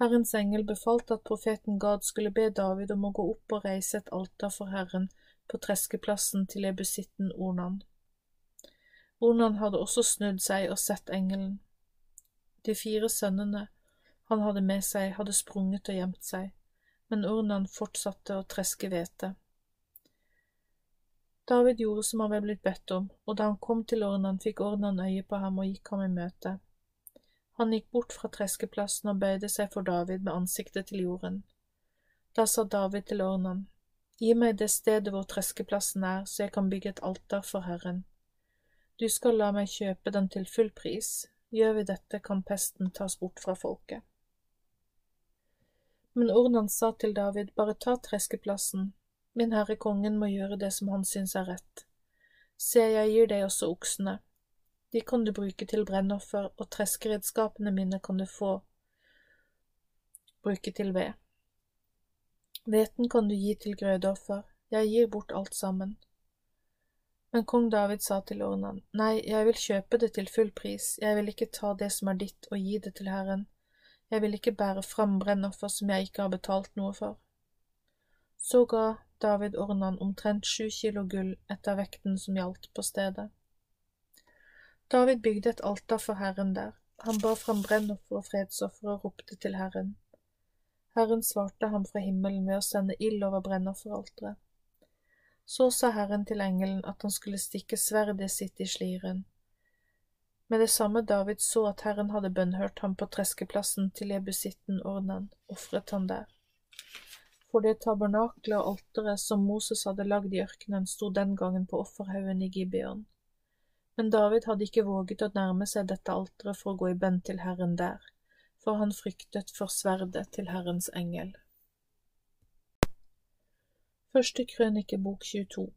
Herrens engel befalte at profeten Gad skulle be David om å gå opp og reise et alter for Herren på treskeplassen til ebusitten Ornan. Ornan hadde også snudd seg og sett engelen. De fire sønnene han hadde med seg, hadde sprunget og gjemt seg, men Ornan fortsatte å treske hvete. David gjorde som han var blitt bedt om, og da han kom til Ornan, fikk Ornan øye på ham og gikk ham i møte. Han gikk bort fra treskeplassen og bøyde seg for David med ansiktet til jorden. Da sa David til Ornan, Gi meg det stedet hvor treskeplassen er, så jeg kan bygge et alter for Herren. Du skal la meg kjøpe den til full pris. Gjør vi dette, kan pesten tas bort fra folket. Men Ornan sa til David, bare ta treskeplassen, min herre kongen må gjøre det som han syns er rett. Se, jeg gir deg også oksene. De kan du bruke til brennoffer, og treskeredskapene mine kan du få bruke til ved. Hveten kan du gi til grødeoffer, jeg gir bort alt sammen. Men kong David sa til Ornan, nei, jeg vil kjøpe det til full pris, jeg vil ikke ta det som er ditt og gi det til Herren, jeg vil ikke bære fram brennoffer som jeg ikke har betalt noe for. Så ga David Ornan omtrent sju kilo gull etter vekten som gjaldt på stedet. David bygde et alter for Herren der. Han bar fram brennoffer og fredsoffer og ropte til Herren. Herren svarte ham fra himmelen ved å sende ild over brennofferalteret. Så sa Herren til engelen at han skulle stikke sverdet sitt i sliren, med det samme David så at Herren hadde bønnhørt ham på treskeplassen til jebusitten Ornan, ofret han der. For det tabernaklet og alteret som Moses hadde lagd i ørkenen, sto den gangen på offerhaugen i Gibeon. Men David hadde ikke våget å nærme seg dette alteret for å gå i bønn til Herren der, for han fryktet for sverdet til Herrens engel. Første krønikebok 22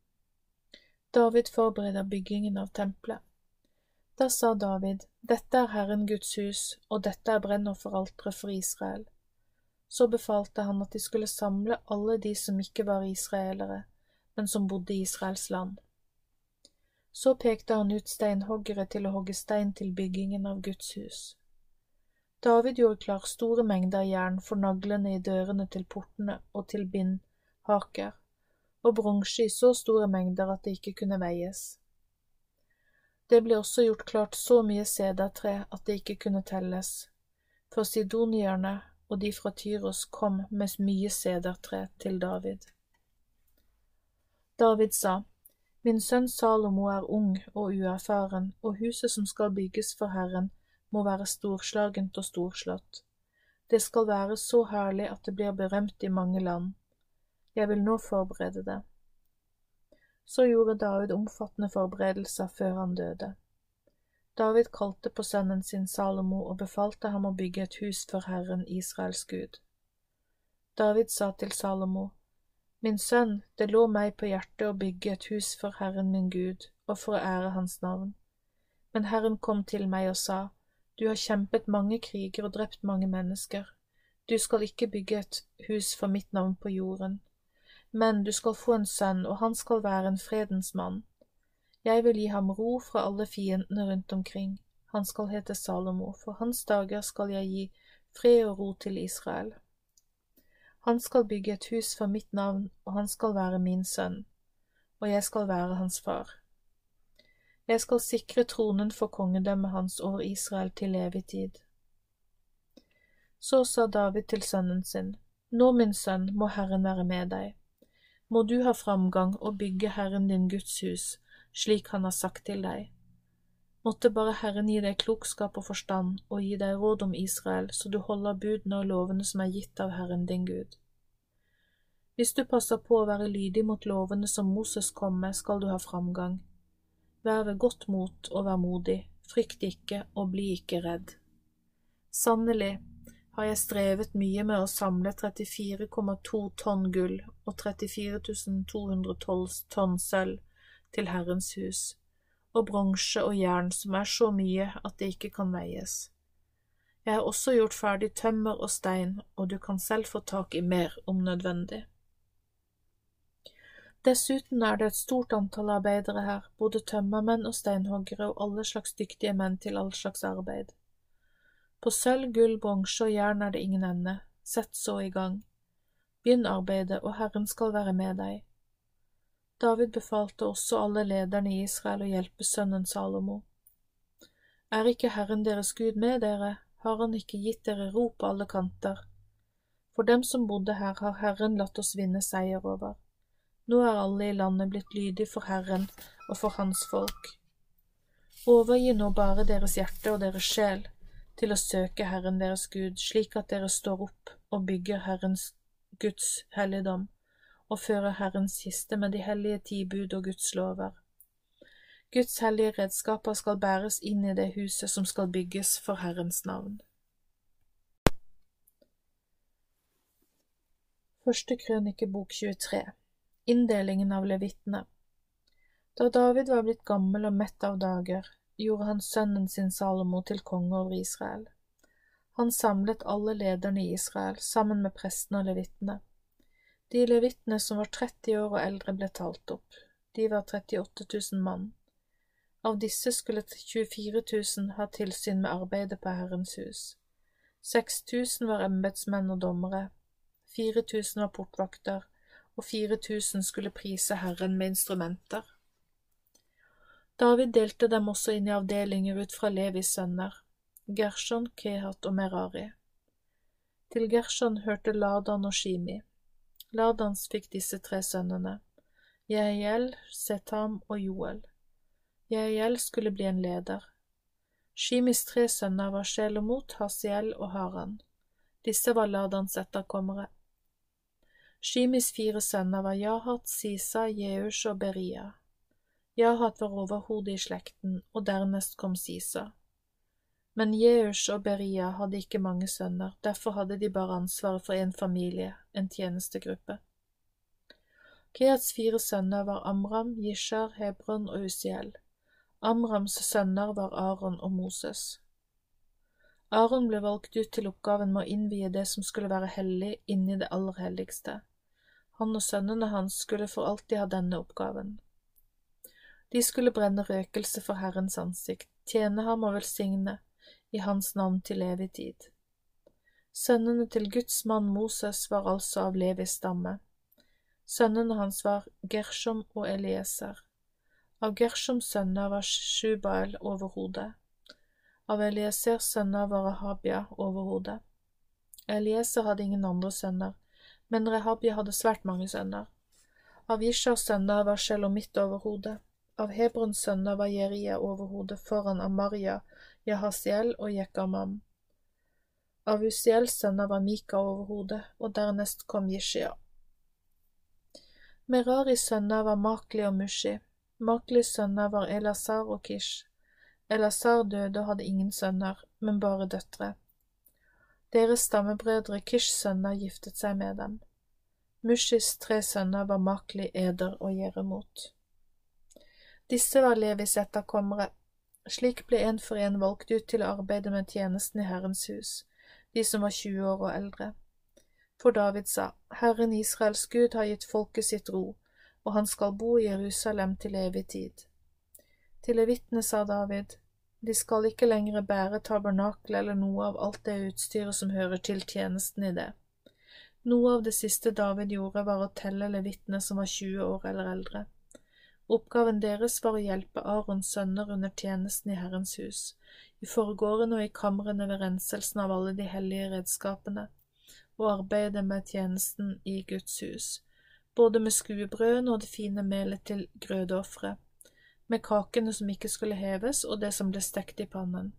David forbereder byggingen av tempelet. Da sa David, Dette er Herren Guds hus, og dette er brennofferalteret for Israel. Så befalte han at de skulle samle alle de som ikke var israelere, men som bodde i Israels land. Så pekte han ut steinhoggere til å hogge stein til byggingen av Guds hus. David gjorde klar store mengder jern for naglene i dørene til portene og til bindhaker, og bronse i så store mengder at det ikke kunne veies. Det ble også gjort klart så mye sedertre at det ikke kunne telles, for sidonierne og de fra Tyros kom med mye sedertre til David. David sa, Min sønn Salomo er ung og uerfaren, og huset som skal bygges for Herren, må være storslagent og storslått. Det skal være så herlig at det blir berømt i mange land. Jeg vil nå forberede det. Så gjorde David omfattende forberedelser før han døde. David kalte på sønnen sin Salomo og befalte ham å bygge et hus for Herren Israels Gud. David sa til Salomo, Min sønn, det lå meg på hjertet å bygge et hus for Herren min Gud og for å ære Hans navn. Men Herren kom til meg og sa, Du har kjempet mange kriger og drept mange mennesker. Du skal ikke bygge et hus for mitt navn på jorden. Men du skal få en sønn, og han skal være en fredens mann. Jeg vil gi ham ro fra alle fiendene rundt omkring. Han skal hete Salomo, for hans dager skal jeg gi fred og ro til Israel. Han skal bygge et hus for mitt navn, og han skal være min sønn, og jeg skal være hans far. Jeg skal sikre tronen for kongedømmet hans over Israel til evig tid. Så sa David til sønnen sin, Nå, min sønn, må Herren være med deg. Må du ha framgang og bygge Herren din Guds hus, slik han har sagt til deg. Måtte bare Herren gi deg klokskap og forstand og gi deg råd om Israel, så du holder budene og lovene som er gitt av Herren din Gud. Hvis du passer på å være lydig mot lovene som Moses kom med, skal du ha framgang. Vær ved godt mot og vær modig, frykt ikke og bli ikke redd. Sannelig har jeg strevet mye med å samle 34,2 tonn gull og 34 212 tonn sølv til Herrens hus og bronse og jern som er så mye at det ikke kan veies. Jeg har også gjort ferdig tømmer og stein, og du kan selv få tak i mer om nødvendig. Dessuten er det et stort antall arbeidere her, både tømmermenn og steinhoggere og alle slags dyktige menn til all slags arbeid. På sølv, gull, bronse og jern er det ingen ende, sett så i gang. Begynn arbeidet, og Herren skal være med deg. David befalte også alle lederne i Israel å hjelpe sønnen Salomo. Er ikke Herren deres Gud med dere, har han ikke gitt dere ro på alle kanter. For dem som bodde her, har Herren latt oss vinne seier over. Nå er alle i landet blitt lydige for Herren og for Hans folk. Overgi nå bare deres hjerte og deres sjel til å søke Herren deres Gud, slik at dere står opp og bygger Herrens Guds helligdom og fører Herrens kiste med de hellige ti bud og Guds lover. Guds hellige redskaper skal bæres inn i det huset som skal bygges for Herrens navn. Første krønikebok 23 Inndelingen av levittene Da David var blitt gammel og mett av dager, gjorde han sønnen sin Salomo til konge over Israel. Han samlet alle lederne i Israel sammen med prestene og levittene. De levittene som var 30 år og eldre, ble talt opp. De var 38 000 mann. Av disse skulle 24 000 ha tilsyn med arbeidet på Herrens hus. 6000 var embetsmenn og dommere, 4000 var portvakter, og 4000 skulle prise Herren med instrumenter. David delte dem også inn i avdelinger ut fra Levis sønner, Gershon, Kehat og Merari. Til Gershon hørte Ladan og Shimi. Ladans fikk disse tre sønnene, Jehiel, Setam og Joel. Jehiel skulle bli en leder. Shimis tre sønner var Sjelomot, Hasiel og Haran. Disse var Ladans etterkommere. Shimis fire sønner var Jahat, Sisa, Jeush og Beria. Jahat var overhodet i slekten, og dernest kom Sisa. Men Jeush og Beria hadde ikke mange sønner, derfor hadde de bare ansvaret for en familie, en tjenestegruppe. Keats fire sønner var Amram, Jishar, Hebron og Usiel. Amrams sønner var Aron og Moses. Aron ble valgt ut til oppgaven med å innvie det som skulle være hellig, inni det aller helligste. Han og sønnene hans skulle for alltid ha denne oppgaven. De skulle brenne røkelse for Herrens ansikt, tjene ham og velsigne, i hans navn til evig tid. Sønnene til Guds mann Moses var altså av Levis stamme. Sønnene hans var Gershom og Elieser. Av Gershoms sønner var Shubael overhodet. Av Eliesers sønner var Rehabia overhodet. Elieser hadde ingen andre sønner, men Rehabia hadde svært mange sønner. Av Ishars sønner var Shelomit overhodet. Av Hebrons sønner var Jeria overhodet foran Amaria, Jahasiel og Jekamam. Av Usiels sønner var Mika overhodet, og dernest kom Jishia. Meraris sønner var Makli og Mushi. Maklis sønner var Elazar og Kish. Elazar døde og hadde ingen sønner, men bare døtre. Deres stammebrødre Kish' sønner giftet seg med dem. Mushis tre sønner var Makli, Eder og Jeremot. Disse var Levis etterkommere. Slik ble en for en valgt ut til å arbeide med tjenesten i Herrens hus, de som var 20 år og eldre. For David sa, Herren Israels Gud har gitt folket sitt ro, og han skal bo i Jerusalem til evig tid. Til levitene sa David, de skal ikke lenger bære tabernakel eller noe av alt det utstyret som hører til tjenesten i det. Noe av det siste David gjorde, var å telle levitene som var 20 år eller eldre. Oppgaven deres var å hjelpe Arons sønner under tjenesten i Herrens hus, i forgårdene og i kamrene ved renselsen av alle de hellige redskapene, og arbeide med tjenesten i Guds hus, både med skuebrødene og det fine melet til grødeofferet, med kakene som ikke skulle heves, og det som ble stekt i pannen.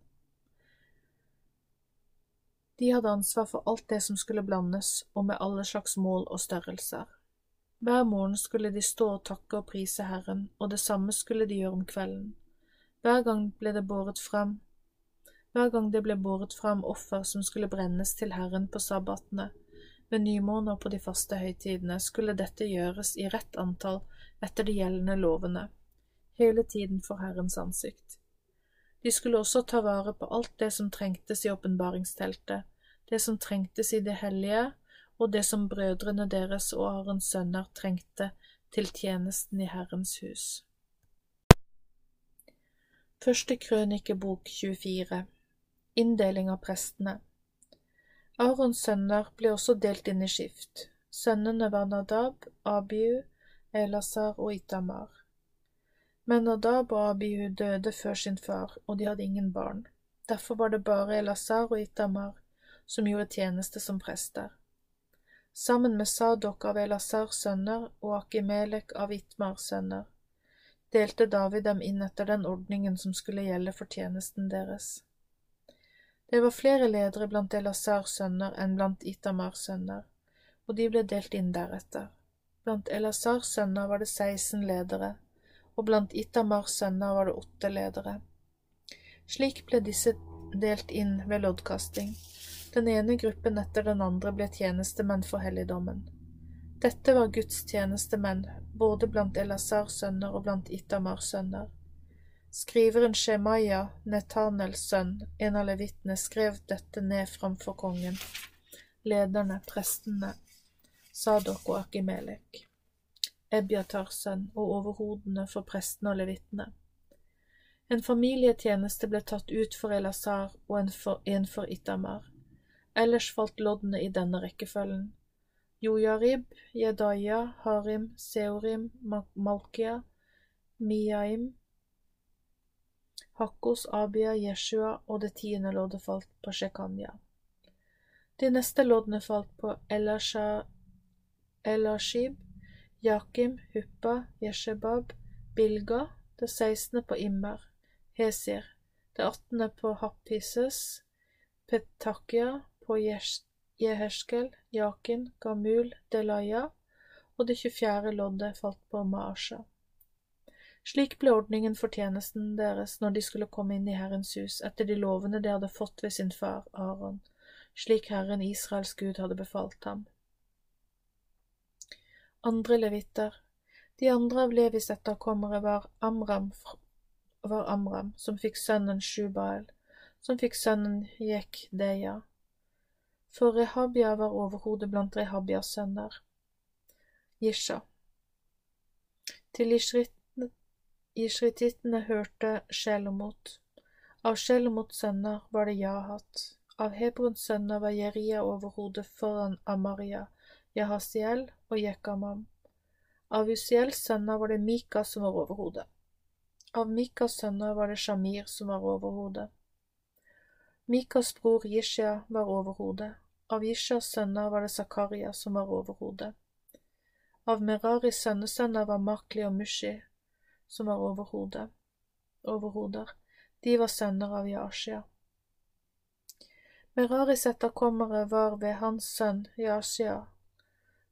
De hadde ansvar for alt det som skulle blandes, og med alle slags mål og størrelser. Hver morgen skulle de stå og takke og prise Herren, og det samme skulle de gjøre om kvelden. Hver gang ble det båret fram hver gang det ble båret fram offer som skulle brennes til Herren på sabbatene, ved nymåner på de faste høytidene, skulle dette gjøres i rett antall etter de gjeldende lovene, hele tiden for Herrens ansikt. De skulle også ta vare på alt det som trengtes i åpenbaringsteltet, det som trengtes i det hellige, og det som brødrene deres og Arens sønner trengte til tjenesten i Herrens hus. Første krønikebok 24 Inndeling av prestene Arons sønner ble også delt inn i skift. Sønnene var Nadab, Abihu, Elasar og Itamar. Men Nadab og Abihu døde før sin far, og de hadde ingen barn. Derfor var det bare Elasar og Itamar som gjorde tjeneste som prester. Sammen med Sadok av Elasars sønner og Akimelek av Itmars sønner delte David dem inn etter den ordningen som skulle gjelde for tjenesten deres. Det var flere ledere blant Elasars sønner enn blant Itamars sønner, og de ble delt inn deretter. Blant Elasars sønner var det 16 ledere, og blant Itamars sønner var det åtte ledere. Slik ble disse delt inn ved loddkasting. Den ene gruppen etter den andre ble tjenestemenn for helligdommen. Dette var Guds tjenestemenn, både blant Elazars sønner og blant Itamars sønner. Skriveren Shemaya, Netanels sønn, en av levitene, skrev dette ned framfor kongen, lederne, prestene, Sadok og Akimelek, Ebiatars sønn og overhodene for prestene og levitene. En familietjeneste ble tatt ut for Elazar og en for, en for Itamar. Ellers falt loddene i denne rekkefølgen. Jojarib, Jedaya, Harim, Seorim, Malkia, Miaim, Hakkos, Abia, Jeshua og det tiende loddet falt på Shekanya. De neste loddene falt på Elashib, Jakim, Huppa, Jeshebab, Bilga, det sekstende på Immer, Hesir, det attende på Happises, Petakia, på Jeherskel, Jakin, Gamul, Delaya, og det tjuefjerde loddet falt på Maasha. Slik ble ordningen for tjenesten deres når de skulle komme inn i Herrens hus, etter de lovene de hadde fått ved sin far Aron, slik Herren Israels Gud hadde befalt ham. Andre levitter De andre av Levis etterkommere var Amram, var Amram som fikk sønnen Shubael, som fikk sønnen Jekdeya. For Rehabia var overhodet blant Rehabias sønner. Jisha. Til Ishrit hørte Sjelomot. Av Sjelomots sønner var det Jahat, Av Hebrons sønner var Jeria overhodet foran Amaria, Jahasiel og Jekamam. Av Usiels sønner var det Mika som var overhodet. Av Mikas sønner var det Shamir som var overhodet. Mikas bror Jishya var overhodet. Av Ishas sønner var det Zakaria som var overhodet. Av Meraris sønnesønner var Makli og Mushi, som var overhodet. Overhoder. De var sønner av Yashia. Meraris etterkommere var ved hans sønn Yashia,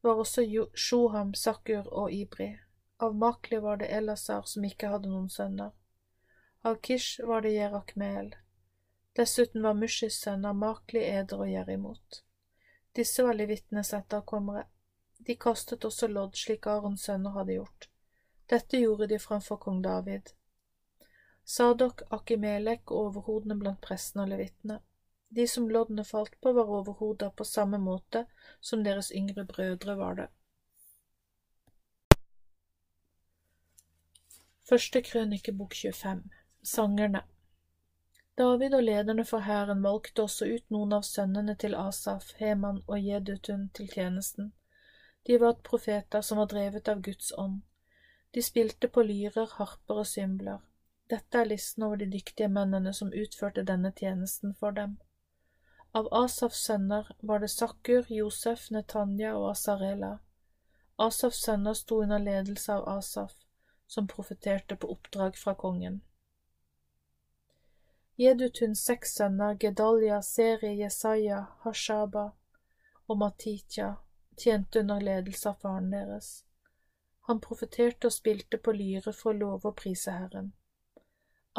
var også Shoham, Sakur og Ibri. Av Makli var det Elasar som ikke hadde noen sønner. Av Kish var det Jerakmeel. Dessuten var Mushis sønner Makli, Eder og imot. Disse var levittenes etterkommere. De kastet også lodd slik Arons sønner hadde gjort. Dette gjorde de framfor kong David. Sadok, Akimelek og overhodene blant prestene og levittene. De som loddene falt på, var overhoder på samme måte som deres yngre brødre var det. Første krønikebok 25 Sangerne David og lederne for hæren valgte også ut noen av sønnene til Asaf, Heman og Jedutun til tjenesten. De var profeter som var drevet av Guds ånd. De spilte på lyrer, harper og symbler. Dette er listen over de dyktige mennene som utførte denne tjenesten for dem. Av Asafs sønner var det Sakkur, Josef, Netanya og Asarela. Asafs sønner sto under ledelse av Asaf, som profeterte på oppdrag fra kongen. Jedutuns seks sønner, Gedalia, Seri, Jesaja, Hashaba og Matitya, tjente under ledelse av faren deres. Han profeterte og spilte på lyre for å love og prise Herren.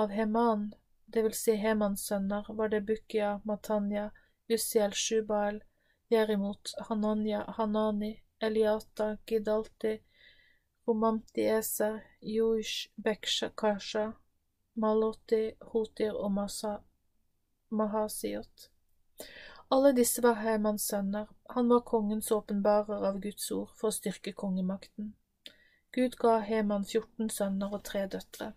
Av Heman, det vil si Hemans sønner, var det Bukia, Matanya, Usiel, Shubael, Jerimot, Hananya, Hanani, Eliata, Gidalti, Romamti Eser, Yuish, Bekshakasha, Maloti, Hotir og Masa, Mahasiot. Alle disse var Hemans sønner, han var kongens åpenbarer av Guds ord for å styrke kongemakten. Gud ga Heman 14 sønner og tre døtre.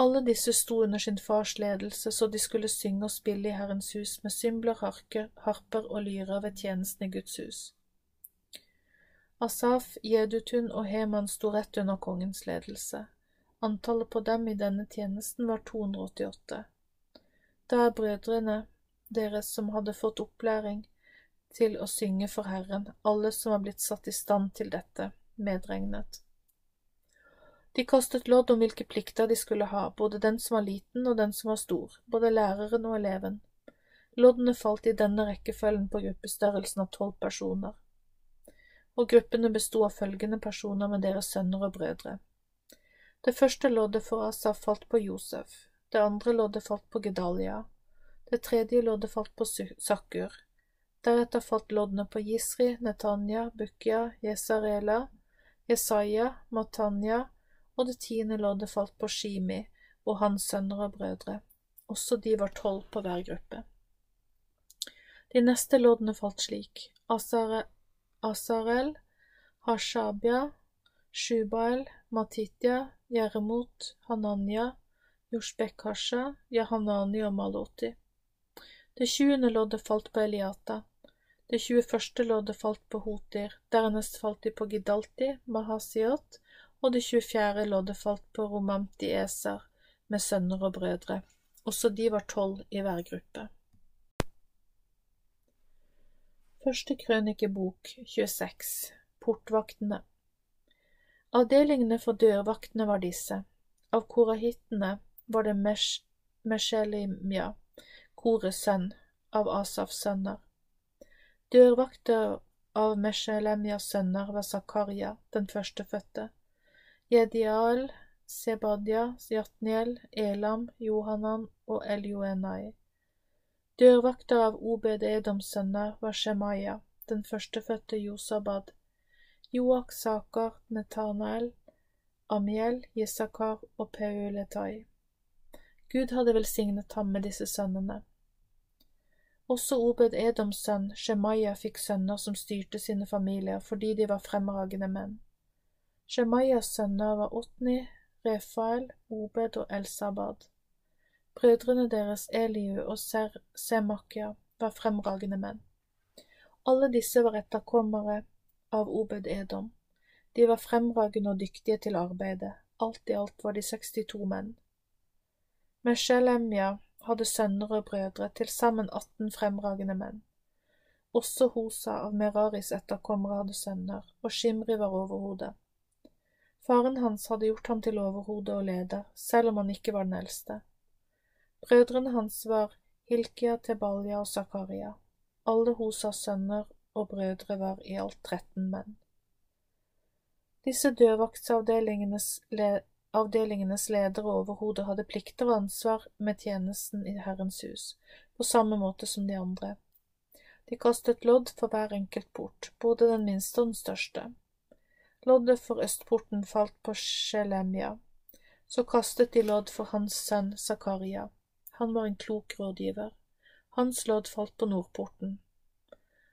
Alle disse sto under sin fars ledelse så de skulle synge og spille i Herrens hus med symbler, harker, harper og lyrer ved tjenesten i Guds hus. Asaf, Jedutun og Heman sto rett under kongens ledelse. Antallet på dem i denne tjenesten var 288. Da er brødrene deres som hadde fått opplæring til å synge for Herren, alle som var blitt satt i stand til dette, medregnet. De kastet lodd om hvilke plikter de skulle ha, både den som var liten og den som var stor, både læreren og eleven. Loddene falt i denne rekkefølgen på gruppestørrelsen av tolv personer, og gruppene bestod av følgende personer med deres sønner og brødre. Det første loddet for Asaf falt på Josef, det andre loddet falt på Gedalia, det tredje loddet falt på Sakkur, deretter falt loddene på Gisri, Netanya, Bukya, Jesarela, Jesaja, Matanya, og det tiende loddet falt på Shimi og hans sønner og brødre. Også de var tolv på hver gruppe. De neste loddene falt slik. Asare, Asarel, Hashabia, Shubael, Matitya, Jeremot, Hananya, Joshbekasha, Jahanani og Maloti. Det tjuende loddet falt på Eliata. Det tjueførste loddet falt på Hotir, dernest falt de på Gidalti, Mahasiot, og det 24. loddet falt på Romamti Eser med sønner og brødre. Også de var tolv i hver gruppe. Første krønikebok 26 Portvaktene Avdelingene for dørvaktene var disse. Av korahittene var det Mesh Meshelimia, korets sønn, av Asafs sønner. Dørvakter av Meshelemias sønner var Zakaria, den førstefødte. Jedial, Sebadia, Jatniel, Elam, Johanan og Elioenai. Dørvakter av Obed Edoms sønner var Shemaya, den førstefødte Josabad, Joak, Sakar, Netanael, Amiel, Jesakar og Peuletai. Gud hadde velsignet ham med disse sønnene. Også Obed Edoms sønn Shemaya fikk sønner som styrte sine familier fordi de var fremragende menn. Shemayas sønner var Otni, Refael, Obed og Elsabad. Brødrene deres Eliu og Ser Semakya var fremragende menn. Alle disse var etterkommere av Obed Edom. De var fremragende og dyktige til arbeidet. Alt i alt var de 62 menn. Meshelemja hadde sønner og brødre, til sammen 18 fremragende menn. Også Hosa av Meraris etterkommere hadde sønner, og Shimri var overhodet. Faren hans hadde gjort ham til overhode og leder, selv om han ikke var den eldste. Brødrene hans var Hilkia, Tebalja og Zakaria. Alle Hosas sønner og brødre var i alt 13 menn. Disse dørvaktsavdelingenes avdelingenes ledere overhodet hadde plikter og ansvar med tjenesten i Herrens hus, på samme måte som de andre. De kastet lodd for hver enkelt port, både den minste og den største. Loddet for østporten falt på Shelemia. Så kastet de lodd for hans sønn Zakaria. Han var en klok rådgiver. Hans lodd falt på nordporten.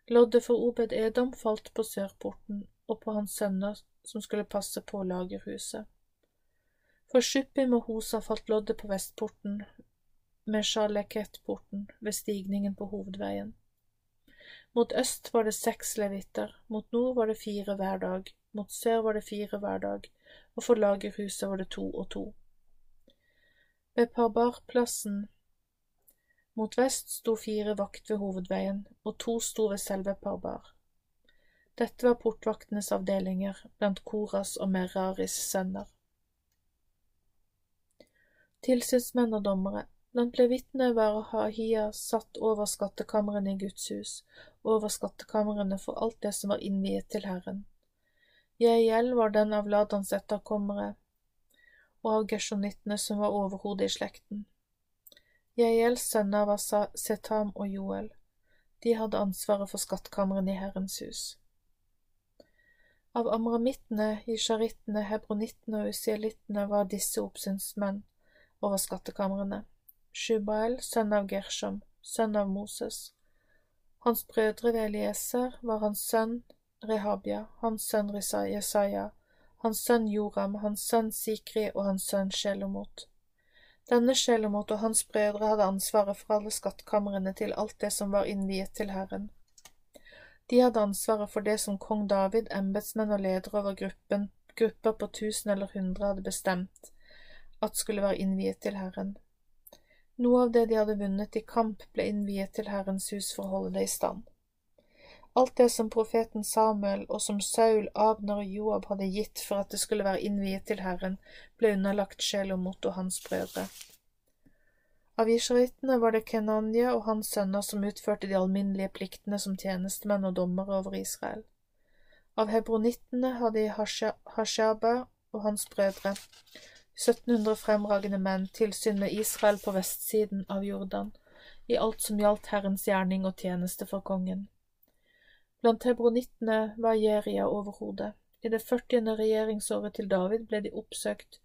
Loddet for Obed Edom falt på sørporten og på hans sønner som skulle passe på lagerhuset. For Shuppim og Hosa falt loddet på vestporten, med Sjaleket-porten ved stigningen på hovedveien. Mot øst var det seks levitter, mot nord var det fire hver dag, mot sør var det fire hver dag, og for lagerhuset var det to og to. Ved Parbarplassen mot vest sto fire vakt ved hovedveien, og to sto ved selve Parbar. Dette var portvaktenes avdelinger blant Koras og Meraris sønner tilsynsmenn og dommere. Blant levitene var Hahia satt over skattkamrene i Guds hus, over skattkamrene for alt det som var innviet til Herren. Jeiel var den av Ladans etterkommere og av gesjonittene som var overhodet i slekten. Jeiels sønner var Setam og Joel. De hadde ansvaret for skattkamrene i Herrens hus. Av amramittene, isharittene, hebronittene og usielittene var disse oppsynsmenn over skattekamrene. Shubael, sønn av Gershom, sønn av Moses. Hans brødre ved Elieser var hans sønn Rehabia, hans sønn Jesaja, hans sønn Joram, hans sønn Sikri og hans sønn Sjelomot. Denne Sjelemot og hans brødre hadde ansvaret for alle skattkamrene til alt det som var innviet til Herren. De hadde ansvaret for det som kong David, embetsmenn og ledere over gruppen, grupper på tusen eller hundre hadde bestemt, at skulle være innviet til Herren. Noe av det de hadde vunnet i kamp, ble innviet til Herrens hus for å holde det i stand. Alt det som profeten Samuel og som Saul, Abner og Joab hadde gitt for at det skulle være innviet til Herren, ble underlagt Sjelomot og hans brødre. Av isharittene var det Kenanya og hans sønner som utførte de alminnelige pliktene som tjenestemenn og dommere over Israel. Av hebronittene hadde Hashaba og hans brødre, 1700 fremragende menn tilsyn med Israel på vestsiden av Jordan, i alt som gjaldt Herrens gjerning og tjeneste for kongen. Blant hebronittene var Jeria overhodet. I det førtiende regjeringsåret til David ble de oppsøkt,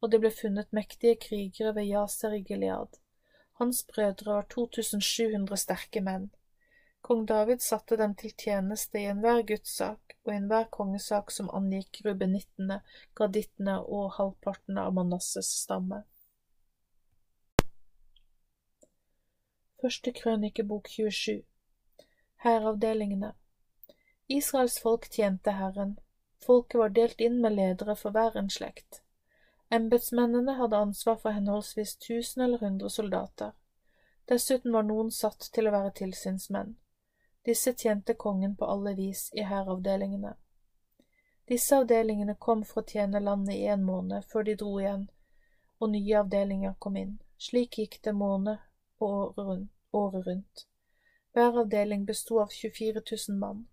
og det ble funnet mektige krigere ved Jaser i Gilead. Hans brødre var 2700 sterke menn. Kong David satte dem til tjeneste i enhver gudssak og i enhver kongesak som angikk rubenittene, gradittene og halvparten av Manasses stamme. Første krønikebok 27 Hæravdelingene Israels folk tjente Herren. Folket var delt inn med ledere for hver en slekt. Embetsmennene hadde ansvar for henholdsvis tusen eller hundre soldater. Dessuten var noen satt til å være tilsynsmenn. Disse tjente kongen på alle vis i hæravdelingene. Disse avdelingene kom for å tjene landet i en måned før de dro igjen, og nye avdelinger kom inn. Slik gikk det måned og året rundt. Hver avdeling besto av 24 000 mann.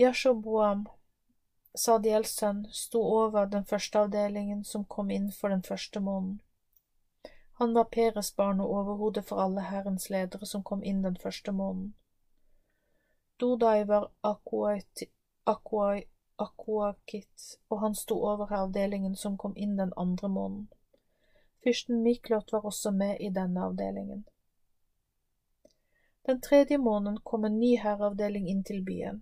Yashoboam, Sadiels sønn, sto over den første avdelingen som kom inn for den første måneden. Han var Peres barn og overhodet for alle hærens ledere som kom inn den første måneden. Dodai var Akuakit, og han sto over avdelingen som kom inn den andre måneden. Fyrsten Miklot var også med i denne avdelingen. Den tredje måneden kom en ny herreavdeling inn til byen.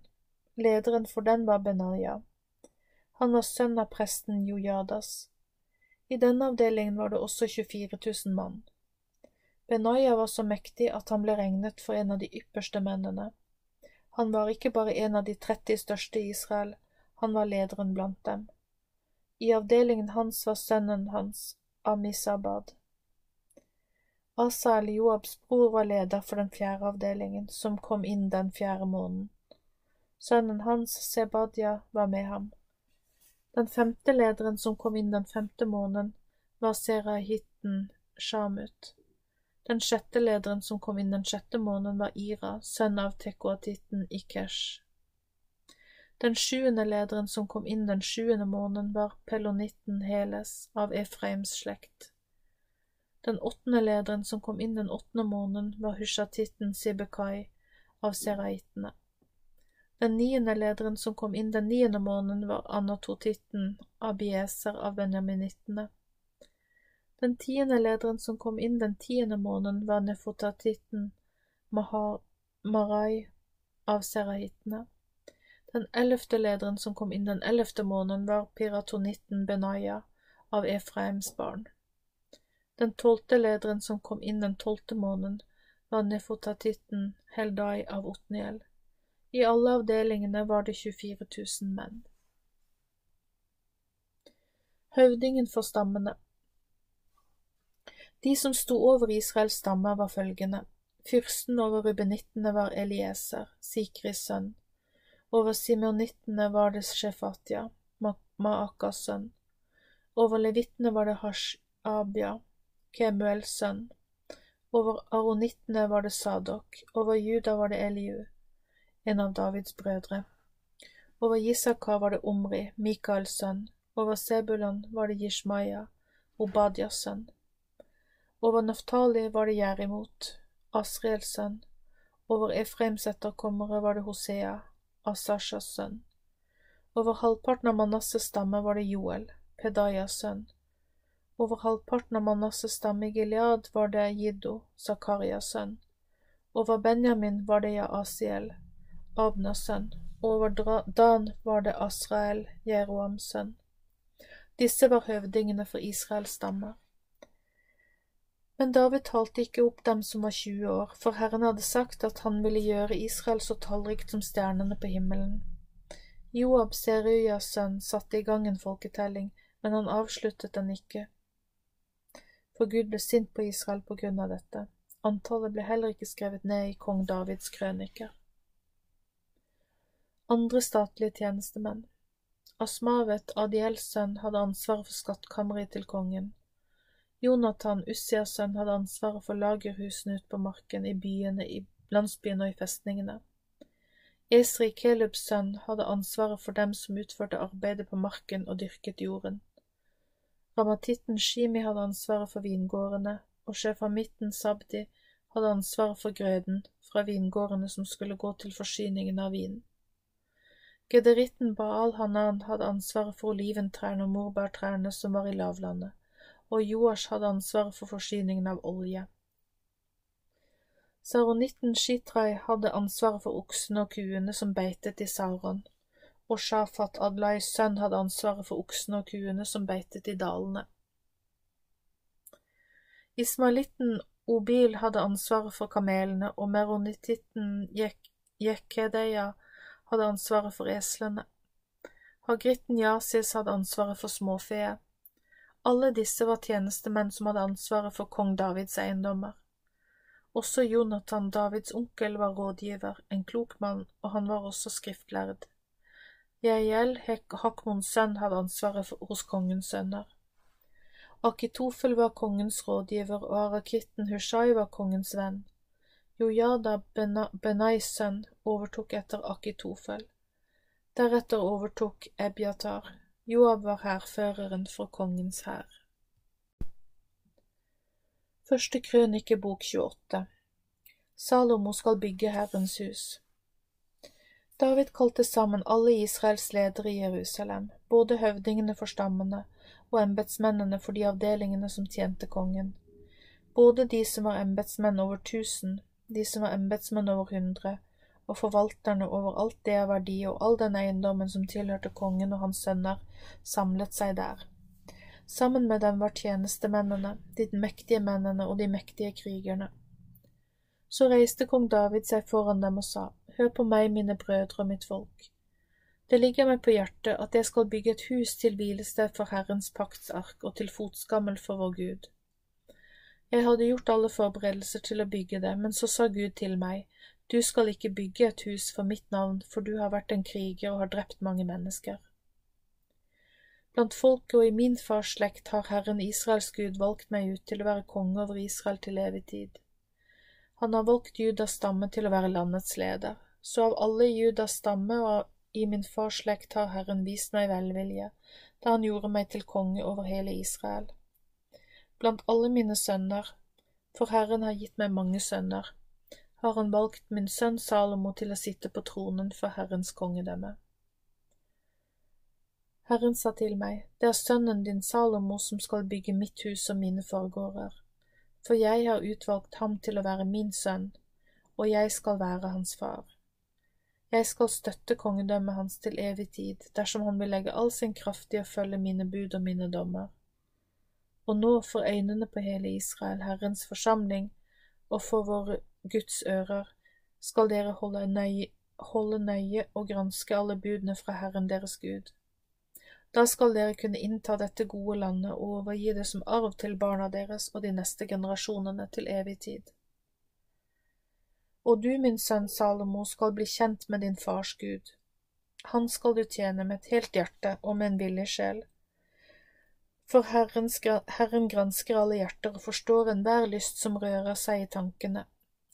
Lederen for den var Benaya. Han var sønn av presten Jojadas. I denne avdelingen var det også 24 000 mann. Benaya var så mektig at han ble regnet for en av de ypperste mennene. Han var ikke bare en av de 30 største i Israel, han var lederen blant dem. I avdelingen hans var sønnen hans, Amisabad. Asael, Joabs bror, var leder for den fjerde avdelingen, som kom inn den fjerde måneden. Sønnen hans, Sebadja, var med ham. Den femte lederen som kom inn den femte måneden, var serahitten Shamut. Den sjette lederen som kom inn den sjette måneden, var Ira, sønn av tekoatitten Ikesh. Den sjuende lederen som kom inn den sjuende måneden, var pelonitten Heles av Efraims slekt. Den åttende lederen som kom inn den åttende måneden, var hushatitten Sibekai av seraittene. Den niende lederen som kom inn den niende måneden, var anatotitten Abieser av benjaminittene. Den tiende lederen som kom inn den tiende måneden, var nefotatitten Marai av serahittene. Den ellevte lederen som kom inn den ellevte måneden, var piratonitten Benaya av Efraims barn. Den tolvte lederen som kom inn den tolvte måneden, var nefotatitten Heldai av Otniel. I alle avdelingene var det 24 000 menn. Høvdingen for stammene De som sto over Israels stammer, var følgende. Fyrsten over rubenittene var Elieser, Sikris sønn. Over simonittene var det Shefatia, Maakas sønn. Over levittene var det Hashabia, Kemuels sønn. Over aronittene var det Sadok, over Juda var det Eliu, en av Davids brødre. Over Isakar var det Omri, Mikaels sønn. Over Sebulon var det Jishmaya, Obadias sønn. Over Naftali var det Jerimot, Asriels sønn. Over Efraims etterkommere var det Hosea, Asashas sønn. Over halvparten av Manasses stamme var det Joel, Pedayas sønn. Over halvparten av Manasses stamme i Gilead var det Jiddo, Zakarias sønn. Over Benjamin var det Jaasiel, Abnas sønn. Over Dan var det Asrael, Jeroams sønn. Disse var høvdingene for Israels stammer. Men David talte ikke opp dem som var 20 år, for Herren hadde sagt at han ville gjøre Israel så tallrikt som stjernene på himmelen. Joab, Seruyas sønn, satte i gang en folketelling, men han avsluttet den ikke. For Gud ble sint på Israel på grunn av dette. Antallet ble heller ikke skrevet ned i kong Davids krøniker. Andre statlige tjenestemenn Asmavet, Adiels sønn, hadde ansvaret for skattkammeret til kongen. Jonathan, Ussias sønn, hadde ansvaret for lagerhusene ute på marken, i byene, i landsbyene og i festningene. Esri, Kelubs sønn, hadde ansvaret for dem som utførte arbeidet på marken og dyrket jorden. Ramatitten Shimi hadde ansvaret for vingårdene, og sjefamitten Sabdi hadde ansvaret for grøden fra vingårdene som skulle gå til forsyningen av vin. Gederitten Baal Hanan hadde ansvaret for oliventrærne og morbærtrærne som var i lavlandet og Joash hadde ansvaret for forsyningen av olje. Saronitten Shitrai hadde ansvaret for oksene og kuene som beitet i Sauron, og Shafat Adlais sønn hadde ansvaret for oksene og kuene som beitet i dalene. Ismailitten Obil hadde ansvaret for kamelene, og meronititten Jekkedeya hadde ansvaret for eslene. Hagritten Jasis hadde ansvaret for småfeet. Alle disse var tjenestemenn som hadde ansvaret for kong Davids eiendommer. Også Jonathan, Davids onkel, var rådgiver, en klok mann, og han var også skriftlærd. Jeiel, Hakmons sønn, hadde ansvaret for, hos kongens sønner. Akitofel var kongens rådgiver, og arakitten Hushai var kongens venn. Jojada, Benais sønn, overtok etter Akitofel. Deretter overtok Ebiatar. Joab var hærføreren for kongens hær. Første krønikebok 28 Salomo skal bygge Herrens hus. David kalte sammen alle Israels ledere i Jerusalem, både høvdingene for stammene og embetsmennene for de avdelingene som tjente kongen, både de som var embetsmenn over tusen, de som var embetsmenn over hundre, og forvalterne over alt det av verdi og all den eiendommen som tilhørte kongen og hans sønner, samlet seg der. Sammen med dem var tjenestemennene, de mektige mennene og de mektige krigerne. Så reiste kong David seg foran dem og sa, Hør på meg, mine brødre og mitt folk. Det ligger meg på hjertet at jeg skal bygge et hus til hvilested for Herrens paktsark og til fotskammel for vår Gud. Jeg hadde gjort alle forberedelser til å bygge det, men så sa Gud til meg, Du skal ikke bygge et hus for mitt navn, for du har vært en kriger og har drept mange mennesker. Blant folket og i min fars slekt har Herren Israels Gud valgt meg ut til å være konge over Israel til evig tid. Han har valgt Judas stamme til å være landets leder, så av alle Judas stamme og i min fars slekt har Herren vist meg velvilje, da han gjorde meg til konge over hele Israel. Blant alle mine sønner, for Herren har gitt meg mange sønner, har han valgt min sønn Salomo til å sitte på tronen for Herrens kongedømme. Herren sa til meg, det er sønnen din Salomo som skal bygge mitt hus og mine forgårder, for jeg har utvalgt ham til å være min sønn, og jeg skal være hans far. Jeg skal støtte kongedømmet hans til evig tid, dersom han vil legge all sin kraft i å følge mine bud og mine dommer. Og nå for øynene på hele Israel, Herrens forsamling, og for våre Guds ører, skal dere holde nøye, holde nøye og granske alle budene fra Herren deres Gud da skal dere kunne innta dette gode landet og overgi det som arv til barna deres og de neste generasjonene til evig tid. Og du, min sønn Salomo, skal bli kjent med din fars Gud. Han skal du tjene med et helt hjerte og med en villig sjel. For Herren, Herren gransker alle hjerter og forstår enhver lyst som rører seg i tankene.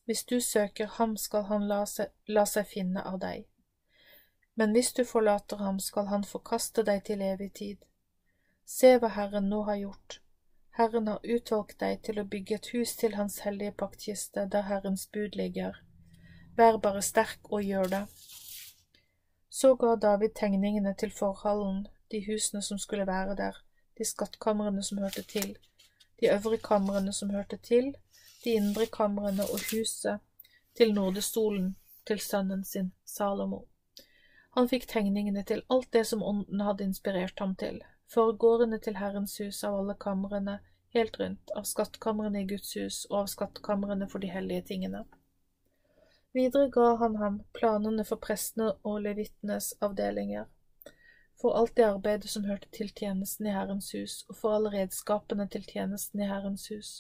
Hvis du søker ham, skal han la seg, la seg finne av deg men hvis du forlater ham, skal han forkaste deg til evig tid. Se hva Herren nå har gjort. Herren har utvalgt deg til å bygge et hus til Hans hellige paktkiste, der Herrens bud ligger. Vær bare sterk og gjør det. Så ga David tegningene til forhallen, de husene som skulle være der, de skattkamrene som hørte til, de øvre kamrene som hørte til, de indre kamrene og huset. Til nordestolen. Til sønnen sin Salomo. Han fikk tegningene til alt det som ånden hadde inspirert ham til, forgårdene til Herrens hus av alle kamrene, helt rundt, av skattkamrene i Guds hus og av skattkamrene for de hellige tingene. Videre ga han ham planene for prestene og levittenes avdelinger, for alt det arbeidet som hørte til tjenesten i Herrens hus, og for alle redskapene til tjenesten i Herrens hus,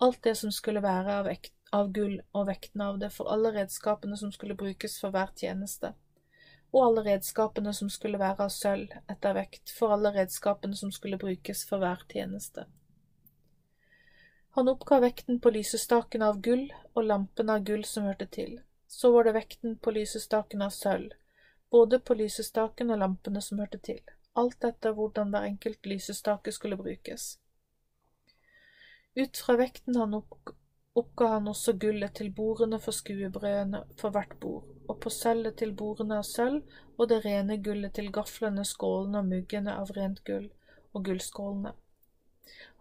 alt det som skulle være av, av gull og vekten av det, for alle redskapene som skulle brukes for hver tjeneste. Og alle redskapene som skulle være av sølv etter vekt, for alle redskapene som skulle brukes for hver tjeneste. Han oppga vekten på lysestaken av gull og lampen av gull som hørte til, så var det vekten på lysestaken av sølv, både på lysestaken og lampene som hørte til, alt etter hvordan hver enkelt lysestake skulle brukes. Ut fra vekten han oppga han også gullet til bordene for skuebrødene for hvert bord, og på sølvet til bordene av sølv, og det rene gullet til gaflene, skålene og muggene av rent gull, og gullskålene.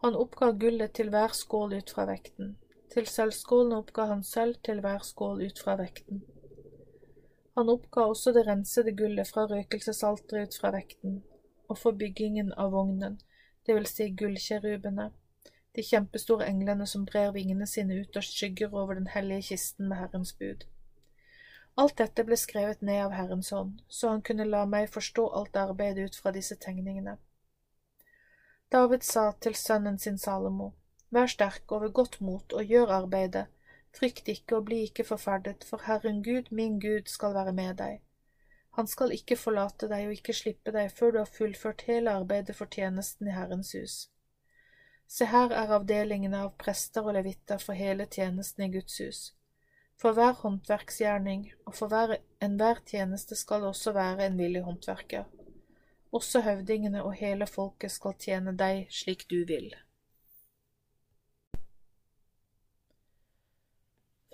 Han oppga gullet til hver skål ut fra vekten. Til sølvskålene oppga han sølv til hver skål ut fra vekten. Han oppga også det rensede gullet fra røkelsesalteret ut fra vekten, og for byggingen av vognen, det vil si gullkjerubene de kjempestore englene som brer vingene sine ut og skygger over den hellige kisten med Herrens bud. Alt dette ble skrevet ned av Herrens hånd, så han kunne la meg forstå alt arbeidet ut fra disse tegningene. David sa til sønnen sin Salomo, Vær sterk og ved godt mot og gjør arbeidet, frykt ikke og bli ikke forferdet, for Herren Gud, min Gud, skal være med deg. Han skal ikke forlate deg og ikke slippe deg før du har fullført hele arbeidet for tjenesten i Herrens hus. Se her er avdelingene av prester og levitter for hele tjenesten i Guds hus. For hver håndverksgjerning og for hver enhver tjeneste skal det også være en villig håndverker. Også høvdingene og hele folket skal tjene deg slik du vil.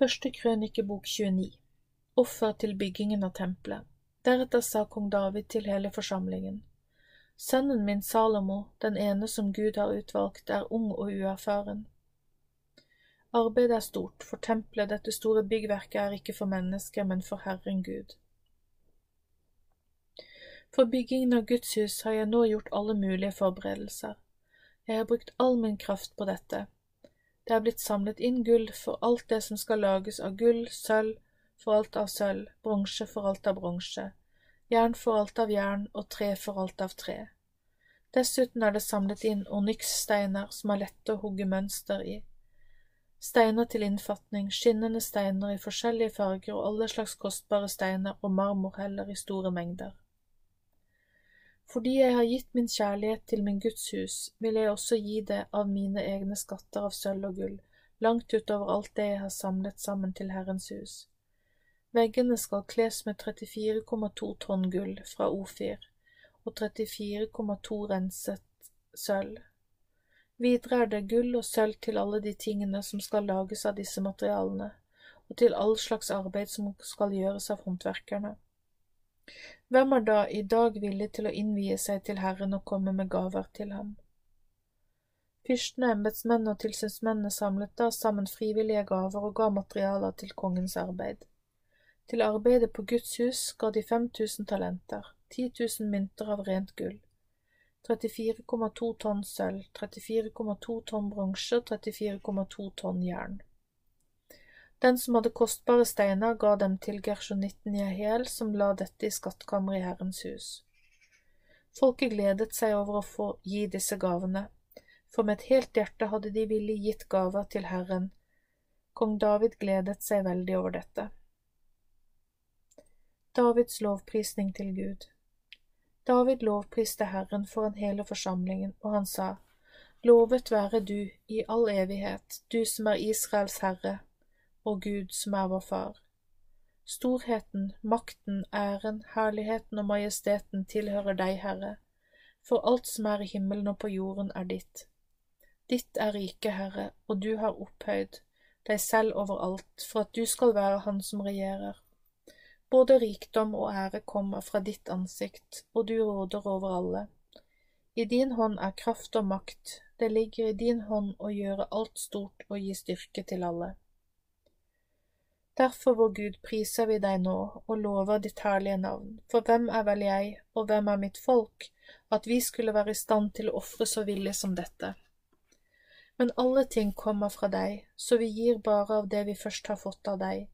Første krønikebok 29 Offer til byggingen av tempelet. Deretter sa kong David til hele forsamlingen. Sønnen min Salomo, den ene som Gud har utvalgt, er ung og uerfaren. Arbeidet er stort, for tempelet, dette store byggverket, er ikke for mennesker, men for Herren Gud. For byggingen av Guds hus har jeg nå gjort alle mulige forberedelser. Jeg har brukt all min kraft på dette. Det er blitt samlet inn gull for alt det som skal lages av gull, sølv for alt av sølv, bronse for alt av bronse, jern for alt av jern og tre for alt av tre. Dessuten er det samlet inn onykssteiner som er lette å hugge mønster i, steiner til innfatning, skinnende steiner i forskjellige farger og alle slags kostbare steiner og marmorheller i store mengder. Fordi jeg har gitt min kjærlighet til min Guds hus, vil jeg også gi det av mine egne skatter av sølv og gull, langt utover alt det jeg har samlet sammen til Herrens hus. Veggene skal kles med 34,2 tonn gull fra Ofir og 34,2 renset sølv. Videre er det gull og sølv til alle de tingene som skal lages av disse materialene, og til all slags arbeid som skal gjøres av håndverkerne. Hvem er da i dag villig til å innvie seg til Herren og komme med gaver til ham? Fyrstene, embetsmennene og tilsynsmennene samlet da sammen frivillige gaver og ga materialer til kongens arbeid. Til arbeidet på Guds hus ga de 5000 talenter, 10 000 mynter av rent gull, 34,2 tonn sølv, 34,2 tonn bronse og 34,2 tonn jern. Den som hadde kostbare steiner, ga dem til gersjonitten Jehiel, som la dette i skattkammeret i Herrens hus. Folket gledet seg over å få gi disse gavene, for med et helt hjerte hadde de villig gitt gaver til Herren. Kong David gledet seg veldig over dette. Davids lovprisning til Gud David lovpriste Herren foran hele forsamlingen, og han sa, Lovet være du i all evighet, du som er Israels herre, og Gud som er vår Far. Storheten, makten, æren, herligheten og majesteten tilhører deg, Herre, for alt som er i himmelen og på jorden er ditt. Ditt er riket, Herre, og du har opphøyd deg selv over alt, for at du skal være Han som regjerer. Både rikdom og ære kommer fra ditt ansikt, og du råder over alle. I din hånd er kraft og makt, det ligger i din hånd å gjøre alt stort og gi styrke til alle. Derfor, vår Gud, priser vi deg nå og lover ditt herlige navn, for hvem er vel jeg, og hvem er mitt folk, at vi skulle være i stand til å ofre så villig som dette? Men alle ting kommer fra deg, så vi gir bare av det vi først har fått av deg,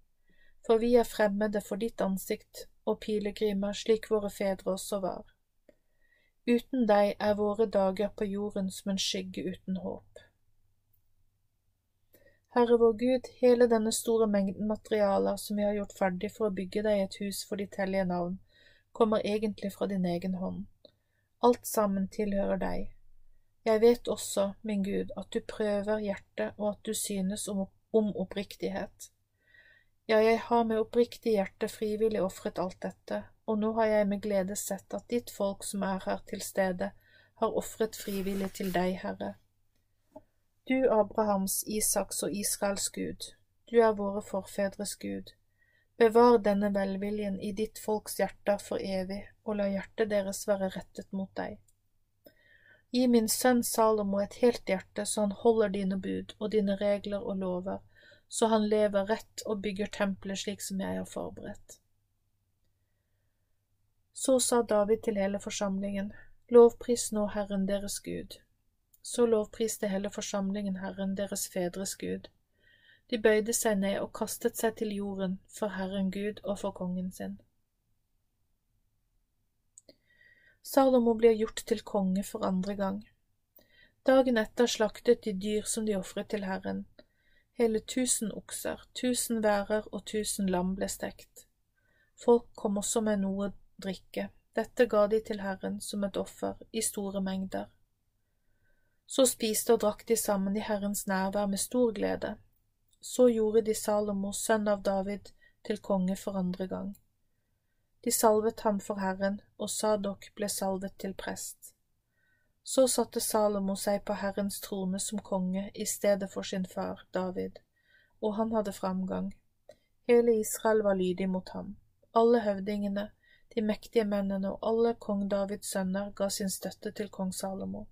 for vi er fremmede for ditt ansikt og pilegrimer slik våre fedre også var. Uten deg er våre dager på jorden som en skygge uten håp. Herre vår Gud, hele denne store mengden materialer som vi har gjort ferdig for å bygge deg et hus for ditt hellige navn, kommer egentlig fra din egen hånd. Alt sammen tilhører deg. Jeg vet også, min Gud, at du prøver hjertet og at du synes om, om oppriktighet. Ja, jeg har med oppriktig hjerte frivillig ofret alt dette, og nå har jeg med glede sett at ditt folk som er her til stede, har ofret frivillig til deg, Herre. Du Abrahams, Isaks og Israels Gud, du er våre forfedres Gud. Bevar denne velviljen i ditt folks hjerter for evig, og la hjertet deres være rettet mot deg. Gi min sønn Salomo et helt hjerte, så han holder dine bud og dine regler og lover, så han lever rett og bygger tempelet slik som jeg har forberedt. Så sa David til hele forsamlingen, lovpris nå Herren deres Gud. Så lovpriste hele forsamlingen Herren, deres fedres Gud. De bøyde seg ned og kastet seg til jorden for Herren Gud og for kongen sin. Salomo blir gjort til konge for andre gang. Dagen etter slaktet de dyr som de ofret til Herren. Hele tusen okser, tusen værer og tusen lam ble stekt. Folk kom også med noe drikke. Dette ga de til Herren som et offer i store mengder. Så spiste og drakk de sammen i Herrens nærvær med stor glede. Så gjorde de Salomo, sønn av David, til konge for andre gang. De salvet ham for Herren, og Sadok ble salvet til prest. Så satte Salomo seg på Herrens trone som konge i stedet for sin far David, og han hadde framgang. Hele Israel var lydig mot ham. Alle høvdingene, de mektige mennene og alle kong Davids sønner ga sin støtte til kong Salomo.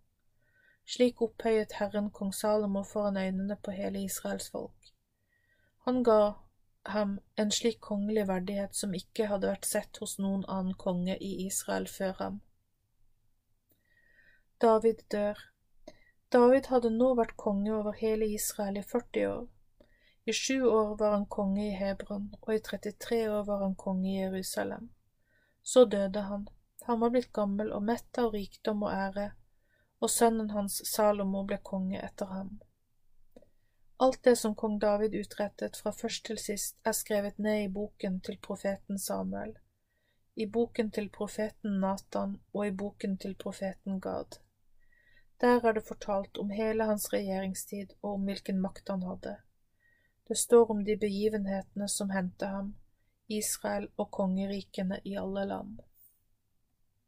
Slik opphøyet Herren kong Salomo foran øynene på hele Israels folk. Han ga ham en slik kongelig verdighet som ikke hadde vært sett hos noen annen konge i Israel før ham. David dør. David hadde nå vært konge over hele Israel i 40 år. I sju år var han konge i Hebron, og i 33 år var han konge i Jerusalem. Så døde han. Han var blitt gammel og mett av rikdom og ære, og sønnen hans Salomo ble konge etter ham. Alt det som kong David utrettet fra først til sist, er skrevet ned i boken til profeten Samuel, i boken til profeten Natan og i boken til profeten Gad. Der er det fortalt om hele hans regjeringstid og om hvilken makt han hadde. Det står om de begivenhetene som hendte ham, Israel og kongerikene i alle land.